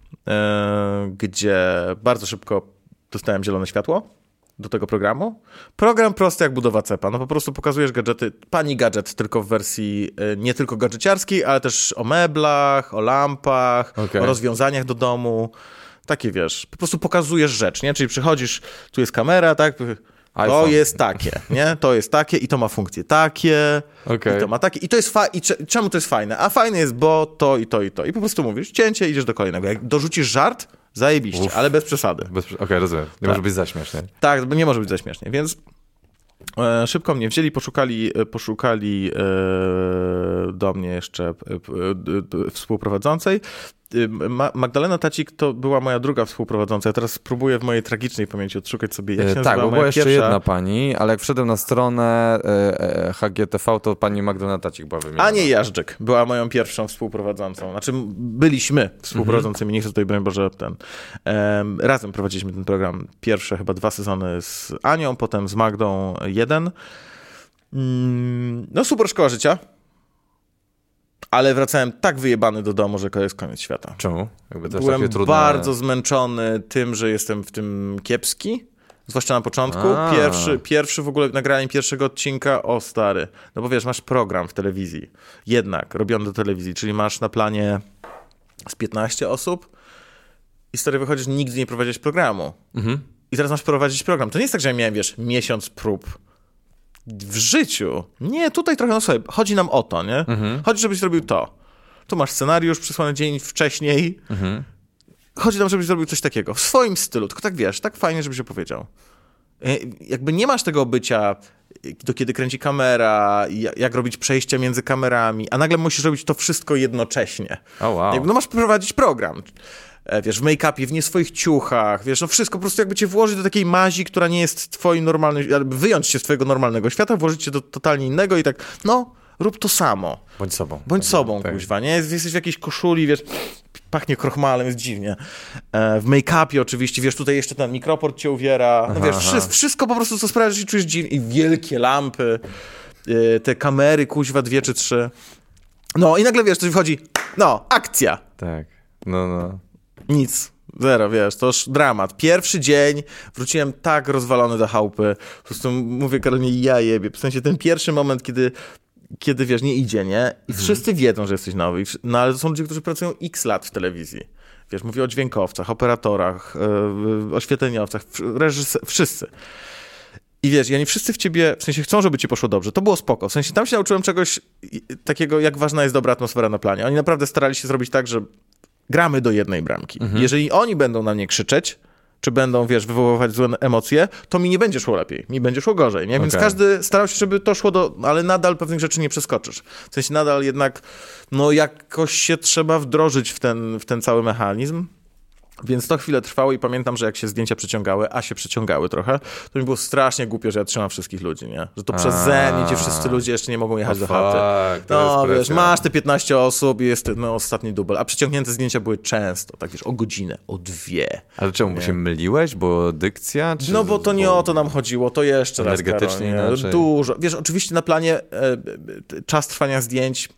gdzie bardzo szybko dostałem zielone światło do tego programu. Program prosty jak budowa cepa. No po prostu pokazujesz gadżety, pani gadżet, tylko w wersji e, nie tylko gadżeciarskiej, ale też o meblach, o lampach, Okej. o rozwiązaniach do domu. Takie wiesz, po prostu pokazujesz rzecz, nie? Czyli przychodzisz, tu jest kamera, tak? To jest takie, nie? To jest takie i to ma funkcje takie. Okej. I to ma takie. I to jest fa- i cze- czemu to jest fajne? A fajne jest, bo to i to i to. I po prostu mówisz, cięcie, idziesz do kolejnego. Jak dorzucisz żart, zajebiście, Uf. ale bez przesady. Bez... Okej, rozumiem. Nie może być za śmiesznie. Tak, nie może być za śmiesznie, więc e, szybko mnie wzięli, poszukali, e, poszukali e, do mnie jeszcze e, e, współprowadzącej. Ma- Magdalena Tacik to była moja druga współprowadząca. Ja teraz spróbuję w mojej tragicznej pamięci odszukać sobie, jak się E, nazywała tak, bo była jeszcze pierwsza... jedna pani, ale jak wszedłem na stronę e, e, HGTV, to pani Magdalena Tacik była wymieniona. Ania Jażdżyk była moją pierwszą współprowadzącą. Znaczy, byliśmy współprowadzącymi, nie chcę tutaj, broń Boże, ten. Em, razem prowadziliśmy ten program. Pierwsze chyba dwa sezony z Anią, potem z Magdą jeden. Mm, No, super szkoła życia. Ale wracałem tak wyjebany do domu, że to jest koniec świata. Czemu? Jakby też Byłem trudne... bardzo zmęczony tym, że jestem w tym kiepski. Zwłaszcza na początku. A. Pierwszy, pierwszy w ogóle nagranie pierwszego odcinka, o stary. No bo wiesz, masz program w telewizji. Jednak, robiony do telewizji, czyli masz na planie z 15 osób i stary wychodzisz, nigdy nie prowadziłeś programu. Mhm. I teraz masz prowadzić program. To nie jest tak, że ja miałem, wiesz, miesiąc prób w życiu. Nie, tutaj trochę, no sobie, chodzi nam o to, nie? Mhm. Chodzi, żebyś zrobił to. Tu masz scenariusz przysłany dzień wcześniej. Mhm. Chodzi nam, żebyś zrobił coś takiego. W swoim stylu, tylko tak wiesz, tak fajnie, żebyś opowiedział. E, Jakby nie masz tego bycia, e, do kiedy kręci kamera, ja- jak robić przejścia między kamerami, a nagle musisz robić to wszystko jednocześnie. O, wow. Jakby, no masz prowadzić program. E, Wiesz, w make-upie, w nie swoich ciuchach, wiesz, no wszystko po prostu jakby cię włożyć do takiej mazi, która nie jest twoim normalnym, jakby wyjąć się z twojego normalnego świata, włożyć cię do totalnie innego i tak, no, rób to samo. Bądź sobą. Bądź sobą, tak. kuźwa, nie? Jesteś w jakiejś koszuli, wiesz, pachnie krochmalem, jest dziwnie. E, w make-upie oczywiście, wiesz, tutaj jeszcze ten mikroport cię uwiera, no wiesz, aha. wszy- wszystko po prostu, co sprawia, że się czujesz dziwnie. I wielkie lampy, e, te kamery, kuźwa, dwie czy trzy. No i nagle, wiesz, coś wchodzi, no, akcja. Tak. No, no. Nic. Zero, wiesz, to już dramat. Pierwszy dzień wróciłem tak rozwalony do chałupy. Po prostu mówię Karolinie, ja jebie. W sensie ten pierwszy moment, kiedy, kiedy wiesz, nie idzie, nie? I wszyscy wiedzą, że jesteś nowy. No ale to są ludzie, którzy pracują x lat w telewizji. Wiesz, mówię o dźwiękowcach, operatorach, yy, oświetleniowcach, reżys- wszyscy. I wiesz, i oni wszyscy w ciebie, w sensie chcą, żeby ci poszło dobrze. To było spoko. W sensie tam się nauczyłem czegoś takiego, jak ważna jest dobra atmosfera na planie. Oni naprawdę starali się zrobić tak, że gramy do jednej bramki. Jeżeli oni będą na mnie krzyczeć, czy będą, wiesz, wywoływać złe emocje, to mi nie będzie szło lepiej, mi będzie szło gorzej, nie? Więc Okej. każdy starał się, żeby to szło do, ale nadal pewnych rzeczy nie przeskoczysz. W sensie nadal jednak, no jakoś się trzeba wdrożyć w ten, w ten cały mechanizm. Więc to chwilę trwało i pamiętam, że jak się zdjęcia przeciągały, a się przeciągały trochę, to mi było strasznie głupio, że ja trzymam wszystkich ludzi, nie? Że to przeze mnie ci wszyscy ludzie jeszcze nie mogą jechać do chaty. Fuck, No, wiesz, presja. masz te 15 osób i jest no, ostatni dubel, a przeciągnięte zdjęcia były często, tak wiesz, o godzinę, o dwie. Ale czemu, bo się myliłeś? Bo dykcja? Czy... No bo to nie o to nam chodziło, to jeszcze raz, Energetycznie Karol. Dużo. Wiesz, oczywiście na planie e, e, czas trwania zdjęć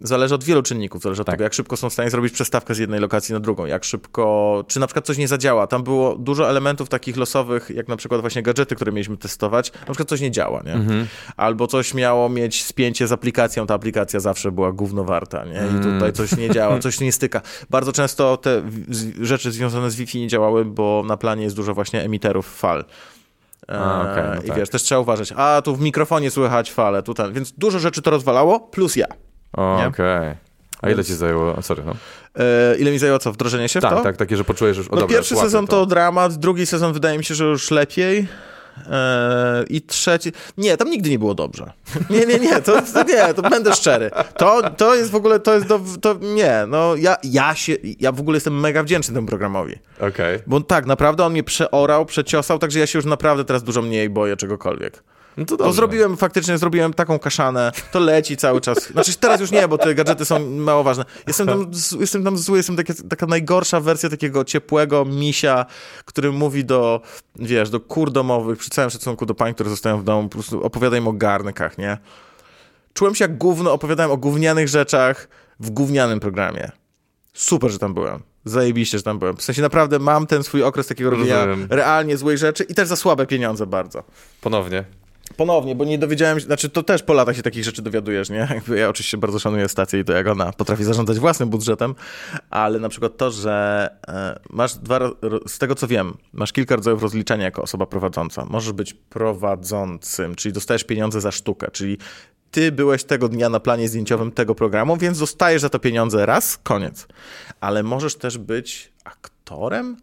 zależy od wielu czynników. Zależy od Tak. tego, jak szybko są w stanie zrobić przestawkę z jednej lokacji na drugą, jak szybko, czy na przykład coś nie zadziała. Tam było dużo elementów takich losowych, jak na przykład właśnie gadżety, które mieliśmy testować. Na przykład coś nie działa, nie? Mhm. Albo coś miało mieć spięcie z aplikacją, ta aplikacja zawsze była gówno warta, nie? I Mm. tutaj coś nie działa, coś nie styka. Bardzo często te rzeczy związane z Wi-Fi nie działały, bo na planie jest dużo właśnie emiterów fal. A, okej, no Eee, I tak. wiesz, też trzeba uważać. A, tu w mikrofonie słychać fale, tu ten. Więc dużo rzeczy to rozwalało, plus ja. Okej. A ile ci zajęło? Sorry, no. Eee, ile mi zajęło co, wdrożenie się w Tak, to? tak, takie, że poczujesz już, o No dobra, pierwszy sezon to. dramat, drugi sezon wydaje mi się, że już lepiej. Eee, I trzeci. Nie, tam nigdy nie było dobrze. Nie, nie, nie, to, to nie, to będę szczery. To, to jest w ogóle, to jest do. To, nie, no ja, ja się. Ja w ogóle jestem mega wdzięczny temu programowi. Okej. Bo tak, naprawdę on mnie przeorał, przeciosał, także ja się już naprawdę teraz dużo mniej boję czegokolwiek. No to dobrze. zrobiłem, faktycznie zrobiłem taką kaszanę, to leci cały czas. Znaczy teraz już nie, bo te gadżety są mało ważne. Jestem tam, jestem tam zły, jestem takie, taka najgorsza wersja takiego ciepłego misia, który mówi do, wiesz, do kur domowych, przy całym szacunku do pań, które zostają w domu, po prostu opowiadaj im o garnkach, nie? Czułem się jak gówno, opowiadałem o gównianych rzeczach w gównianym programie. Super, że tam byłem. Zajebiście, że tam byłem. W sensie naprawdę mam ten swój okres takiego robienia Rozumiem. realnie złej rzeczy i też za słabe pieniądze bardzo. Ponownie. Ponownie, bo nie dowiedziałem się, znaczy to też po latach się takich rzeczy dowiadujesz, nie? Ja oczywiście bardzo szanuję stację i to, jak ona potrafi zarządzać własnym budżetem, ale na przykład to, że e, masz dwa, z tego co wiem, masz kilka rodzajów rozliczenia jako osoba prowadząca. Możesz być prowadzącym, czyli dostajesz pieniądze za sztukę, czyli ty byłeś tego dnia na planie zdjęciowym tego programu, więc dostajesz za to pieniądze raz, koniec. Ale możesz też być aktorem?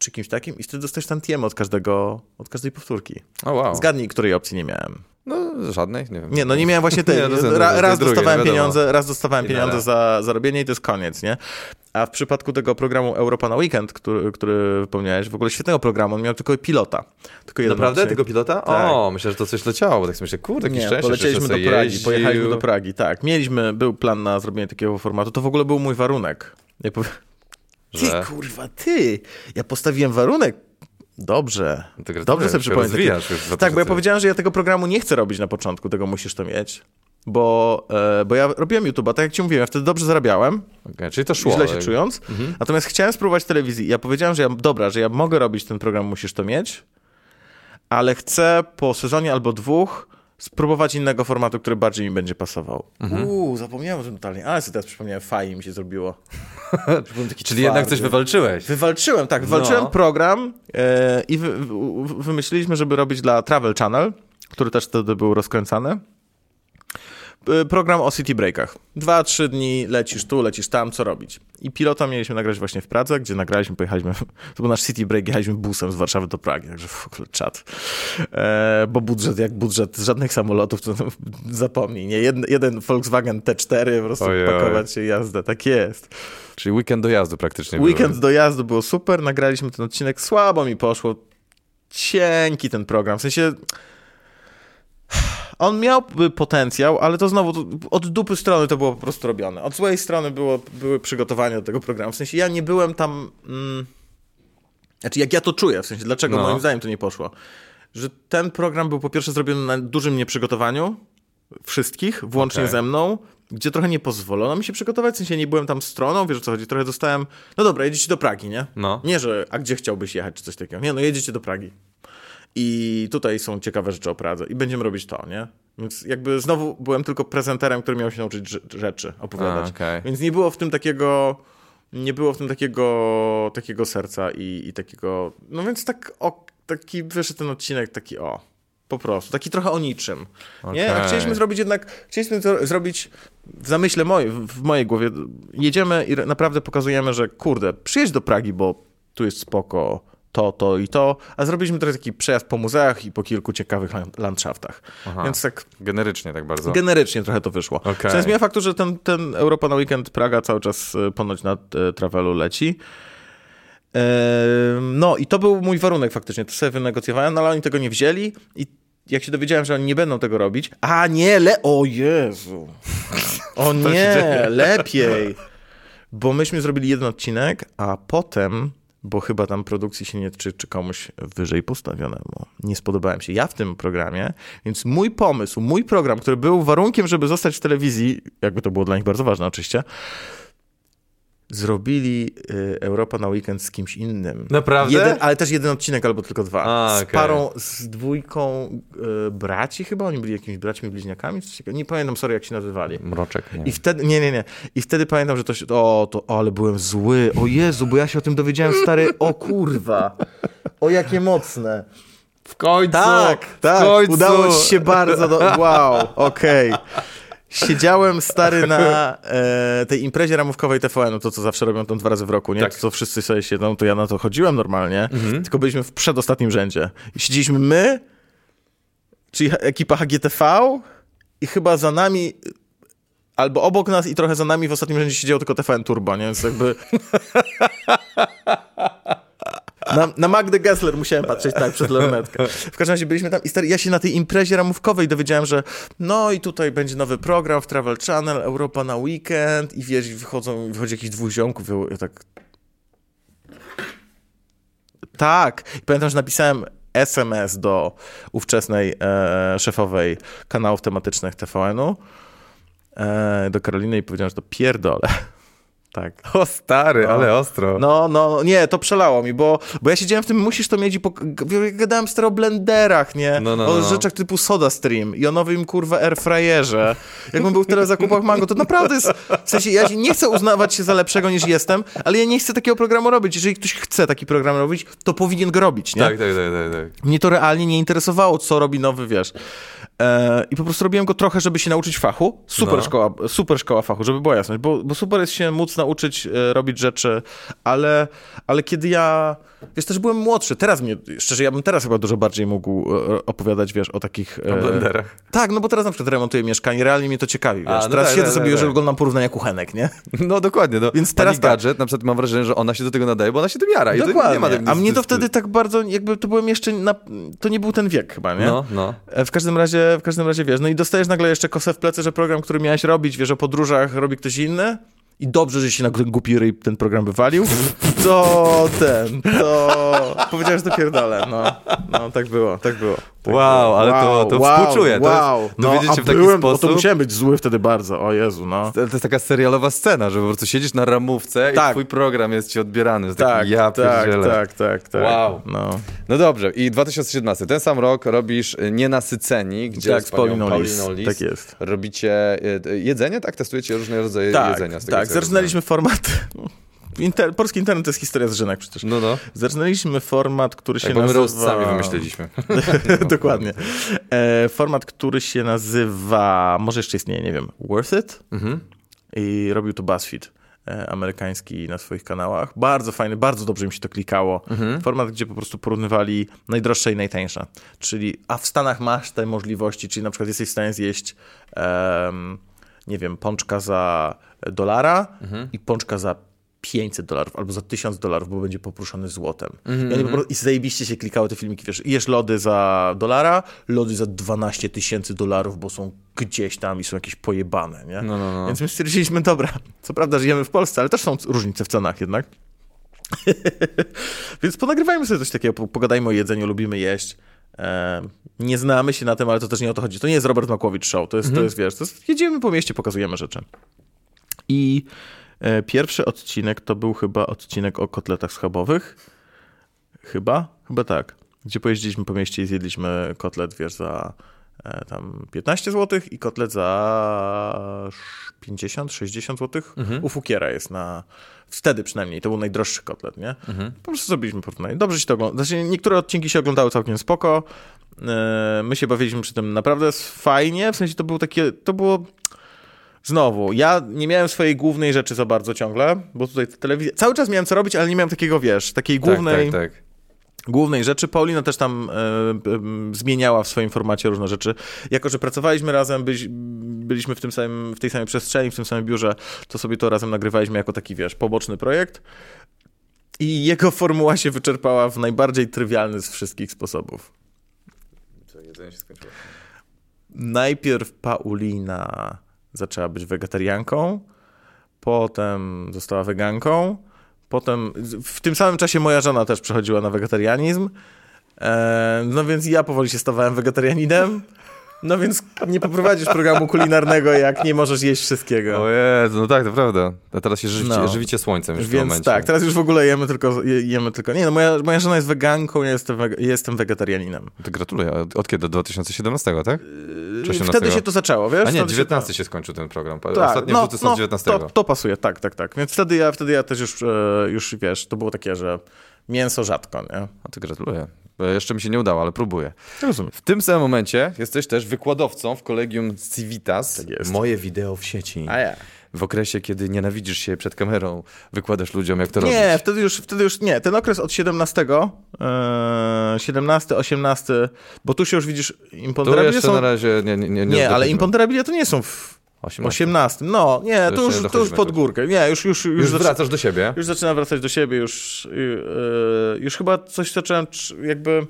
Czy kimś takim i wtedy dostajesz tantiemy od każdego, od każdej powtórki. O wow. Zgadnij, której opcji nie miałem. No żadnej, nie wiem. Nie, no nie miałem właśnie tej. Nie, Ra, raz dostawałem wiadomo. pieniądze, raz dostawałem pieniądze za zarobienie i to jest koniec, nie? A w przypadku tego programu Europa na Weekend, który, który wypełniałeś, w ogóle świetnego programu, on miał tylko pilota. Tylko jeden Naprawdę? Tego pilota? Tak. O, myślę, że to coś leciało. Tak sobie myślę, kurde, jakiś Nie, szczęście. polecieliśmy do Pragi, jeździł. pojechaliśmy do Pragi, tak. Mieliśmy, był plan na zrobienie takiego formatu, to w ogóle był mój warunek. Ja powie... Ty, Że? kurwa, ty! Ja postawiłem warunek. Dobrze. Gratuluję, Dobrze sobie już w Tak, bo ja 2000. powiedziałem, że ja tego programu nie chcę robić na początku, tego musisz to mieć. Bo, e, bo ja robiłem YouTube'a, tak jak ci mówiłem, ja wtedy dobrze zarabiałem, Okej, czyli to szło. źle się ale- czując. Mhm. Natomiast chciałem spróbować telewizji. Ja powiedziałem, że ja, dobra, że ja mogę robić ten program, musisz to mieć, ale chcę po sezonie albo dwóch spróbować innego formatu, który bardziej mi będzie pasował. Mhm. Uuu, zapomniałem o tym totalnie, ale sobie teraz przypomniałem, fajnie mi się zrobiło. Czyli jednak twardy. coś wywalczyłeś. Wywalczyłem, tak, wywalczyłem No. program e, i wy, wymyśliliśmy, żeby robić dla Travel Channel, który też wtedy był rozkręcany. E, Program o city breakach. Dwa, trzy dni lecisz tu, lecisz tam, co robić. I pilota mieliśmy nagrać właśnie w Pradze, gdzie nagraliśmy, pojechaliśmy, to był nasz city break, jechaliśmy busem z Warszawy do Pragi, także w ogóle czad. E, bo budżet jak budżet, żadnych samolotów, to zapomnij, nie? Jeden, jeden Volkswagen T4, po prostu Ojej. pakować się jazdę, tak jest. Czyli weekend dojazdu praktycznie Weekend był. dojazdu było super, nagraliśmy ten odcinek, słabo mi poszło. Cienki ten program, w sensie on miał potencjał, ale to znowu to, od dupy strony to było po prostu robione. Od złej strony było, były przygotowania do tego programu. W sensie ja nie byłem tam. Mm, znaczy, jak ja to czuję, w sensie dlaczego No. moim zdaniem to nie poszło. Że ten program był po pierwsze zrobiony na dużym nieprzygotowaniu wszystkich, włącznie Okej. ze mną, gdzie trochę nie pozwolono mi się przygotować, w sensie nie byłem tam stroną, wiesz o co chodzi, trochę dostałem, no dobra, jedziecie do Pragi, nie? No. Nie, że a gdzie chciałbyś jechać, czy coś takiego. Nie, no jedziecie do Pragi. I tutaj są ciekawe rzeczy o Pradze i będziemy robić to, nie? Więc jakby znowu byłem tylko prezenterem, który miał się nauczyć rze- rzeczy opowiadać. A, okej. Więc nie było w tym takiego, nie było w tym takiego, takiego serca i, i takiego, no więc tak o, taki wyszedł ten odcinek taki o, po prostu, taki trochę o niczym. Nie? A chcieliśmy zrobić jednak, chcieliśmy to zrobić w zamyśle mojej, w mojej głowie. Jedziemy i naprawdę pokazujemy, że kurde, przyjedź do Pragi, bo tu jest spoko, to, to i to, a zrobiliśmy trochę taki przejazd po muzeach i po kilku ciekawych lan- landschaftach. Aha. Więc tak Generycznie tak bardzo. generycznie trochę to wyszło. Okej. Co zmienia faktu, że ten, ten Europa na weekend Praga cały czas e, ponoć na e, travelu leci. No i to był mój warunek faktycznie, to sobie wynegocjowałem, no ale oni tego nie wzięli i jak się dowiedziałem, że oni nie będą tego robić, a nie, le... o Jezu, o nie, lepiej, bo myśmy zrobili jeden odcinek, a potem, bo chyba tam produkcji się nie czy, czy komuś wyżej postawionemu. Nie spodobałem się ja w tym programie, więc mój pomysł, mój program, który był warunkiem, żeby zostać w telewizji, jakby to było dla nich bardzo ważne oczywiście, zrobili y, Europa na weekend z kimś innym. Naprawdę? Jeden, ale też jeden odcinek albo tylko dwa. A, z parą, z dwójką y, braci chyba, oni byli jakimiś braćmi bliźniakami, coś takiego. nie pamiętam, sorry, jak się nazywali. Mroczek? Nie. I wtedy, nie, nie, nie. I wtedy pamiętam, że to się, o, to, o, ale byłem zły. O Jezu, bo ja się o tym dowiedziałem, stary, o kurwa. O, jakie mocne. w końcu! Tak, tak, końcu! udało ci się bardzo, do... wow, okej. Siedziałem stary na e, tej imprezie ramówkowej TVN, to co zawsze robią tam dwa razy w roku, nie? Tak. To co wszyscy sobie siedzą, to ja na to chodziłem normalnie, tylko byliśmy w przedostatnim rzędzie. Siedzieliśmy my, czyli ekipa HGTV i chyba za nami albo obok nas i trochę za nami w ostatnim rzędzie siedziało tylko TVN Turbo, nie? Więc jakby... Na, na Magdę Gessler musiałem patrzeć tak przez lornetkę. W każdym razie byliśmy tam i stary, ja się na tej imprezie ramówkowej dowiedziałem, że no i tutaj będzie nowy program w Travel Channel, Europa na weekend i wiesz, wychodzą, wychodzi jakiś dwóch ziomków, ja tak... Tak. I pamiętam, że napisałem SMS do ówczesnej e, szefowej kanałów tematycznych TVN-u, e, do Karoliny i powiedziałem, że to pierdolę. Tak. O stary, No. ale ostro. No, no, nie, to przelało mi, bo, bo ja siedziałem w tym, musisz to mieć i pok- gadałem stary o blenderach, nie? No, no, o no. rzeczach typu Soda Stream i o nowym, kurwa, airfryerze. Jakbym był w zakupach Mango, to naprawdę jest, w sensie, ja nie chcę uznawać się za lepszego niż jestem, ale ja nie chcę takiego programu robić. Jeżeli ktoś chce taki program robić, to powinien go robić, nie? Tak, tak, tak, tak, tak. Mnie to realnie nie interesowało, co robi nowy, wiesz. E, I po prostu robiłem go trochę, żeby się nauczyć fachu. Super, No. szkoła, super szkoła fachu, żeby była jasność, bo, bo super jest się móc nauczyć e, robić rzeczy, ale, ale kiedy ja, wiesz, też byłem młodszy, teraz mnie, szczerze, ja bym teraz chyba dużo bardziej mógł e, opowiadać, wiesz, o takich... O e, blenderach. Tak, no bo teraz na przykład remontuję mieszkanie, realnie mnie to ciekawi, wiesz. A, no teraz tak, siedzę tak, sobie tak, już tak. oglądam porównania kuchenek, nie? No dokładnie, no. Więc teraz tak. gadżet, na przykład mam wrażenie, że ona się do tego nadaje, bo ona się tym jara. I to Dokładnie. nie ma tak A mnie to wtedy tak bardzo, jakby to byłem jeszcze, na, to nie był ten wiek chyba, nie? No, no. W każdym razie, w każdym razie wiesz, no i dostajesz nagle jeszcze kosę w plecy, że program, który miałeś robić, wiesz, o podróżach robi ktoś inny i dobrze, że się na ten głupi ryj ten program wywalił, to ten, to powiedziałem, że to pierdolę, no, no, tak było, tak było. Tak Wow, ale to- to współczuję. To jest- wow, no, dowiedzieć a się w taki byłem, sposób- to musiałem być zły wtedy bardzo, o Jezu, no. To, to jest taka serialowa scena, że po prostu siedzisz na ramówce Tak. i twój program jest ci odbierany. Tak, ja tak, tak, tak, tak. Wow. No. No dobrze, i 2017, ten sam rok robisz y, Nienasyceni, gdzie Tak, z Pauliną Lis. Pauliną Lis Tak jest. robicie y, y, jedzenie, tak? Testujecie różne rodzaje Tak, jedzenia. Z tego, tak, zaczynaliśmy format, Inter, polski internet to jest historia z Żynek przecież. No, no. Zaczynaliśmy format, który Tak, się my nazywa... roast sami wymyśliliśmy. Dokładnie. E, format, który się nazywa, może jeszcze istnieje, nie wiem, Worth It? Mhm. I robił to BuzzFeed e, amerykański na swoich kanałach. Bardzo fajny, bardzo dobrze mi się to klikało. Mhm. Format, gdzie po prostu porównywali najdroższe i najtańsze. Czyli, a w Stanach masz te możliwości, czyli na przykład jesteś w stanie zjeść, nie wiem, pączka za dolara Mhm. i pączka za 500 dolarów albo za 1000 dolarów, bo będzie popruszony złotem. Mhm, I, oni po prostu, I zajebiście się klikały te filmiki, wiesz, jesz lody za dolara, lody za 12 tysięcy dolarów, bo są gdzieś tam i są jakieś pojebane, nie? No, no, no. Więc my stwierdziliśmy, dobra, co prawda żyjemy w Polsce, ale też są różnice w cenach jednak. Więc ponagrywajmy sobie coś takiego, po- pogadajmy o jedzeniu, lubimy jeść. Nie znamy się na tym, ale to też nie o to chodzi. To nie jest Robert Makłowicz Show, to jest, to jest wiesz, to jest, jedziemy po mieście, pokazujemy rzeczy. I pierwszy odcinek to był chyba odcinek o kotletach schabowych. Chyba? Chyba tak. Gdzie pojeździliśmy po mieście i zjedliśmy kotlet, wiesz, za e, tam 15 zł i kotlet za 50-60 zł. U Fukiera jest na... Wtedy przynajmniej, to był najdroższy kotlet, nie? Po prostu zrobiliśmy porównanie. Dobrze się to ogląda. Znaczy, niektóre odcinki się oglądały całkiem spoko. E, My się bawiliśmy przy tym naprawdę fajnie, w sensie to było takie, to było... Znowu, ja nie miałem swojej głównej rzeczy za bardzo ciągle, bo tutaj telewizja... Cały czas miałem co robić, ale nie miałem takiego, wiesz, takiej głównej... Tak, tak, tak. głównej rzeczy. Paulina też tam e, e, zmieniała w swoim formacie różne rzeczy. Jako, że pracowaliśmy razem, byli, byliśmy w, tym samym, w tej samej przestrzeni, w tym samym biurze, to sobie to razem nagrywaliśmy jako taki, wiesz, poboczny projekt. I jego formuła się wyczerpała w najbardziej trywialny z wszystkich sposobów. Co, jedzenie się skończyło? Najpierw Paulina zaczęła być wegetarianką, potem została weganką, potem w tym samym czasie moja żona też przechodziła na wegetarianizm. E, no więc ja powoli się stawałem wegetarianinem. No więc nie poprowadzisz programu kulinarnego, jak nie możesz jeść wszystkiego. O Jezu, no tak, to prawda. A teraz się żywicie, No. żywicie słońcem już w Więc momencie. tak, teraz już w ogóle jemy tylko, je- jemy tylko. Nie, no moja, moja żona jest weganką, ja jestem, jestem wegetarianinem. To gratuluję. Od, od kiedy? Do 2017, tak? Czy 18? Wtedy się to zaczęło, wiesz? A nie, Wtedy się 19 się skończył ten program. Tak, Ostatnie no, są no, z 19. To, to pasuje, tak, tak, tak. Więc wtedy ja, wtedy ja też już, e, już, wiesz, to było takie, że mięso rzadko, nie? A to gratuluję. E, Jeszcze mi się nie udało, ale próbuję. Rozumiem. W tym samym momencie jesteś też wykładowcą w kolegium Civitas. Tak jest. Moje wideo w sieci. A ja. W okresie, kiedy nienawidzisz się przed kamerą, wykładasz ludziom, jak to Nie, robić. wtedy już, wtedy już, nie, ten okres od 17, e, 17, 18, bo tu się już widzisz, Tu imponderabilie jeszcze są... na razie nie, nie, nie, Nie, ale dochodzimy. imponderabilie to nie są w 18. 18. No, nie, To to, już, to już pod górkę. Nie, już, już, już, Już wracasz do siebie. już zaczyna wracać do siebie, już, yy, już chyba coś zacząłem cz- jakby...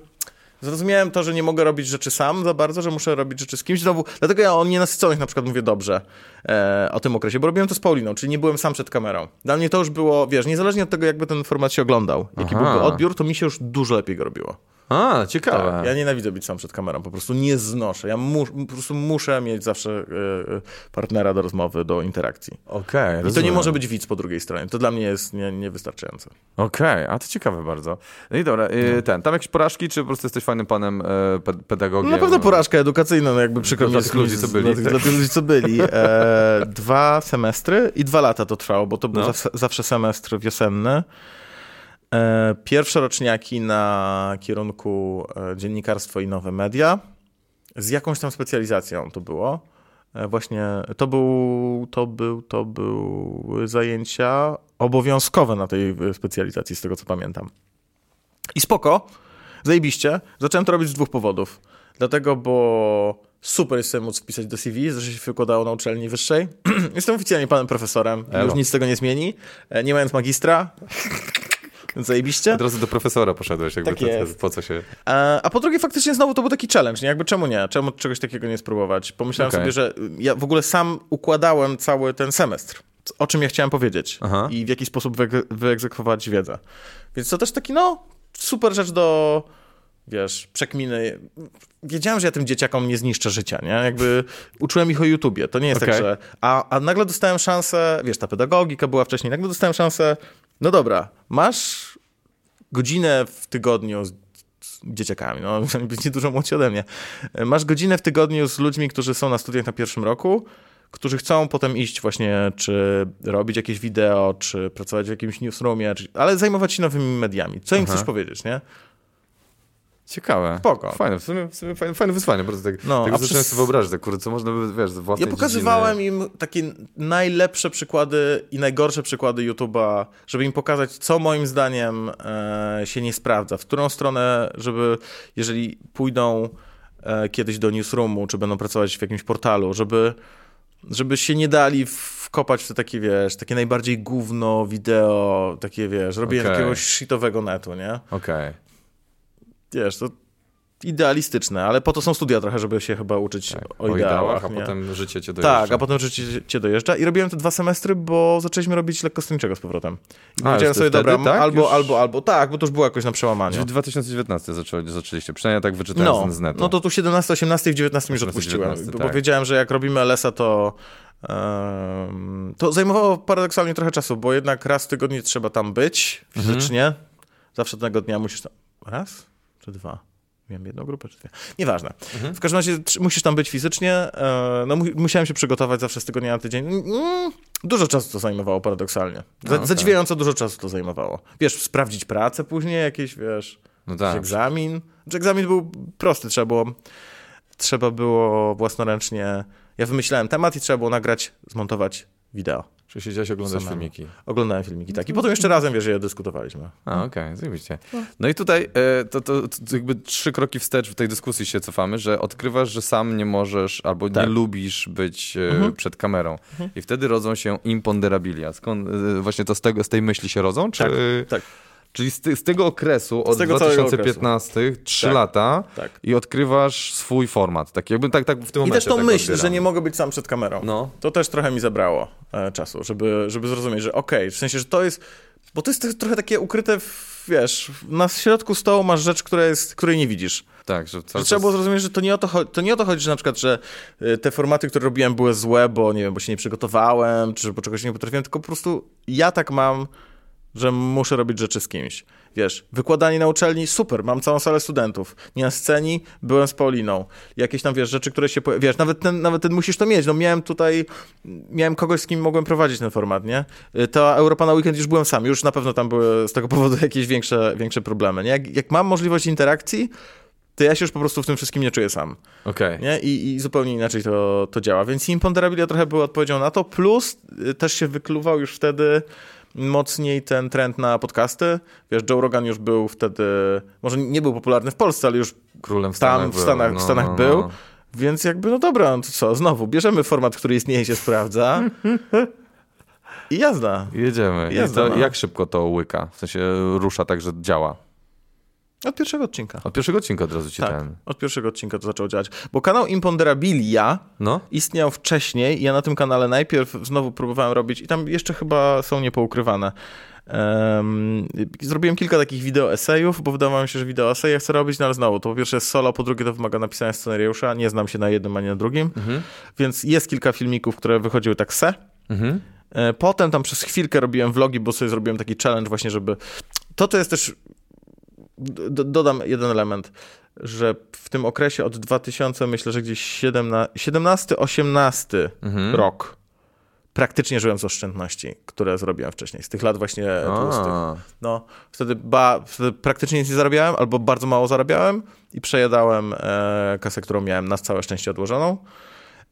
Zrozumiałem to, że nie mogę robić rzeczy sam za bardzo, że muszę robić rzeczy z kimś. Znowu, dlatego ja o nienasyconych na przykład mówię dobrze e, o tym okresie, bo robiłem to z Pauliną, czyli nie byłem sam przed kamerą. Dla mnie to już było, wiesz, niezależnie od tego, jakby ten format się oglądał, jaki Aha. byłby odbiór, to mi się już dużo lepiej go robiło. A, ciekawe. Tak, ja nienawidzę być sam przed kamerą, po prostu nie znoszę. Ja mus, po prostu muszę mieć zawsze e, e, partnera do rozmowy, do interakcji. Okej, I to nie może być widz po drugiej stronie. To dla mnie jest nie, niewystarczające. Okej, a to ciekawe bardzo. No i dobra, y, ten, tam jakieś porażki, czy po prostu jesteś fajnym panem e, pe- pedagogiem? No, na pewno porażka edukacyjna, no jakby przykro Dla mi tych jest ludzi, co byli, Dla, tych- tak. dla tych ludzi, co byli. E, dwa semestry i dwa lata to trwało, bo to był No. zawsze semestr wiosenny. E, pierwszoroczniaki na kierunku e, dziennikarstwo i nowe media. Z jakąś tam specjalizacją to było. E, właśnie to był, to był, to były zajęcia obowiązkowe na tej specjalizacji, z tego co pamiętam. I spoko, zajebiście. Zacząłem to robić z dwóch powodów. Dlatego, bo super jest sobie móc wpisać do CV, że się wykładało na uczelni wyższej. Jestem oficjalnie panem profesorem, Elo. już nic z tego nie zmieni. Nie mając magistra, zajebiście. Od razu do profesora poszedłeś, jakby Tak jest. po co się... E, A po drugie, faktycznie znowu to był taki challenge, nie? Jakby czemu nie? Czemu czegoś takiego nie spróbować? Pomyślałem Okej. sobie, że ja w ogóle sam układałem cały ten semestr. O czym ja chciałem powiedzieć Aha. i w jaki sposób wyeg- wyegzekwować wiedzę. Więc to też taki, no, super rzecz do, wiesz, przekminy. Wiedziałem, że ja tym dzieciakom nie zniszczę życia, nie? Jakby uczyłem ich o YouTubie. To nie jest tak, Okej. że... A, a nagle dostałem szansę, wiesz, ta pedagogika była wcześniej, nagle dostałem szansę, no dobra, masz godzinę w tygodniu z dzieciakami, no być dużo młodsi ode mnie. Masz godzinę w tygodniu z ludźmi, którzy są na studiach na pierwszym roku, którzy chcą potem iść właśnie, czy robić jakieś wideo, czy pracować w jakimś newsroomie, czy, ale zajmować się nowymi mediami. Co im Aha. chcesz powiedzieć, nie? Ciekawe. Spoko. Fajne, w sumie, w sumie fajne, fajne wyzwanie, bardzo tak, No, a zacząłem przez- sobie wyobrazić, tak, kurde, co można by, wiesz, własnej Ja pokazywałem dziedziny... im takie najlepsze przykłady i najgorsze przykłady YouTube'a, żeby im pokazać, co moim zdaniem e, się nie sprawdza, w którą stronę, żeby jeżeli pójdą e, kiedyś do newsroomu, czy będą pracować w jakimś portalu, żeby, żeby się nie dali wkopać w te takie, wiesz, takie najbardziej gówno wideo, takie, wiesz, robienie Okej. jakiegoś shitowego netu, nie? Okej. Wiesz, to idealistyczne, ale po to są studia trochę, żeby się chyba uczyć Tak. o, ideałach, a nie? potem życie cię dojeżdża. Tak, a potem życie cię dojeżdża i robiłem te dwa semestry, bo zaczęliśmy robić lekkostronniczego z powrotem. I A, powiedziałem sobie, dobra, tak? albo, Już- albo, albo, tak, bo to już było jakoś na przełamaniu. Czyli w 2019 zaczęli, zaczęliście, przynajmniej tak wyczytałem No, z netu. no to tu 17, 18 i w 19 już 18, odpuściłem, 19, bo tak. wiedziałem, że jak robimy LS-a, to em, to zajmowało paradoksalnie trochę czasu, bo jednak raz w tygodniu trzeba tam być fizycznie. Mhm. Zawsze tego dnia musisz tam... Raz czy dwa? Miałem jedną grupę czy dwie? Nieważne. Mhm. W każdym razie musisz tam być fizycznie. e, No, mu- musiałem się przygotować zawsze z tygodnia na tydzień. Mm, Dużo czasu to zajmowało paradoksalnie. Za, okej. Zadziwiająco dużo czasu to zajmowało. Wiesz, sprawdzić pracę później, jakieś, wiesz, No tak. egzamin. Znaczy, egzamin był prosty, trzeba było, trzeba było własnoręcznie. Ja wymyślałem temat i trzeba było nagrać, zmontować wideo. Czy siedziałeś oglądać Samemu. filmiki? Oglądałem filmiki, tak. I potem jeszcze razem, wiesz, je dyskutowaliśmy. A, okej, zajebiście. No i tutaj e, to, to, to jakby trzy kroki wstecz w tej dyskusji się cofamy, że odkrywasz, że sam nie możesz albo Tak. nie lubisz być e, Mhm. przed kamerą. I wtedy rodzą się imponderabilia. Skąd e, właśnie to z, tego, z tej myśli się rodzą? Czy, Tak, tak. Czyli z, ty, z tego okresu od tego całego 2015, trzy Tak. lata Tak. i odkrywasz swój format. Tak jakby tak, tak w tym I momencie. też tą tak myśl, odbieram. że nie mogę być sam przed kamerą. No. To też trochę mi zabrało e, czasu, żeby, żeby zrozumieć, że okej, w sensie, że to jest. Bo to jest trochę takie ukryte, w, wiesz, na środku stołu masz rzecz, która jest, której nie widzisz. Tak, że Że trzeba było zrozumieć, że to nie, o to, to nie o to chodzi, że na przykład, że y, te formaty, które robiłem, były złe, bo nie wiem, bo się nie przygotowałem, czy bo czegoś nie potrafiłem, tylko po prostu ja tak mam, że muszę robić rzeczy z kimś. Wiesz, wykładanie na uczelni, super, mam całą salę studentów. Nie na scenie, byłem z Pauliną. Jakieś tam, wiesz, rzeczy, które się, wiesz, nawet ten, nawet ten musisz to mieć. No miałem tutaj, miałem kogoś, z kim mogłem prowadzić ten format, nie? Y, Ta Europa na weekend już byłem sam, już na pewno tam były z tego powodu jakieś większe, większe problemy, nie? Jak, jak mam możliwość interakcji, to ja się już po prostu w tym wszystkim nie czuję sam. Okej. Nie? I, I zupełnie inaczej to, to działa. Więc imponderabilia trochę była odpowiedzią na to, plus y, też się wykluwał już wtedy mocniej ten trend na podcasty. Wiesz, Joe Rogan już był wtedy, może nie był popularny w Polsce, ale już Królem w tam Stanach w był. Stanach, No, w Stanach no, był. no. Więc jakby, no dobra, no to co, znowu, bierzemy format, który istnieje i się sprawdza i jazda. Jedziemy. I Jazda, to, no. Jak szybko to łyka? W sensie rusza tak, że działa. Od pierwszego odcinka. Od pierwszego odcinka od razu ci Tak, ten. od pierwszego odcinka to zaczęło działać. Bo kanał Imponderabilia No? istniał wcześniej i ja na tym kanale najpierw znowu próbowałem robić i tam jeszcze chyba są niepoukrywane. Um, zrobiłem kilka takich wideo esejów, bo wydawało mi się, że wideo eseje chcę robić, no ale znowu, to po pierwsze jest solo, po drugie to wymaga napisania scenariusza, nie znam się na jednym ani na drugim, Mhm. więc jest kilka filmików, które wychodziły tak se. Mhm. E, Potem tam przez chwilkę robiłem vlogi, bo sobie zrobiłem taki challenge właśnie, żeby... To to jest też... Dodam jeden element, że w tym okresie od 2000, myślę, że gdzieś 17-18 Mhm. rok praktycznie żyłem z oszczędności, które zrobiłem wcześniej, z tych lat właśnie tłustych. No, wtedy, ba, wtedy praktycznie nic nie zarabiałem, albo bardzo mało zarabiałem i przejadałem e, kasę, którą miałem na całe szczęście odłożoną.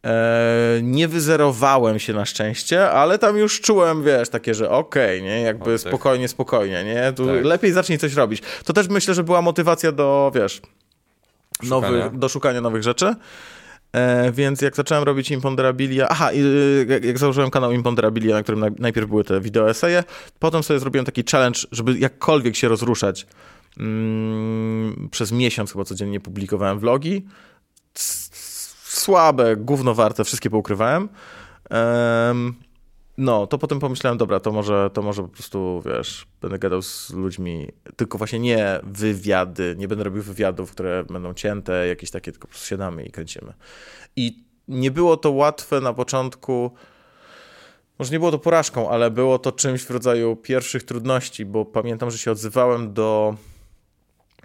E, nie wyzerowałem się na szczęście, ale tam już czułem, wiesz, takie, że okej, nie, jakby Oddech. spokojnie, spokojnie, nie, tu Tak. lepiej zacznij coś robić. To też myślę, że była motywacja do, wiesz, Szukania. nowych, do szukania nowych rzeczy. E, więc jak zacząłem robić Imponderabilia, aha, i, y, jak, jak założyłem kanał Imponderabilia, na którym naj, najpierw były te wideo eseje, potem sobie zrobiłem taki challenge, żeby jakkolwiek się rozruszać. Mm, przez miesiąc chyba codziennie publikowałem vlogi. Słabe, gówno warte, wszystkie poukrywałem. Em, no, to potem pomyślałem, dobra, to może, to może po prostu, wiesz, będę gadał z ludźmi, tylko właśnie nie wywiady, nie będę robił wywiadów, które będą cięte, jakieś takie, tylko po prostu siadamy i kręcimy. I nie było to łatwe na początku, może nie było to porażką, ale było to czymś w rodzaju pierwszych trudności, bo pamiętam, że się odzywałem do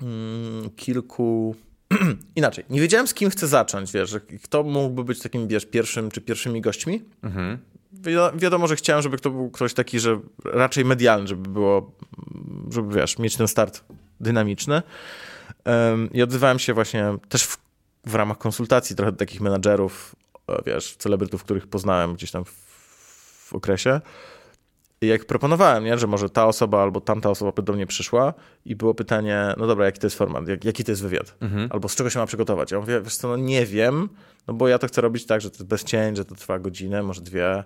mm, kilku... Inaczej, nie wiedziałem z kim chcę zacząć, wiesz, kto mógłby być takim, wiesz, pierwszym czy pierwszymi gośćmi. Mhm. Wi- wiadomo, że chciałem, żeby to był ktoś taki, że raczej medialny, żeby było, żeby wiesz, mieć ten start dynamiczny. Em, I odzywałem się właśnie też w, w ramach konsultacji trochę do takich menadżerów, e, wiesz, celebrytów, których poznałem gdzieś tam w, w okresie. Jak proponowałem, nie, że może ta osoba albo tamta osoba by do mnie przyszła i było pytanie, no dobra, jaki to jest format, jak, jaki to jest wywiad, Mhm. albo z czego się ma przygotować. Ja mówię, wiesz co, no nie wiem, no bo ja to chcę robić tak, że to jest bez cięć, że to trwa godzinę, może dwie.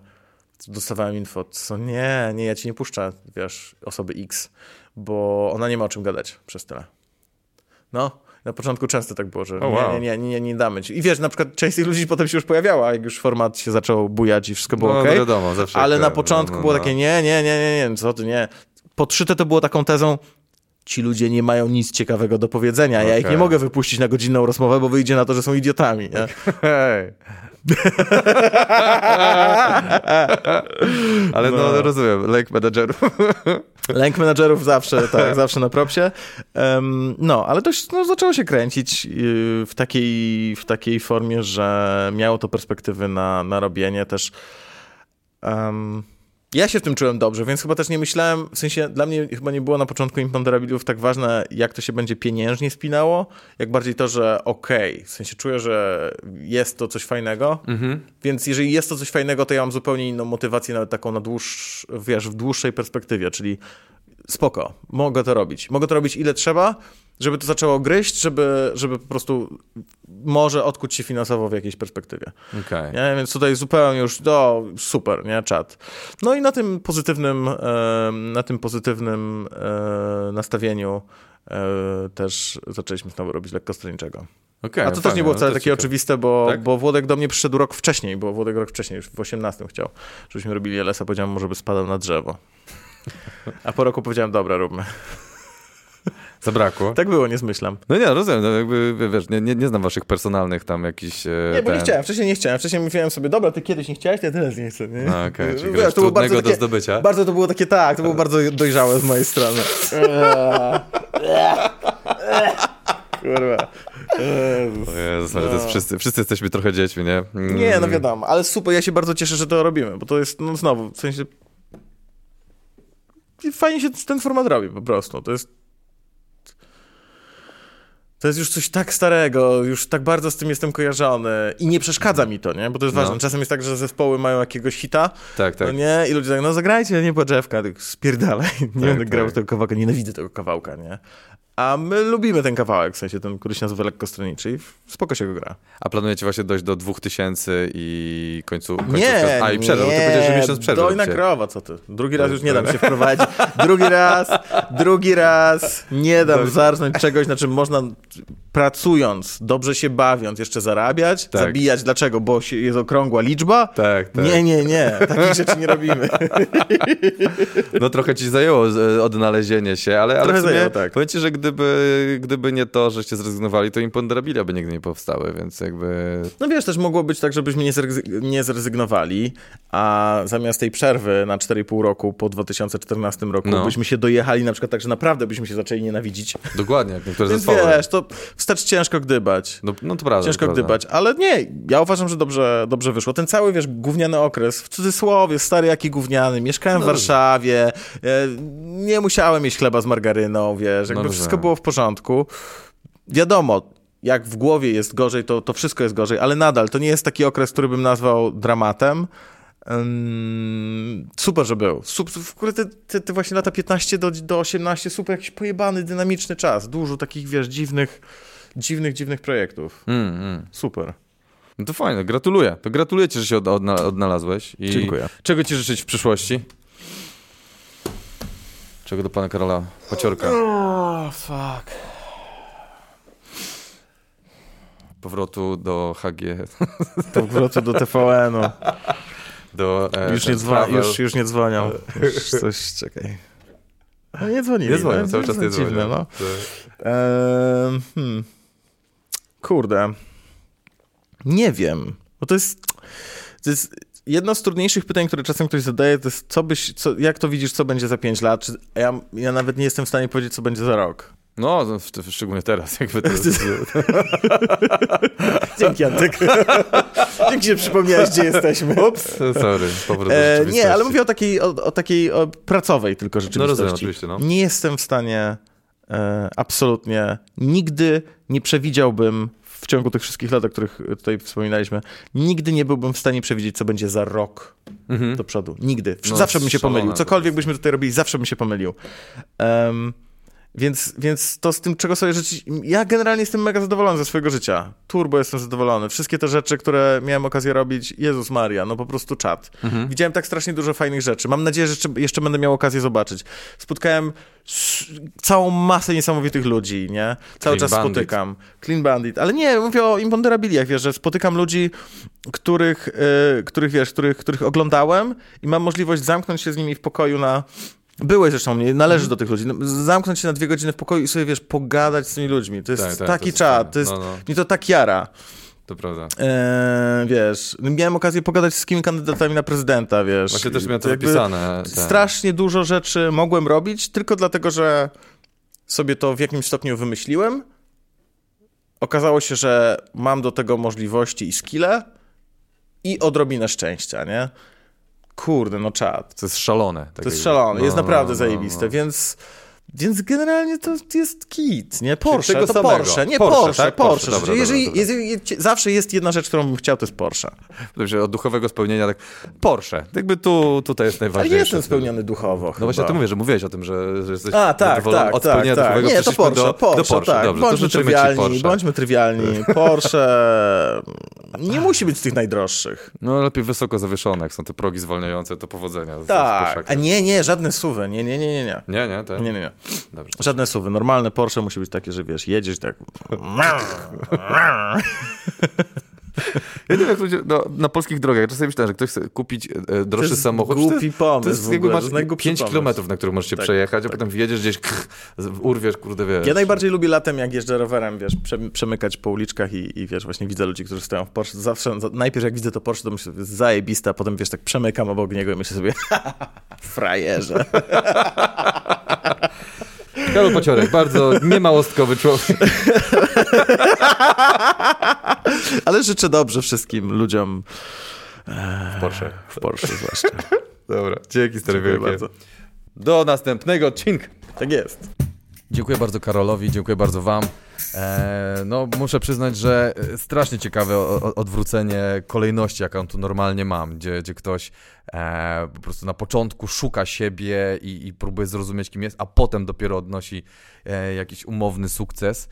Dostawałem info, co nie, nie, ja ci nie puszczę, wiesz, osoby X, bo ona nie ma o czym gadać przez tyle. No, na początku często tak było, że nie, nie, nie, nie, damy ci. I wiesz, na przykład część tych ludzi potem się już pojawiała, jak już format się zaczął bujać i wszystko było no, ok. wiadomo, zawsze Ale na początku no, było no. takie nie, nie, nie, nie, nie, co ty, nie. Podszyte to było taką tezą, ci ludzie nie mają nic ciekawego do powiedzenia, ja ich Okej. nie mogę wypuścić na godzinną rozmowę, bo wyjdzie na to, że są idiotami, nie? Ale no, No. rozumiem, lek menadżerów. Lęk menadżerów zawsze, tak, zawsze na propsie. Em, no, ale to no, zaczęło się kręcić yy, w takiej, w takiej formie, że miało to perspektywy na, na robienie też. em, Ja się w tym czułem dobrze, więc chyba też nie myślałem, w sensie dla mnie chyba nie było na początku imponderabiliów tak ważne, jak to się będzie pieniężnie spinało, jak bardziej to, że okej, w sensie czuję, że jest to coś fajnego, więc jeżeli jest to coś fajnego, to ja mam zupełnie inną motywację, nawet taką na dłuższ, wiesz, w dłuższej perspektywie, czyli spoko, mogę to robić. Mogę to robić ile trzeba, żeby to zaczęło gryźć, żeby, żeby po prostu może odkuć się finansowo w jakiejś perspektywie. Okej. Nie? Więc tutaj zupełnie już, no super, nie, czat. No i na tym pozytywnym, e, na tym pozytywnym e, nastawieniu e, też zaczęliśmy znowu robić lekkostronniczego. Okej, A to też nie było no wcale to takie ciekawe. oczywiste, bo, Tak? bo Włodek do mnie przyszedł rok wcześniej, bo Włodek rok wcześniej, już w 18 chciał, żebyśmy robili LS-a, powiedziałem mu, żeby spadał na drzewo. A po roku powiedziałem, dobra, róbmy. Zabrakło. Tak było, nie zmyślam. No nie, rozumiem, no jakby, wiesz, nie, nie, nie znam waszych personalnych tam jakichś... e, Nie, bo nie ten- chciałem, wcześniej nie chciałem. Wcześniej mówiłem sobie, dobra, ty kiedyś nie chciałeś, to ja teraz nie chcę. Nie? No, okej, Wiesz, to było bardzo do takie- zdobycia. Bardzo to było takie, tak, to było bardzo dojrzałe z mojej strony. Kurwa. Jezus. O Jezus, ale to jest wszyscy, wszyscy jesteśmy trochę dziećmi, nie? Mm. Nie, no wiadomo, ale super, ja się bardzo cieszę, że to robimy, bo to jest, no znowu, w sensie fajnie się ten format robi po prostu, to jest to jest już coś tak starego, już tak bardzo z tym jestem kojarzony i nie przeszkadza mi to, nie? Bo to jest No. ważne. Czasem jest tak, że zespoły mają jakiegoś hita, Tak, tak. no nie? I ludzie tak, no zagrajcie, nie Płaczewka, tak spierdalaj. Nie będę tak. grał tego kawałka, nienawidzę tego kawałka, nie? A my lubimy ten kawałek, w sensie ten, który się nazywa lekkostroniczy i spoko się go gra. A planujecie właśnie dojść do 2000 i końcu... końcówka... Nie, A i przerwa, bo ty powiedziałeś, że miesiąc przerwy. Dojna krowa, co ty? Drugi raz już nie dam się wprowadzić. Drugi raz, drugi raz nie dam zarznąć czegoś, na czym można pracując, dobrze się bawiąc, jeszcze zarabiać, Tak. zabijać. Dlaczego? Bo jest okrągła liczba? Tak, tak. Nie, nie, nie. Takich rzeczy nie robimy. No trochę ci zajęło e, odnalezienie się, ale, ale Trochę w sumie zajęło, tak. powiem ci, że gdyby, gdyby nie to, żeście zrezygnowali, to Imponderabilia by nigdy nie powstały, więc jakby... No wiesz, też mogło być tak, żebyśmy nie, zrezy- nie zrezygnowali, a zamiast tej przerwy na 4,5 roku po 2014 roku No. byśmy się dojechali na przykład tak, że naprawdę byśmy się zaczęli nienawidzić. Dokładnie, jak niektóre Więc zespoły. wiesz, to wstecz ciężko gdybać. No, no to prawda. Ciężko to prawda. gdybać, ale nie, ja uważam, że dobrze, dobrze wyszło. Ten cały, wiesz, gówniany okres, w cudzysłowie, stary jaki gówniany, mieszkałem w No. Warszawie, e, nie musiałem jeść chleba z margaryną, wiesz, jakby No wszystko rozumiem. było w porządku. Wiadomo, jak w głowie jest gorzej, to, to wszystko jest gorzej, ale nadal to nie jest taki okres, który bym nazwał dramatem. Super, że był. Sup, w ogóle te, te, te właśnie lata 15 do, do 18, super jakiś pojebany, dynamiczny czas. Dużo takich, wiesz, dziwnych, dziwnych, dziwnych projektów. Mm, mm. Super. No to fajne, gratuluję. To gratuluję ci, że się od, odna, odnalazłeś. I Dziękuję. Czego ci życzyć w przyszłości? Czego do pana Karola Paciorka? Oh, fuck. Powrotu do HG, Powrotu do TVN-u. do... E, Już nie, dzwa- już, już nie dzwonią. Już coś, czekaj. No nie dzwonili. Nie dzwonią, no, cały czas nie dziwne, dzwonią. No. Ehm, hmm. Kurde. Nie wiem. Bo to jest, to jest jedno z trudniejszych pytań, które czasem ktoś zadaje, to jest co byś, co, jak to widzisz, co będzie za 5 lat? Czy, a ja, ja nawet nie jestem w stanie powiedzieć, co będzie za rok. No, no, w- w- szczególnie teraz, jakby to... Dzięki, Antek. Dzięki, że przypomniałeś, gdzie jesteśmy. Ups, sorry, powrót E, nie, ale mówię o takiej, o, o takiej o pracowej tylko rzeczywistości. rozumiem, oczywiście, no. Nie jestem w stanie e, absolutnie, nigdy nie przewidziałbym w ciągu tych wszystkich lat, o których tutaj wspominaliśmy, nigdy nie byłbym w stanie przewidzieć, co będzie za rok Mhm. do przodu. Nigdy. No, zawsze bym się pomylił. Cokolwiek byśmy tutaj robili, zawsze bym się pomylił. Em, więc, więc to z tym, czego sobie życzyć... Ja generalnie jestem mega zadowolony ze swojego życia. Turbo jestem zadowolony. Wszystkie te rzeczy, które miałem okazję robić, Jezus Maria, no po prostu czad. Mhm. Widziałem tak strasznie dużo fajnych rzeczy. Mam nadzieję, że jeszcze, jeszcze będę miał okazję zobaczyć. Spotkałem całą masę niesamowitych ludzi, nie? Cały Clean czas Bandit. spotykam. Clean Bandit. Ale nie, mówię o imponderabiliach, wiesz, że spotykam ludzi, których, y, których wiesz, których, których oglądałem i mam możliwość zamknąć się z nimi w pokoju na... Byłeś zresztą, nie należy Mhm. do tych ludzi. No, Zamknąć się na dwie godziny w pokoju i sobie, wiesz, pogadać z tymi ludźmi. To jest Tak, tak, taki to fajne. to jest... No, no. Mnie to tak jara. To prawda. Eee, wiesz, miałem okazję pogadać z wszystkimi kandydatami na prezydenta, wiesz. Właśnie też miałem to jakby wypisane. ten. Strasznie dużo rzeczy mogłem robić, tylko dlatego, że sobie to w jakimś stopniu wymyśliłem. Okazało się, że mam do tego możliwości i skille i odrobinę szczęścia, nie? Kurde, no czad. To jest szalone. tak To jest szalone, jest No, naprawdę no, zajebiste, no. więc... Więc generalnie to jest kit, nie? Porsche, to samego. Porsche, nie Porsche, Porsche, tak? Porsche. Porsche, dobra, jeżeli, dobra, dobra. jeżeli- zawsze jest jedna rzecz, którą bym chciał, to jest Porsche. Dobrze, od duchowego spełnienia, tak Porsche. Jakby tu, tutaj jest Ale najważniejsze. nie jestem spełniony duchowo. No właśnie ty mówisz, że mówiłeś o tym, że, że jesteś A, tak, tak, od tak, spełnienia tak. duchowego. Nie, to Porsche, do, Porsche, do Porsche. tak. Dobrze, to bądźmy trywialni, Porsche. bądźmy trywialni. Porsche nie musi być z tych najdroższych. No lepiej wysoko zawieszone, jak są te progi zwalniające, to powodzenia. Tak, a nie, nie, żadne suwy, nie, nie, nie, nie, nie. Nie, nie, tak? Nie, nie, nie. Dobrze. Żadne suwy. Normalne Porsche musi być takie, że wiesz, jedziesz tak. Ja nie wiem, jak ludzie no, na polskich drogach, ja czasami myślę, że ktoś chce kupić e, droższy jest samochód. głupi to jest, pomysł To jest, w ogóle, masz jest najgłupszy 5 pomysł. kilometrów, na których możesz się Tak, przejechać, a tak. potem wjedziesz gdzieś, krch, urwiesz, kurde, wiesz. Ja najbardziej lubię latem, jak jeżdżę rowerem, wiesz, prze, przemykać po uliczkach i, i wiesz, właśnie widzę ludzi, którzy stoją w Porsche. Zawsze, za- najpierw jak widzę to Porsche, to myślę, jest zajebista, a potem wiesz, tak przemykam obok niego i myślę sobie, frajerze. Karol Paciorek, bardzo niemałostkowy człowiek. Ale życzę dobrze wszystkim ludziom W Porsche. w Porsche zwłaszcza. Dobra, dzięki stary Dziękuję wielkie. bardzo. Do następnego odcinka. Tak jest. Dziękuję bardzo Karolowi, dziękuję bardzo Wam. E, no, muszę przyznać, że e, strasznie ciekawe odwrócenie kolejności, jaką tu normalnie mam, gdzie, gdzie ktoś e, po prostu na początku szuka siebie i, i próbuje zrozumieć, kim jest, a potem dopiero odnosi e, jakiś umowny sukces.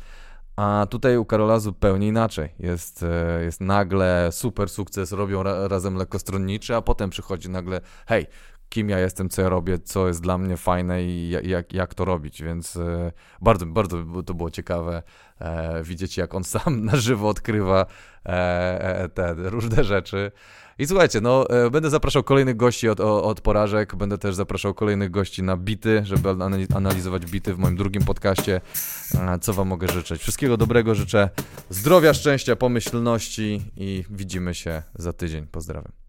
A tutaj u Karola zupełnie inaczej. Jest, e, jest nagle super sukces, robią ra, razem lekkostronniczy, a potem przychodzi nagle, hej, kim ja jestem, co ja robię, co jest dla mnie fajne i ja- jak, jak to robić, więc e, bardzo, bardzo to było ciekawe e, widzieć, jak on sam na żywo odkrywa e, te różne rzeczy. I słuchajcie, no będę zapraszał kolejnych gości od, od porażek, będę też zapraszał kolejnych gości na bity, żeby anali- analizować bity w moim drugim podcaście. Co wam mogę życzyć? Wszystkiego dobrego życzę, zdrowia, szczęścia, pomyślności i widzimy się za tydzień. Pozdrawiam.